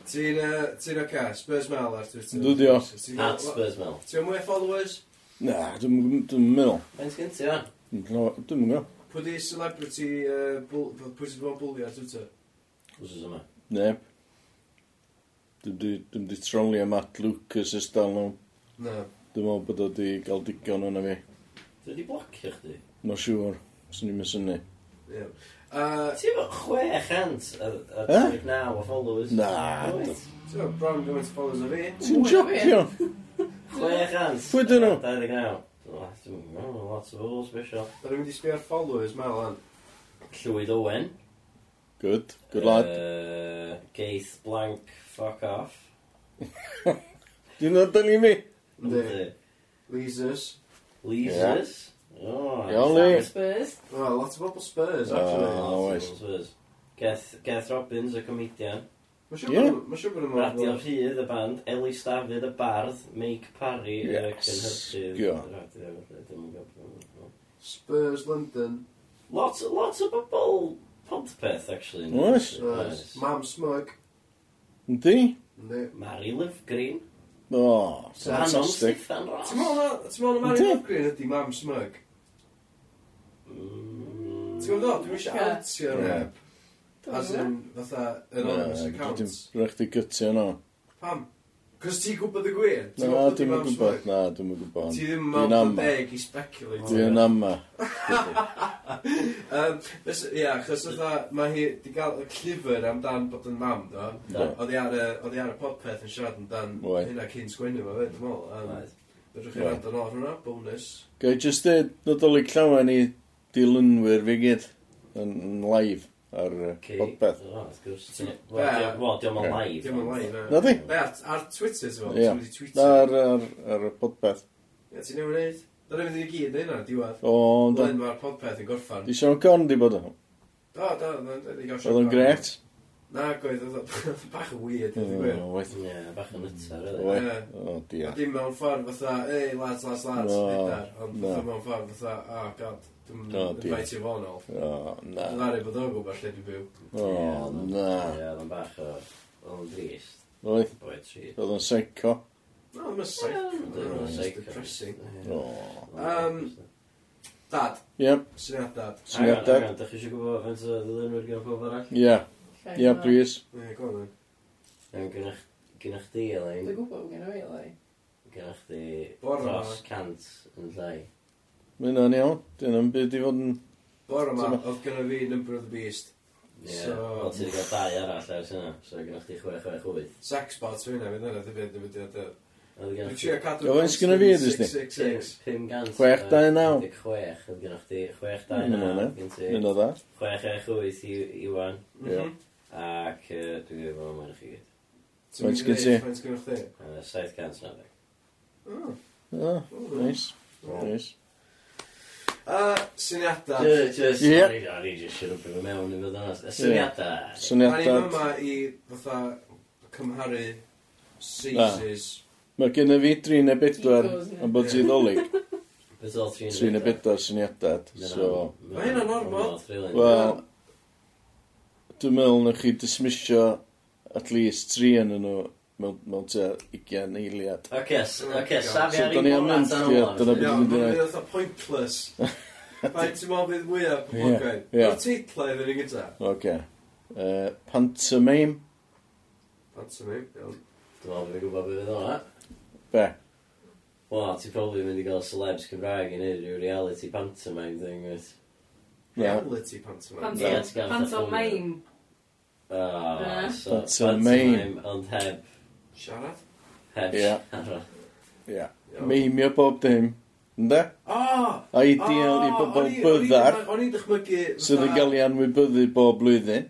Ti'n ti'n oce, Spurs Mel ar Twitter. Dwi di o. At Spurs Mel. Ti'n mwy followers? Na, dwi'n meddwl. Mae'n sgyn ti o? Dwi'n meddwl. Pwy di celebrity, pwy sy'n bod bwli ar Twitter? Wsos yma. Neb. Dwi'n di troli am Matt Lucas ys dal nhw. Na. Dwi'n meddwl bod o di gael digon o'na fi. Dwi wedi blocio chdi? Mae'n siŵr, swn i'n syni. Ie. A- Ti efo 600 a a 39 o followers. Na, Wyt? Ti'n gwbod, bron gymaint o followers o fi. Ti'n jocio? 600. Pwy 'dyn nhw? 29. Dwi'n meddwl, special. Da ni'n mynd i sbio ar followers Mel, an. Llywyd Owen. Good, good lad. Uh, Geith Blank Fuck Off. Dwi'n dod yn i mi. Yndi. Leasers. Leasers. Oh, Iawn, Lee. Spurs. Oh, lot o bobl Spurs, actually. Oh, oes. Spurs. Geth, Geth Robbins, y comedian. Mae'n siŵr yeah. bod yn mynd... Radio Rhydd, y band. Eli Stafyd, y bardd. Mike Parry, y cynhyrchydd. Spurs London. Lots, lots o bobl Podpeth, actually. Oes. Mam Smug. Yndi? Yndi. Mary Livgreen. O, fantastic. Ti'n meddwl na Mary Mugrin ydi mam smug? Ti'n meddwl, dwi'n eisiau outio rep. As in, fatha, anonymous account. Dwi'n rhaid i gytio no. Pam? Cos ti'n gwybod y gwir? Na, dwi'n yn gwybod, na, dwi'n yn gwybod. Ti ddim yn mewn deg i speculate. Dwi'n amma. Ie, chos oedd mae hi wedi cael y llyfr amdan bod yn mam, do? Oedd hi ar y podpeth yn siarad amdan hynna cyn sgwennu fo, dwi'n meddwl. Fedrwch chi rand yn or hwnna, bonus. Gai, just dweud, nadolig llawer i dilynwyr fi gyd yn live ar podbeth. Wel, diolch yn live. Diolch yn live. Na di? Ar Twitter, ti'n fawr? Ie. Na, ar ar, ar podbeth. Ie, ti'n newid neud? Dyna fydd i gyd neu diwedd. O, ond... Blaen mae'r podpeth yn gorffan. Di Sean Conn di bod o? Do, do, do. Oedd o'n gret? Na, goedd, oedd bach yn weird, oedd yn gwyr. Ie, bach yn ytar, oedd. O, diolch. Dim mewn ffordd fatha, ei, lads, lads, lads, no, ond no. mewn ffordd fatha, oh, god. Dwi'n fai ti fo'n ôl. O, na. Dwi'n gari bod o'n gwybod lle dwi'n byw. O, na. Ie, oedd o'n bach o... Oedd o'n drist. Oedd? Oedd Oedd o'n psycho. No, mae'n psycho. Oedd yn psycho. Depressing. O. Um, dad. Ie. Syniad dad. Syniad dad. Dach chi eisiau gwybod faint o ddilynwyr gen pob arall? Ie. Ie, please. Ie, go on. then. Gynna'ch di, Elaine. Dwi'n gwybod gynna'ch fi, Elaine. Gynna'ch di dros cant yn llai. Mae hynna'n iawn. Dyn nhw'n byd i fod yn... Bore yma, oedd gynnu fi Number of the Beast. Ie, so... o ti wedi cael dau arall ers yna, so gynnu chdi 668. Sexbots fi hynna, fydd yna, ddim yn ddiwydiad y... Dwi'n trio cadw... Oedd yn sgynnu fi, dwi'n sni? 500... 629. 6, oedd gynnu chdi 629. Un o dda. 668 i Iwan. Mhm. Ac dwi'n gwybod mae'n chi gyd. Faint sgyn ti? Faint sgyn chdi? 790. Oh, nice. Nice. Uh, syniadau. Just, Ie. o'n o'n i jyst isio fy mewn i fod yn. Y Syniadau. Syniadau. Syniadad. yma i fatha cymharu seizes. Mae gen i fi 3 neu bedwar Egos, ne? am bod ti ddolig. Beth oedd tri neu bedwar syniadad. So, Ma' hynna'n normal. wel, dwi'n meddwl na chi dismisio at least 3 yn nhw mewn, mewn te 20 eiliad. Oce, okay, okay, safi ar un mor at anol. Dyna beth dwi'n dweud. Ie, pointless. Mae'n ti'n meddwl bydd mwyaf poblogain. Mae'r teitlau iddyn ni gyda. Oce. Pantomime. Pantomime, iawn. Dwi'n meddwl fi'n gwybod beth yna hwnna. Be? Wel, ti'n probably mynd i gael celebs Cymraeg i wneud rhyw reality pantomime thing, wyt? Reality pantomime? Pantomime. Ah, pantomime. Oh, so pantomime, ond heb Siarad? Heb Ie. siarad. Ie. Iawn. Meimio bob dim. Ynde? O! Ideal i bobl byddar. O'n i'n dychmygu... Sydd yn gael ei anwybyddu bob blwyddyn.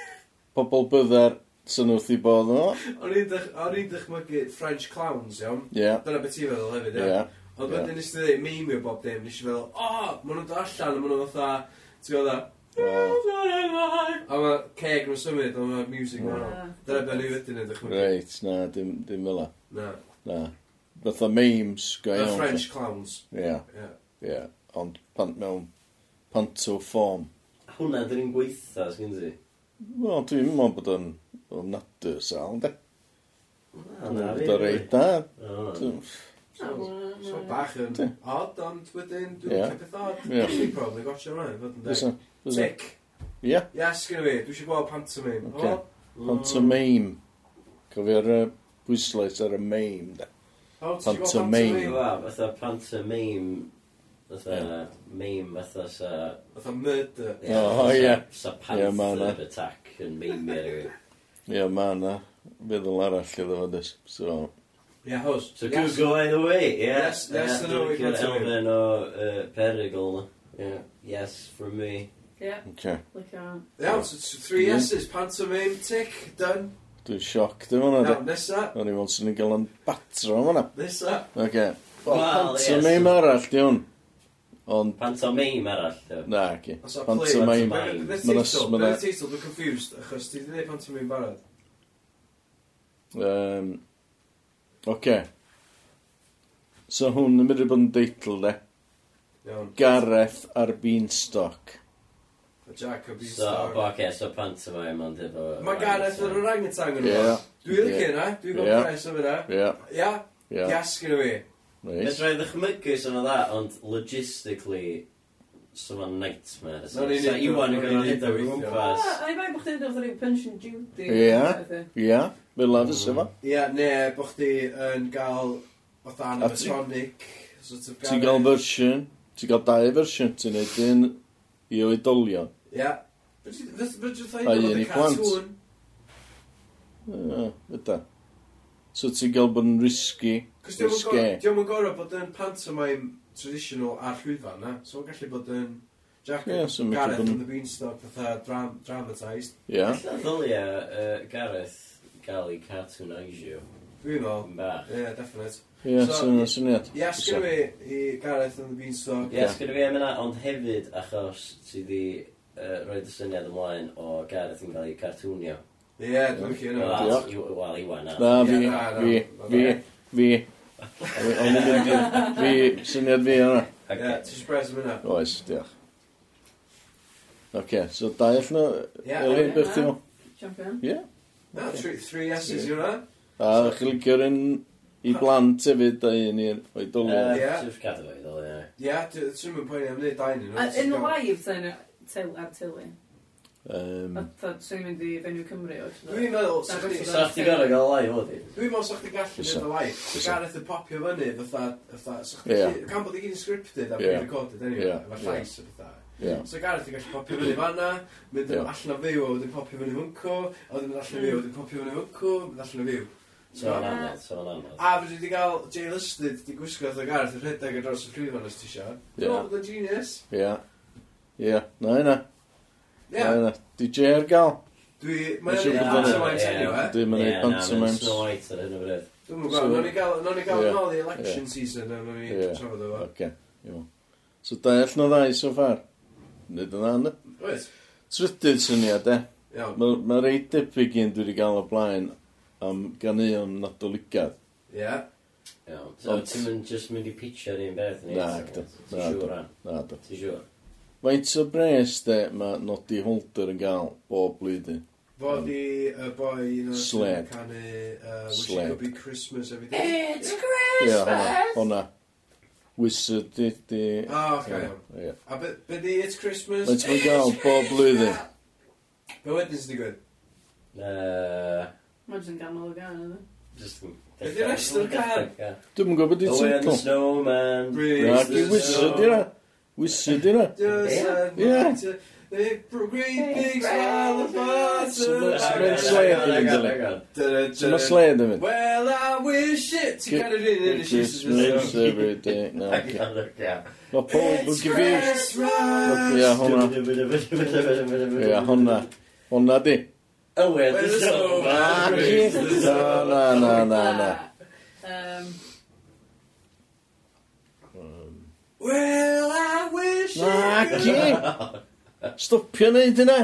Pobl byddar sy'n wrth i bod nhw. O'n i'n dych- o'n i'n dychmygu French clowns, iawn? Ie. Dyna beth ti'n feddwl hefyd, Ie. iawn? Ond Ie. wedyn nes ti ddweud meimio bob dim, nes i feddwl, o, maen nhw'n dod allan, a maen nhw'n fatha, ti'n gwybod, A mae ceg nhw'n symud, ond mae music yn wahanol. Dyna beth ni wedyn yn ddechrau. Reit, na, dim, dim fel Na. Na. Fytha memes go iawn. The French clowns. Ie. Ie. Ie. Ond pan, mewn panto form. Hwna, dyn ni'n gweitha, sgyn ti? Wel, dwi'n meddwl bod o'n ofnadw sal, de. Dwi'n meddwl bod o'n reit da. So bach yn odd, ond wedyn, dwi'n meddwl beth odd. Dwi'n probably gotcha hwnna, fod yn deg. Tic. Ie? Yes, gyda fi. Dwi eisiau gweld pantomime. Okay. Oh. Pantomime. Cofio'r uh, bwyslais ar y mame, da. Oh, ti'n gweld pantomime? Wel, fatha pantomime... Fatha yeah. mame, fatha sa... Fatha murder. Yeah, oh, ie. Yeah. Sa panther yeah, attack yn meme ar yw. Ie, ma na. Feddwl arall iddo fo, dys. So... Yeah, hos. So yes. go either way, yeah. Yes, yes, yeah, no, we can tell. Elfen o uh, perigl, yeah. Yes, from me. Ie. Okay. Licio. Iawn, so three yeses, pantomime, tic, done. Dwi'n sioc, dwi'n fanna. Iawn, nesa. O'n i'n meddwl sy'n ni'n gael yn batro yn fanna. Nesa. Oce. Pantomime arall, di hwn. Ond... Pantomime arall, di. Na, ci. Pantomime. Mae'n ys... Mae'n y teitl, dwi'n confused, achos ti wedi gwneud pantomime barod. Um, Oce. So hwn yn mynd i bod yn deitl, de. Iawn. Gareth ar Beanstalk. Jack so, Beanstalk. So, oce, okay, so pantomime ond efo... Mae Gareth yr orangutan yn yma. Dwi'n licio yna, dwi'n gwybod yeah. pres o fyna. Ia. Ia? Iasg gyda fi. Nice. Fedra rhaid ddechmygu sy'n o dda, ond logistically, so ma'n nightmare. No, ni, ni, Iwan yn gwneud hynny o'r gwmpas. A i mae'n bwch chi'n dod o'r punch and duty. Ie, ie. Mae'n lad ys efo. Ia, ne, bwch chi yn gael fatha animatronic. Ti'n gael fersiwn, ti'n gael dau fersiwn, ti'n neud un I oedolion. Ia. A un i plant. Ie, yda. So ti'n gael bod yn risky, risge. Diolch yn gorau bod yn pantomime traditional ar llwyfan na. So mae'n gallu bod yn Jack yeah, so Gareth and the Beanstalk fatha dram dramatised. Ie. Yeah. Ddylia uh, Gareth gael ei cartoonisio. Dwi'n meddwl. Ie, definite. Ie, so, sy'n syniad. Yes, gyda fi i Gareth yn y Beanstalk. Yes, gyda fi am yna, ond hefyd achos ti di uh, roed y syniad ymlaen o Gareth yn cael ei cartwnio. Ie, dwi'n cyn o'n. Wel, Iwan. E na, fi, fi, fi, fi. O'n mynd yn Ond fi, syniad fi yna. Ie, ti'n sbres am yna? Oes, diolch. Oce, so dau allan o... Ie, Elin, beth ti'n meddwl? Champion. Ie. Na, three S's yw hwnna. A chi'n licio'r un I blant hefyd, a un i'r oedolion. Ie, Ie. Sort cadw fe, ddol, ie. Ie, ti'n mynd poeni am wneud dain yn A- Yn live ten til- ar tylu. Yym, Swn i'n mynd i fenyw Cymru oes. Dwi'n meddwl, sa chdi... Sa chdi gorau gael lai fod i. Dwi'n meddwl sa chdi gallu Fysa. mynd y live. Fysa. Gareth y popio fyny, fatha, fatha, sa chdi... Ie. gallu- Can bod i gyd yn scripted a Ie. pre-recorded, anyway, Ie. efo llais a fatha. ie. So Gareth yn gallu popio fyny fanna, mynd Ie. allan o fyw a wedyn popio fyny hwncw, a wedyn mynd allan o fyw a wedyn popio fyny hwncw, mynd allan o fyw. So, hwnna'n anodd, so hwnna'n anodd. A fyddi wedi cael Jay Lystyd, di gwisgo oedd y garth yn rhedeg ar dros y llwyfan os ti isio. Ie. Dwi'n bod yn genius. Ie. Ie, na yna. Ie. Na yna. Di Jay ar gael. Dwi, mae'n ei pantomimes anyway. Dwi'n mynd ei pantomimes. Ie, na, mae'n Snow White ar hyn o bryd. Dwi'n mynd gael, nawn ni gael yn ôl i election season a nawn ni trafod o fo. Oce, iawn. So da all na ddau so far. Nid yn anodd. Oes. Trydydd syniad, e. Iawn. Mae'n reit debyg i'n dwi wedi gael o blaen, am gannu nadoligad. Ie. Yeah. Iawn. So Ond- ti'n mynd just mynd i pitcher un beth ni? Na, gdw. Ti'n siŵr am? Na, do. Ti'n siŵr? Faint o bres de mae Nodi Holder yn gael bob blwyddyn? Fod i y boi un o'r Sled. canu uh, Wish It Sled. Could Be Christmas every day. It's Ie, hwnna. Hwnna. Wizard di di... Ah, oce. iawn. Ie. A be, be di It's Christmas? Faint mae'n gael bob blwyddyn? Be wedyn sy'n digwydd? Yy... Mae'n jyst yn ganol y gan, ydy. Just yn... Ydy'r rest o'r car? Dwi'n yn gwybod i ti. Away on the snowman. Rag i wizard i na. Wizard. Ie. Great big smile of butter. Mae'n sled yn mynd yna. Mae sled yn mynd. Well, I wish it. Ti'n cael yr un yn y Christmas every day. No, okay. Mae pob yn gyfeir. Ie, hwnna. Ie, hwnna. Hwnna di. Owen, the snowman. Na, no, no, no, no. Um. Well, I wish you... Naci! Stopio neud yna.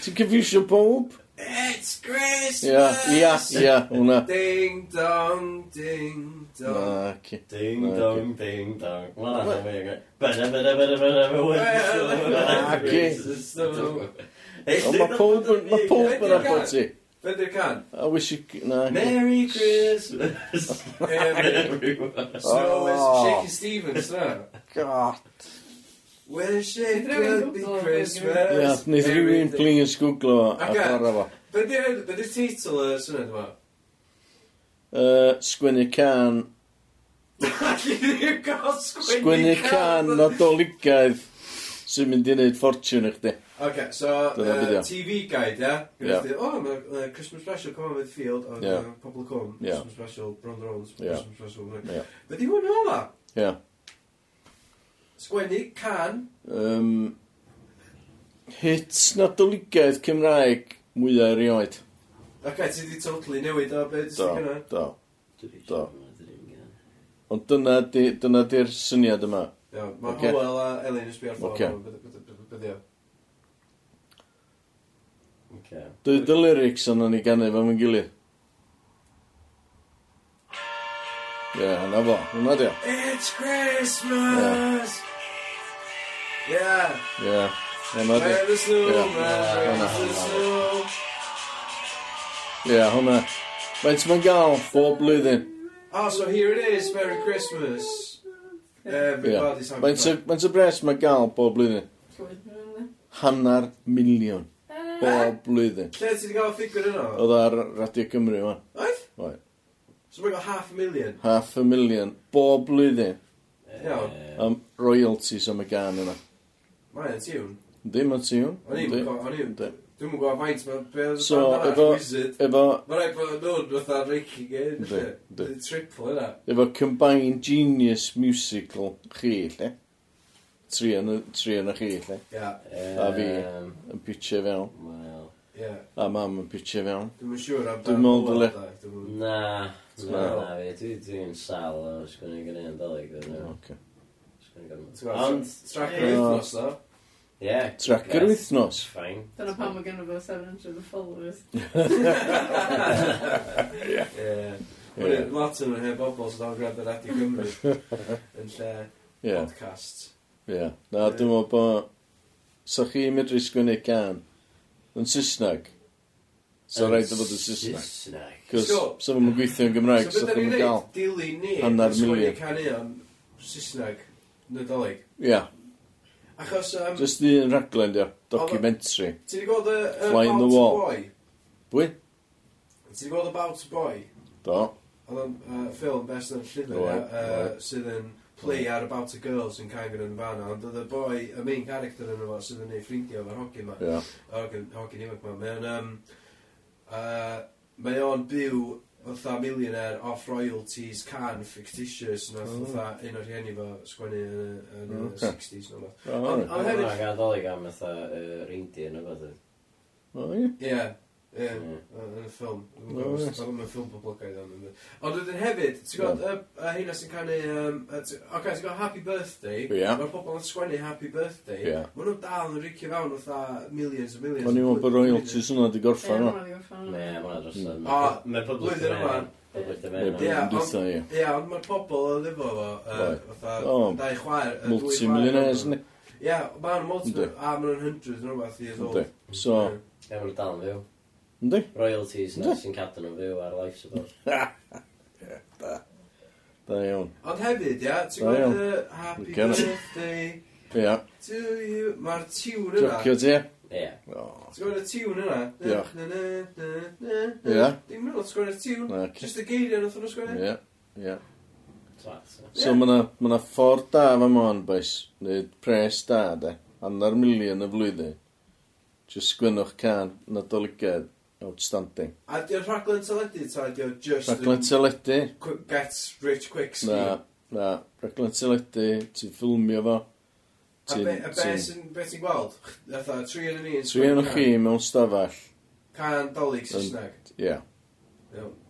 Ti'n cyfisio bob? It's Christmas! Ia, ia, ia, hwnna. Ding dong, ding dong. Naci. Ding dong, ding dong. Mae'n na, mega. Bada, bada, bada, bada, bada, bada, bada, Ond mae pob yn, mae pob yn abod ti. Be di'r can? I wish you... Na. Merry Christmas. everyone. So, where's oh. Shaky Stevens, no? God. Wish it could be Christmas. Ia, wneud rhywun plis googlo a chwarae fo. Be di'r teitl y syniad yma? Uh, sgwennu can. Sgwennu can nadoligaidd sy'n mynd i wneud ffortiwn i chdi. Ok, so Dyna be 'di o. uh, TV guide, ia? Ie. Yeah. Oh, mae uh, Christmas special, come on with field, o, Ie. uh, pobl yn cwm, Ie. Christmas special, Bron Drones, Ie. Christmas special, Ie. yeah. Be di hwn o'n fa? Ie. Sgwennu, can, Um, hits nadoligaidd Cymraeg mwyaf erioed. ok, ti di totally newid o beth Do, sy'n gynna. do. Do. Ond dyna di- dyna di'r syniad yma. Iawn, mae Ocê. Howell a Elin yn sbio ar ffôn, Ocê. beth beth- beth- beth- beth yw. Okay. Dwi dy lyrics ond o'n i gannu fan mynd gilydd. Ie, yeah, na fo. Hwna di o. It's Christmas! Yeah. Ie, Hwna di. Where the snowman, where the snow. Ie, hwnna. Faint mae'n gael bob blwyddyn? Oh, so here it is, Merry Christmas. Everybody's yeah. happy. Faint y bres mae'n gael bob blwyddyn? Hannar miliwn bob blwyddyn. Lle ti wedi cael ffigur yno? Oedd ar Radio Cymru, yma. Oedd? Oedd. So mae'n cael half a million? Half a million, bob blwyddyn. Iawn. Am royalties am y gan yna. Mae'n tiwn. Ddim yn tiwn. O'n i'n gwybod, Dwi'n mwyn gwybod faint, mae'n be oedd so, efo, wizard. Efo... Mae rhaid bod nhw'n fatha Ricky Gain. Dwi'n triple yna. Efo combined genius musical chi, lle? tri yn y tri yn y chi, lle. Ia. A fi yn pitio fewn. Wel. Ia. A mam yn pitio fewn. Dwi'n siŵr am Dwi'n mynd dyle. Na. Na, na fi. Dwi'n sal o'r sgwni gan yn dolyg. Oce. Ond, tracker yr wythnos, no? Ie. Tracker wythnos. Fine. Dyna pam mae gen i fo 700 o followers. Ie. Lot yn yr hen bobl sydd o'n gwrando ar Adi Cymru yn lle podcasts. Ie. Yeah. Na, dwi'n meddwl bod... So chi medru sgwynnu can yn Saesneg? So rhaid o fod yn Saesneg. Saesneg. Cos so mae'n gweithio yn Gymraeg, so chi'n gael dilyn ni hanner milion. Sgwynnu can un Saesneg Nadolig. Ie. Yeah. Achos... Um, Just un raglen, dio. Documentary. Ti wedi gweld y Fly About the Boy? Bwy? Ti wedi gweld About a Boy? Do. Oedd o'n ffilm best yn llyfr, sydd yn... Uh, play ar about a girl sy'n cael yn fan ond oedd y boi, y main character yn efo sydd yn ei ffrindio efo'r hogyn ma yeah. hogyn ifanc ma mae o'n um, uh, mae o'n byw fatha millionaire off royalties can fictitious nath oh. fatha un o'r rhieni fo sgwennu yn, yn y okay. 60s no beth ond hefyd mae'n gael ddolig am fatha uh, reindeer no beth Ie, Ie, mm. yn y ffilm. Dwi'n meddwl ffilm poblogaidd am ynddo. Ond wedyn hefyd, ti'n gwybod, y hynna sy'n canu... Oce, ti'n gwybod Happy Birthday? Ie. Mae'r pobl yn sgwennu Happy Birthday. Ie. Mae nhw'n dal yn ricio fewn fatha millions a millions. O'n i'n meddwl bod royalties yna wedi gorffan o. Ne, mae'na drosodd. O, mae public domain. Public domain. Ie, ond mae'r pobl yn ddifo fo, fatha, dau chwaer, dwy Multi-millionaires, ne? Ie, mae'n multi, a mae'n hundreds yn rhywbeth i ddod. So... Ie, mae'n dal yn fyw. Ynddi? Royalties na sy'n cadw nhw'n fyw ar life support. Da. Da iawn. Ond hefyd, ia, ti'n Da gweld y happy Get it. birthday Ia. to you, mae'r tiwn yna. Jocio ti? E? Ie. O. Ti'n gweld y tiwn yna? Diolch. Na, na, na, na, na. Ia. Dim yn sgwrdd y tiwn, Na, ci- jyst y geiriau nath nhw sgwrdd. Ia. Ia. Twat. So Ie. ma yna ffordd da fa mo'n boes, neu pres da de, annar milion y flwyddyn. Just sgwynwch can, nadoligad, outstanding. A di o'n rhaglen teledu, ta di o'n just... Rhaglen teledu. Get rich quick scheme. Na, na. Rhaglen teledu, ti'n ffilmio fo. A be, a be sy'n, be ti'n gweld? Fatha, tri yn y ni. Tri yn chi mewn stafell. Can dolyg Saesneg. Ie.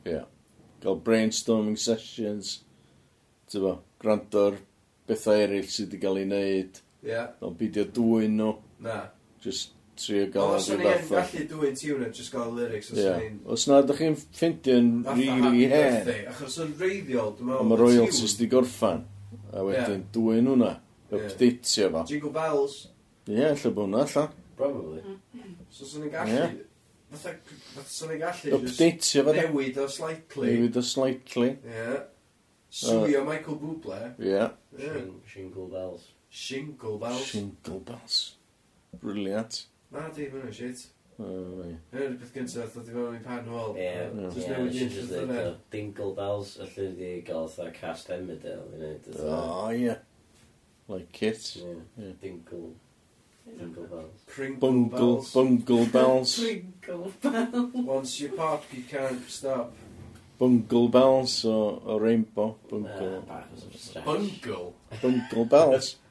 Ie. Gael brainstorming sessions. Ti'n bo, grando'r bethau eraill sydd wedi cael ei wneud. Ie. Yeah. Ond beidio dwy'n nhw. Na. Just trio gael well, rhywbeth. Os yna'n gallu dwi'n tiwn yn just gael lyrics, os yeah. yna'n... Os na, ydych chi'n ffintio'n really hen. Achos yn reiddiol, dwi'n meddwl... Mae royalties di gorffan, a wedyn yeah. dwi'n hwnna, updatio fo. Jingle bells. Ie, yeah, lle bod hwnna, allan. Probably. Mm. So os yna'n gallu... Yeah. Fatha, fatha yna'n gallu... Updatio fo. Newid o slightly. Newid o slightly. Ie. Swio Michael Bublé. Ie. Yeah. Shingle bells. Shingle bells. Shingle bells. Brilliant. Na, di, mae'n shit. Yr peth gyntaf, dod i fewn i'n pan wal. Ie, ie, Dingle Bells, allwn di gael fatha cast Emmerdale i wneud. O, ie. Like kit. Dingle. Dingle Bells. Pringle Bells. Bungle Bells. Pringle Bells. Once you pop, you can't stop. Bungle Bells o, o Rainbow. Bungle. Bungle? Bungle Bells.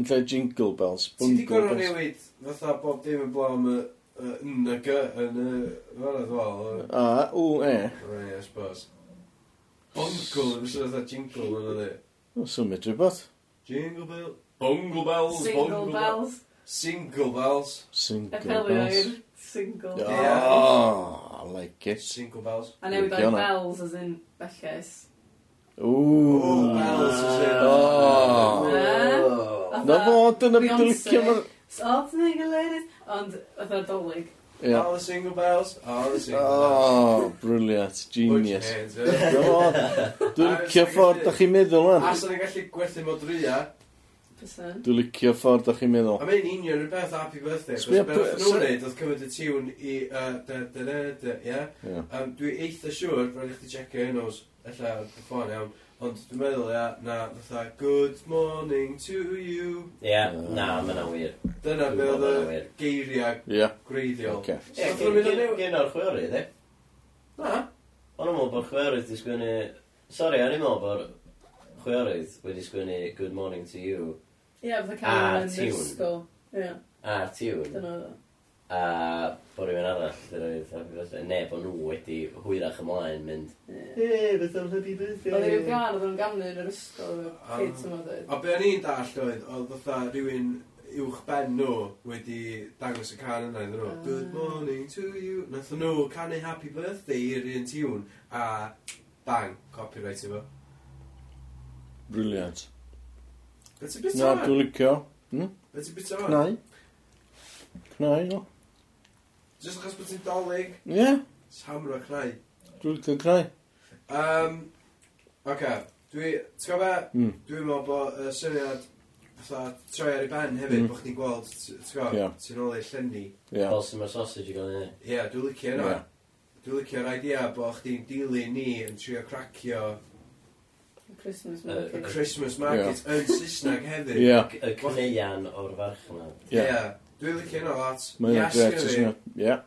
yn lle jingle bells. Ti di gorau newid fatha bob dim yn blawn y yn y gy yn y fan ddwal. A, o, e. Right, I suppose. Bungle, yn sydd fatha jingle yn ydy. O, symud rhywbeth. Jingle bell. Bungle bells. Single bells. Single bells. Single bells. Single ah, bells. Oh, I like it. Single bells. A newid o'i bells as in bellus. Ooh. Ooh, bells as in. Oh. Na fo, dyna beth dwi'n licio. Salt yn ei ladies. ond oedd o'r dolyg. Yeah. All the single bells, all the single bells. Oh, brilliant, genius. Dwi'n licio ffordd da chi'n meddwl yn. A sa'n gallu gwerthu mod rhywia. Dwi'n licio ffordd da chi'n meddwl. A mae'n union yn beth happy birthday. Sbio beth nhw'n neud, oedd cymryd y tiwn i... Dwi eitha siŵr, rhaid i chdi checio hyn os, ella, before iawn. Ond dwi'n meddwl, ia, na, fatha, good morning to you. Ie, yeah, uh, na, mae'n wir. Dyna be oedd y geiriau yeah. greiddiol. Ie, gen o'r chwiorydd, dde? Na. O'n i'n meddwl bod chwiorydd wedi sgwini... Sori, o'n i'n meddwl bod chwiorydd wedi sgwini good morning to you. Ie, yeah, fatha cael yn ysgol. Ie. A'r tiwn. Dyna oedd o a bod rhywun arall wedi rhoid happy birthday, Ne, bod nhw wedi hwyrach ymlaen mynd, Ie, beth o'n happy birthday. Oedd rhyw gan, oedd nhw'n gamnu'r yr ysgol, y kids yma dweud. A be o'n i'n dall oedd, oedd fatha rhywun uwch ben nhw wedi dangos y can yna iddyn nhw. Ah. Good morning to you. Nath nhw canu happy birthday i'r un tiwn a bang, copyright efo. Brilliant. Beth i bit o'n? Na, dwi'n licio. Hmm? Beth i bit o'n? Cnau. Cnau. No. Just achos bod ti'n dolyg. Ie. Yeah. Samra cnau. Dwi'n cnau. Um, Oce. Dwi, ti'n gwybod be? Mm. Dwi'n meddwl bod y syniad fatha troi ar ei ben hefyd, mm. bod chdi'n gweld, ti'n gwybod, yeah. ti'n ôl ei llenni. Yeah. Fel sy'n mae'r sausage i gael ei. Ie, yeah, dwi'n licio yna. Yeah. Dwi'n licio'r idea bod chdi'n dilyn ni yn trio cracio Christmas market. Uh, Christmas market yn Saesneg hefyd. Ie. Y cneuan o'r farchnad. Ie. Yeah. Dwi'n licio yna lot. Mae'n yes, gret, fi. it? Yeah.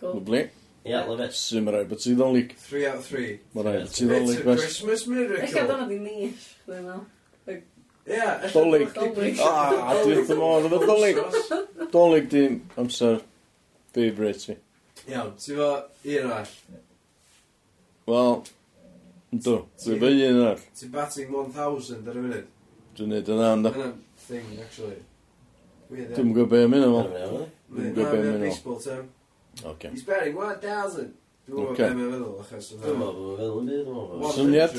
Cool. Lovely. Ie, love it. Sy'n mynd rai bod ti ddolig. lic. 3 out of 3. Mae'n rhaid bod ti ddol lic. It's a Christmas miracle. Eich adon oedd i nish, dwi'n meddwl. Ie. Dolig. Ah, dwi'n ddim o'r oedd dolig. Dolig di'n amser favourite ti. Iawn, ti fo un arall? Wel, ynddo, ti fo un arall. Ti'n batting 1000 ar y munud. Dwi'n neud yna, ynddo. Yna thing, actually. Eh? Dwi'n gwybod be am un o'n meddwl. Dwi'n gwybod be am un o'n meddwl. Okay. He's betting 1,000. Dwi'n gwybod beth mae'n feddwl, achos... Dwi'n meddwl bod yn feddwl Syniad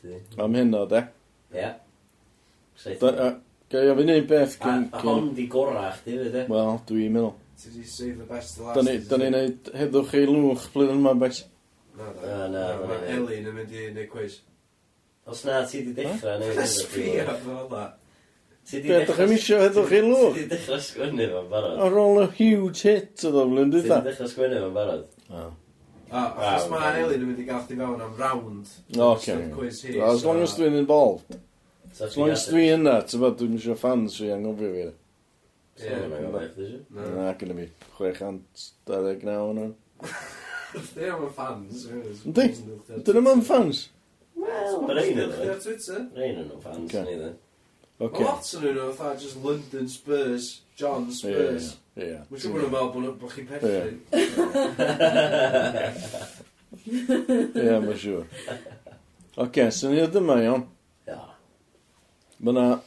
fi. Am hyn o, de? Ie. Gael i ofyn un beth gen... A hon di gorach, di fe, de? Wel, dwi'n meddwl. Ti di save the best the last. Da ni'n neud heddwch ei lwch blwyddyn yma, beth? Na, na. Mae Elin yn mynd i neud quiz. Os na, ti di dechrau neud... Sbio, fel Ti di Be, dach chi'n misio edrych chi lwg? Ti di dechrau sgwennu fo'n barod. Ar ôl y huge hit o ddod flwyddyn Ti di dwytha. dechrau sgwennu fo'n barod. O. A, achos Wow. mae Elin yn mynd i gael chdi fewn am round. Oce. Ystod quiz hi, As long as dwi'n involved. So As long as dwi yna, ti'n bod dwi'n misio fans fi anghofio fi. Ie. Ie. Na. Na, gyda mi 629 hwnna. Dwi am y fans. Yndi. Dyn nhw'n fans? Wel, Ar Twitter. Rhain yn nhw fans, Ocê. ni dde. Okay. Lot yn nhw'n fatha just London Spurs, John Spurs. Ie, ie. Mae'n siŵr bod nhw'n meddwl bod chi'n perthyn. Ie, mae'n siŵr. Oce, so ni oedd yma iawn. Mae yna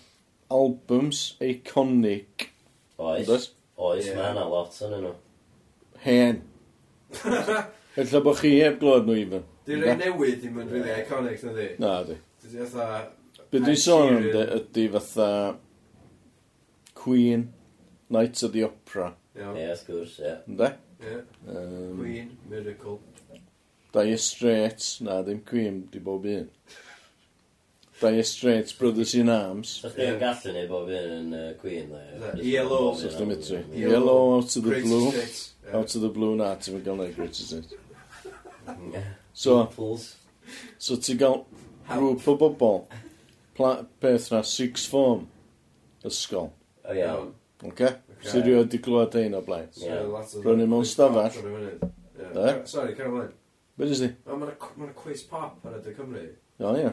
albums iconic. Oes. Oes, yeah. mae yna lot yn nhw. Hen. Ella bod chi heb glod nhw even. Dwi'n rhaid newydd ddim yn rili iconic, na di? Na, di. Dwi'n rhaid Byd ni'n sôn am de, ydy fatha Queen, Knights of the Opera. Iawn. Ie, wrth gwrs, ie. Ynde? Ie. Um, Queen, Miracle. Dire Straits, na ddim Queen, di bob un. Dire Straits, Brothers in Arms. Os ddim yn gallu neud bob un yn uh, Queen, dda. ie. Fatha ELO. Os ddim yn tri. Ie. Yellow Out of the Great Blue. States. Ie. Out of the Blue, na, ti'n mynd gael neud Greatest Hits. So, Pools. so ti'n gael grŵp o bobl pla- beth na, six form ysgol. O iawn. Oce? Sy'n rhywun wedi glwad ein o blaen. Rwy'n mewn stafell. Da? Sorry, cer ymlaen. Be ddys di? Mae'n ma quiz pop ar ydy Cymru. O ie.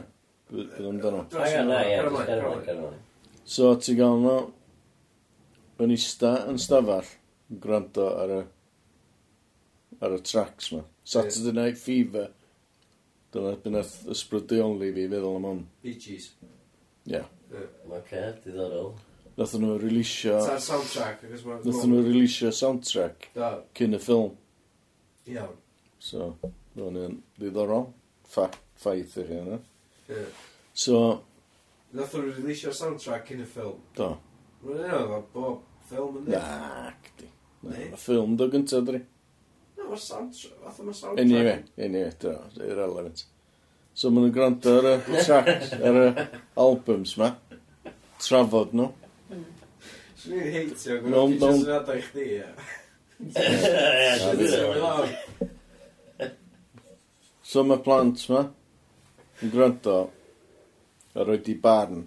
Bydd amdano. O ia, na, ia. Cer ymlaen, cer ymlaen. So, ti gael nhw yn ista yn stafell, yn gwrando ar y ar y tracks ma. Saturday Night Fever. Dyna bynnag ysbrydion li fi feddwl am hwn. Bee Gees. Ie. Mae ce, diddorol. Nathon nhw releasio... Ta'r soundtrack. Nathon nhw releasio soundtrack Da. cyn y ffilm. Iawn. So, ro'n i'n ddiddorol. Fa- Ffaith i chi yna. Ie. So, Nath nhw releasio soundtrack cyn y ffilm. do. Rwy'n un oedd bob ffilm yn dweud. Na, cdi. Na, Neu? y ffilm do gyntaf, dri fatha mae soundtrack, fatha mae soundtrack. Anyway, anyway, do, irrelevant. So maen nhw'n gwrando ar y tracks, ar y albums ma, trafod nhw. Swn i'n heitio, gwrdd no, no. syniadau i chdi, ia. So mae plant ma, yn gwrando, a roed i barn.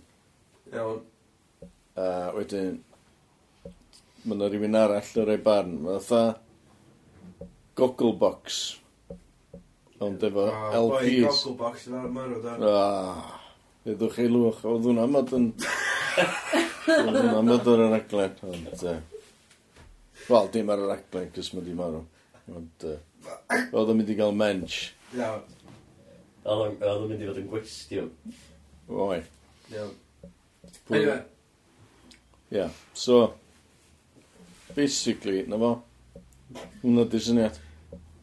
Iawn. A wedyn, mae yna rhywun arall yn rhoi barn. Mae fatha, Gogglebox. Ond efo oh, LPs. Boi, Gogglebox yn ar marw da. Ah, edwch chi lwch. Oedd hwnna mod yn... Oedd hwnna mod ar y raglen. Ond, uh, wel, dim ar y raglen, cys mae di marw. Ond, uh, oedd o'n mynd i gael mench. Iawn. Oedd o'n mynd i fod yn gwestiwn. Oi. Iawn. Anyway. Ia, yeah. so, basically, na fo, Hwna di syniad.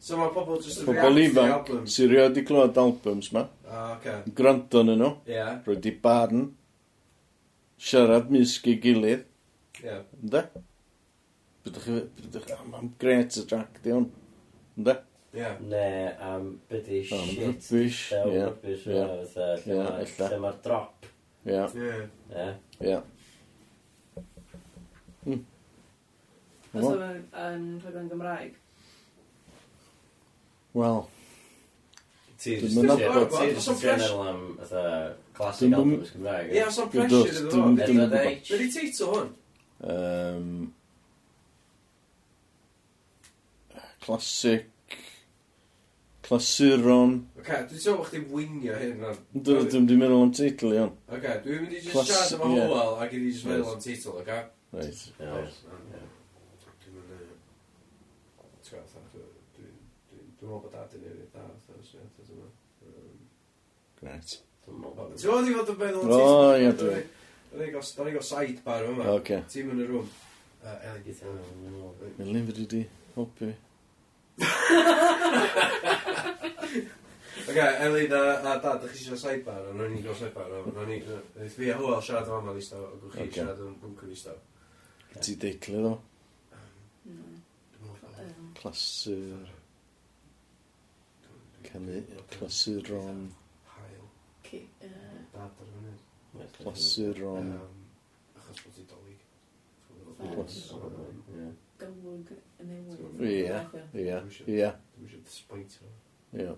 So mae pobl just yn Pobl react i ifanc albums. sy'n rhoi di clywed albums ma. Ah, oce. Gwrando yn nhw. Ie, Rwy di barn. Siarad misg i gilydd. ie. Ynda? Bydych chi... Bydych chi... Mae'n gret y track di hwn. Ynda? Ie. Ne, am byddu Am shit. rubbish, Llew ie, rubbish ie. yna, fatha, lle Ie, ma- ella. lle ma'r drop. Ia, Ie. Ie. ia. Os oedd yn rhaglen Gymraeg? Wel. Ti jyst yn general am classic albums Gymraeg. Ie, os o'n pressure iddo fo. Be di teitl hwn? Um, classic clasuron. Oce, okay, dwi'n teimlo bod chdi'n wingio hyn. Dwi'n dwi'n dwi'n meddwl am teitl, iawn. Oce, dwi'n mynd i just siarad am hwyl ac i ni just meddwl am teitl, oce? Reit. meddwl bod dad yn newid da, fatha, os yna, fatha, yma. Gret. Ti'n meddwl di fod yn meddwl? O, ia, dwi. Da ni gael sidebar yma. Oce. Ti'n mynd y rŵm. Elin di tan. Elin fyddi di, hopi. Oce, Elin a dad, ydych chi eisiau sidebar? Ond o'n ni gael sidebar. Ond o'n i'n... Fi a hwyl siarad yn fama ddistaw, ac o'ch chi siarad yn bwnc yn ddistaw. Ti deitlu, ddo? No. Clasur. Canu, clasuron... Hael. Dad ar fyny. Clasuron... Achos bod i dolyg. Clasuron, ie. Golwg yn ewydd. Ie, ie, ie. Dwi'n eisiau ddysbaint o. Ie.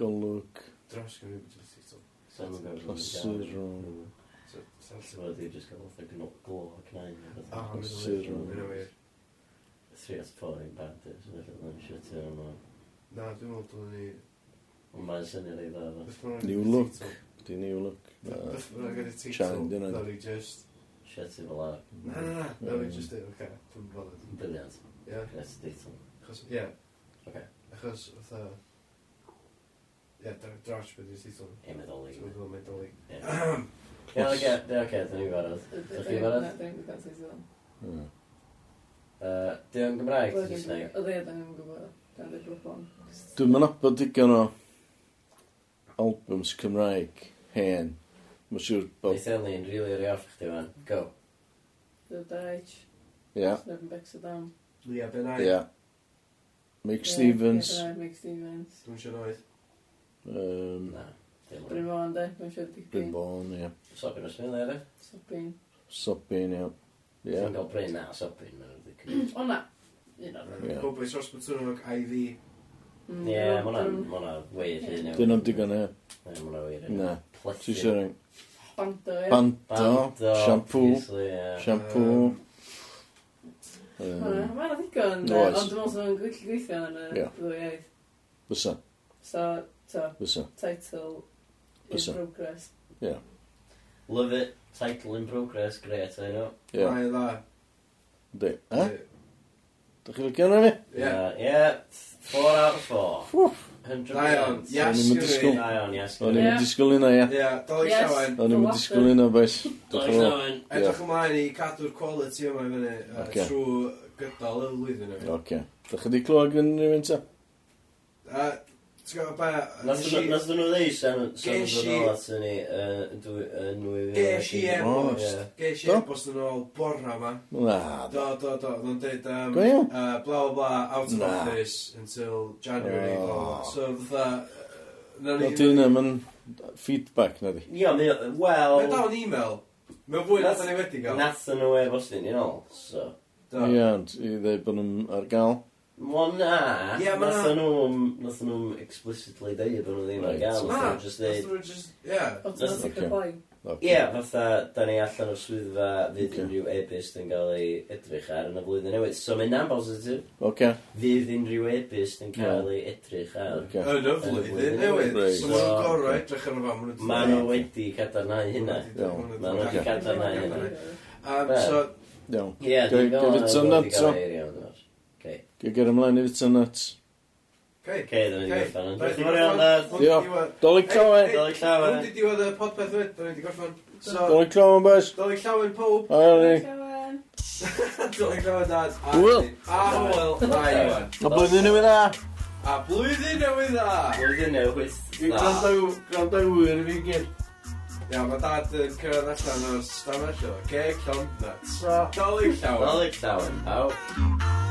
Golwg. Dros gan rhywbeth beth eto. Clasuron... Sa'n lle. so, dwi'n just gael o'r glo ac nain. Ah, mae'n wir three at four i so felly dwi'n shit i siwtio yma. Na, dwi'n meddwl dwi'n ni... Ond mae'n syniad ei dda, dda. New look. Di new look. Dwi'n gyda teitl. Dwi'n just... Shit i fel ar. Na, na, na. Dwi'n just dweud, oce, dwi'n bothered. Briliant. Ie. Gret teitl. Achos, ie. Oce. Achos, fatha... Ie, drash beth yw'r teitl. E, meddolig. Dwi'n meddwl meddolig. Ie. Ie, oce, oce, dwi'n barod. Dwi'n barod? Dwi'n barod teitl. Hmm. Uh, di o'n Gymraeg ti Saesneg? O dde, da ni'n gwybod. Dwi'n dweud blwbon. Dwi'n mynabod digon o albums Cymraeg hen. Mae'n siŵr bod... Neith Elin, rili ar iaff chdi fan. Go. The Daich. Ia. Seven Becks o Dam. Lia Benai. Ia. Mick Stevens. Mick Stevens. Dwi'n siŵr oedd. Um, Na. Bryn Fawn, de. Dwi'n siŵr dipyn. Bryn ia. Sobin o Smiley, de. Sobin. Sobin, ia. Yeah. Ti'n cael bryn a sobyn, mae'n ridiculous. O na. Poblis Osbertwnog IV. Ie, mae'na weir hyn. Dyn nhw'n mm, digon e. Ie, Mae'na wir hyn. Na. Ti sy'n Bando, ie. Bando. Shampoo. Shampoo. Mae'n ddigon, ond dwi'n meddwl sy'n gweithio yn y ddwy iaith. Fysa. So, to. Fysa. Title. In progress. Yeah. Love it. Title in progress, great, I know. Yeah. Mae dda. Di. Eh? Dych chi'n lycio hwnna fi? Ie. Ie, Four out of four. 100%. Da iawn, yes, O'n i'n disgwyl. Da iawn, yes. O'n i'n disgwyl hynna, ie. Ie, doli Yes. llawen. O'n i'n disgwyl hynna, boys. Dych chi'n lycio Edrych ymlaen i cadw'r quality yma i fyny uh, Ocê. trwy gydol y flwyddyn yma. Oce. Dych chi wedi clywed yn rhywun ta? Ti'n gwybod ba... Nath nhw ddeis am Sons of North yn ni yn nwy fi. Gesh i e-bost. Gesh i e-bost yn ôl borna ma. Na. Do, do, do. Oedd dweud deud... Go iawn. Bla, bla, out of office until January. So, fatha... No, dyn nhw'n mynd feedback na di. Ia, mi... wel... Mae dal yn e-mail. Mae'n fwy nath o'n ei wedi gael. Nath nhw e-bostyn i'n ôl, so... Ia, i ddeud bod nhw'n ar gael. Wel na, yeah, nath nhw, nath nhw explicitly deud bod nhw ddim ar gael, ah, nath nhw just deud... Nath nhw just, ie. Automatic apply. Ie, fatha, da ni allan o'r swyddfa fydd unrhyw e-bust yn cael ei edrych ar yn y flwyddyn newydd. So mae'n na'n positif. Oce. Fydd unrhyw e-bust yn cael ei edrych ar. Yn y flwyddyn newydd. So mae'n gorau edrych ar y fan mwyn. Mae nhw wedi cadarnau hynna. Mae nhw wedi cadarnau hynna. Um, so... Iawn. Ie, dwi'n gwybod. Dwi'n gwybod. Gael ymlaen i fita nuts. Okay, dyna ni gorffan. Diolch yn fawr iawn, lad. Diolch. Dolig llawen. Dolig llawen. Hwn di diwedd y podpeth fyd, dyna ni di gorffan. Dolig llawen, bys. Dolig llawen, pob. Dolig llawen. Dolig llawen, dad. Hwyl. A hwyl. A Iwan. A blwyddyn newydd a. A blwyddyn newydd a. Blwyddyn newydd. Gwrando wyr i fi gyd. Ia, mae dad yn cyrraedd allan o'r stafell o. Ceg llawn nuts. Dolig llawen. Dolig llawen, pawb.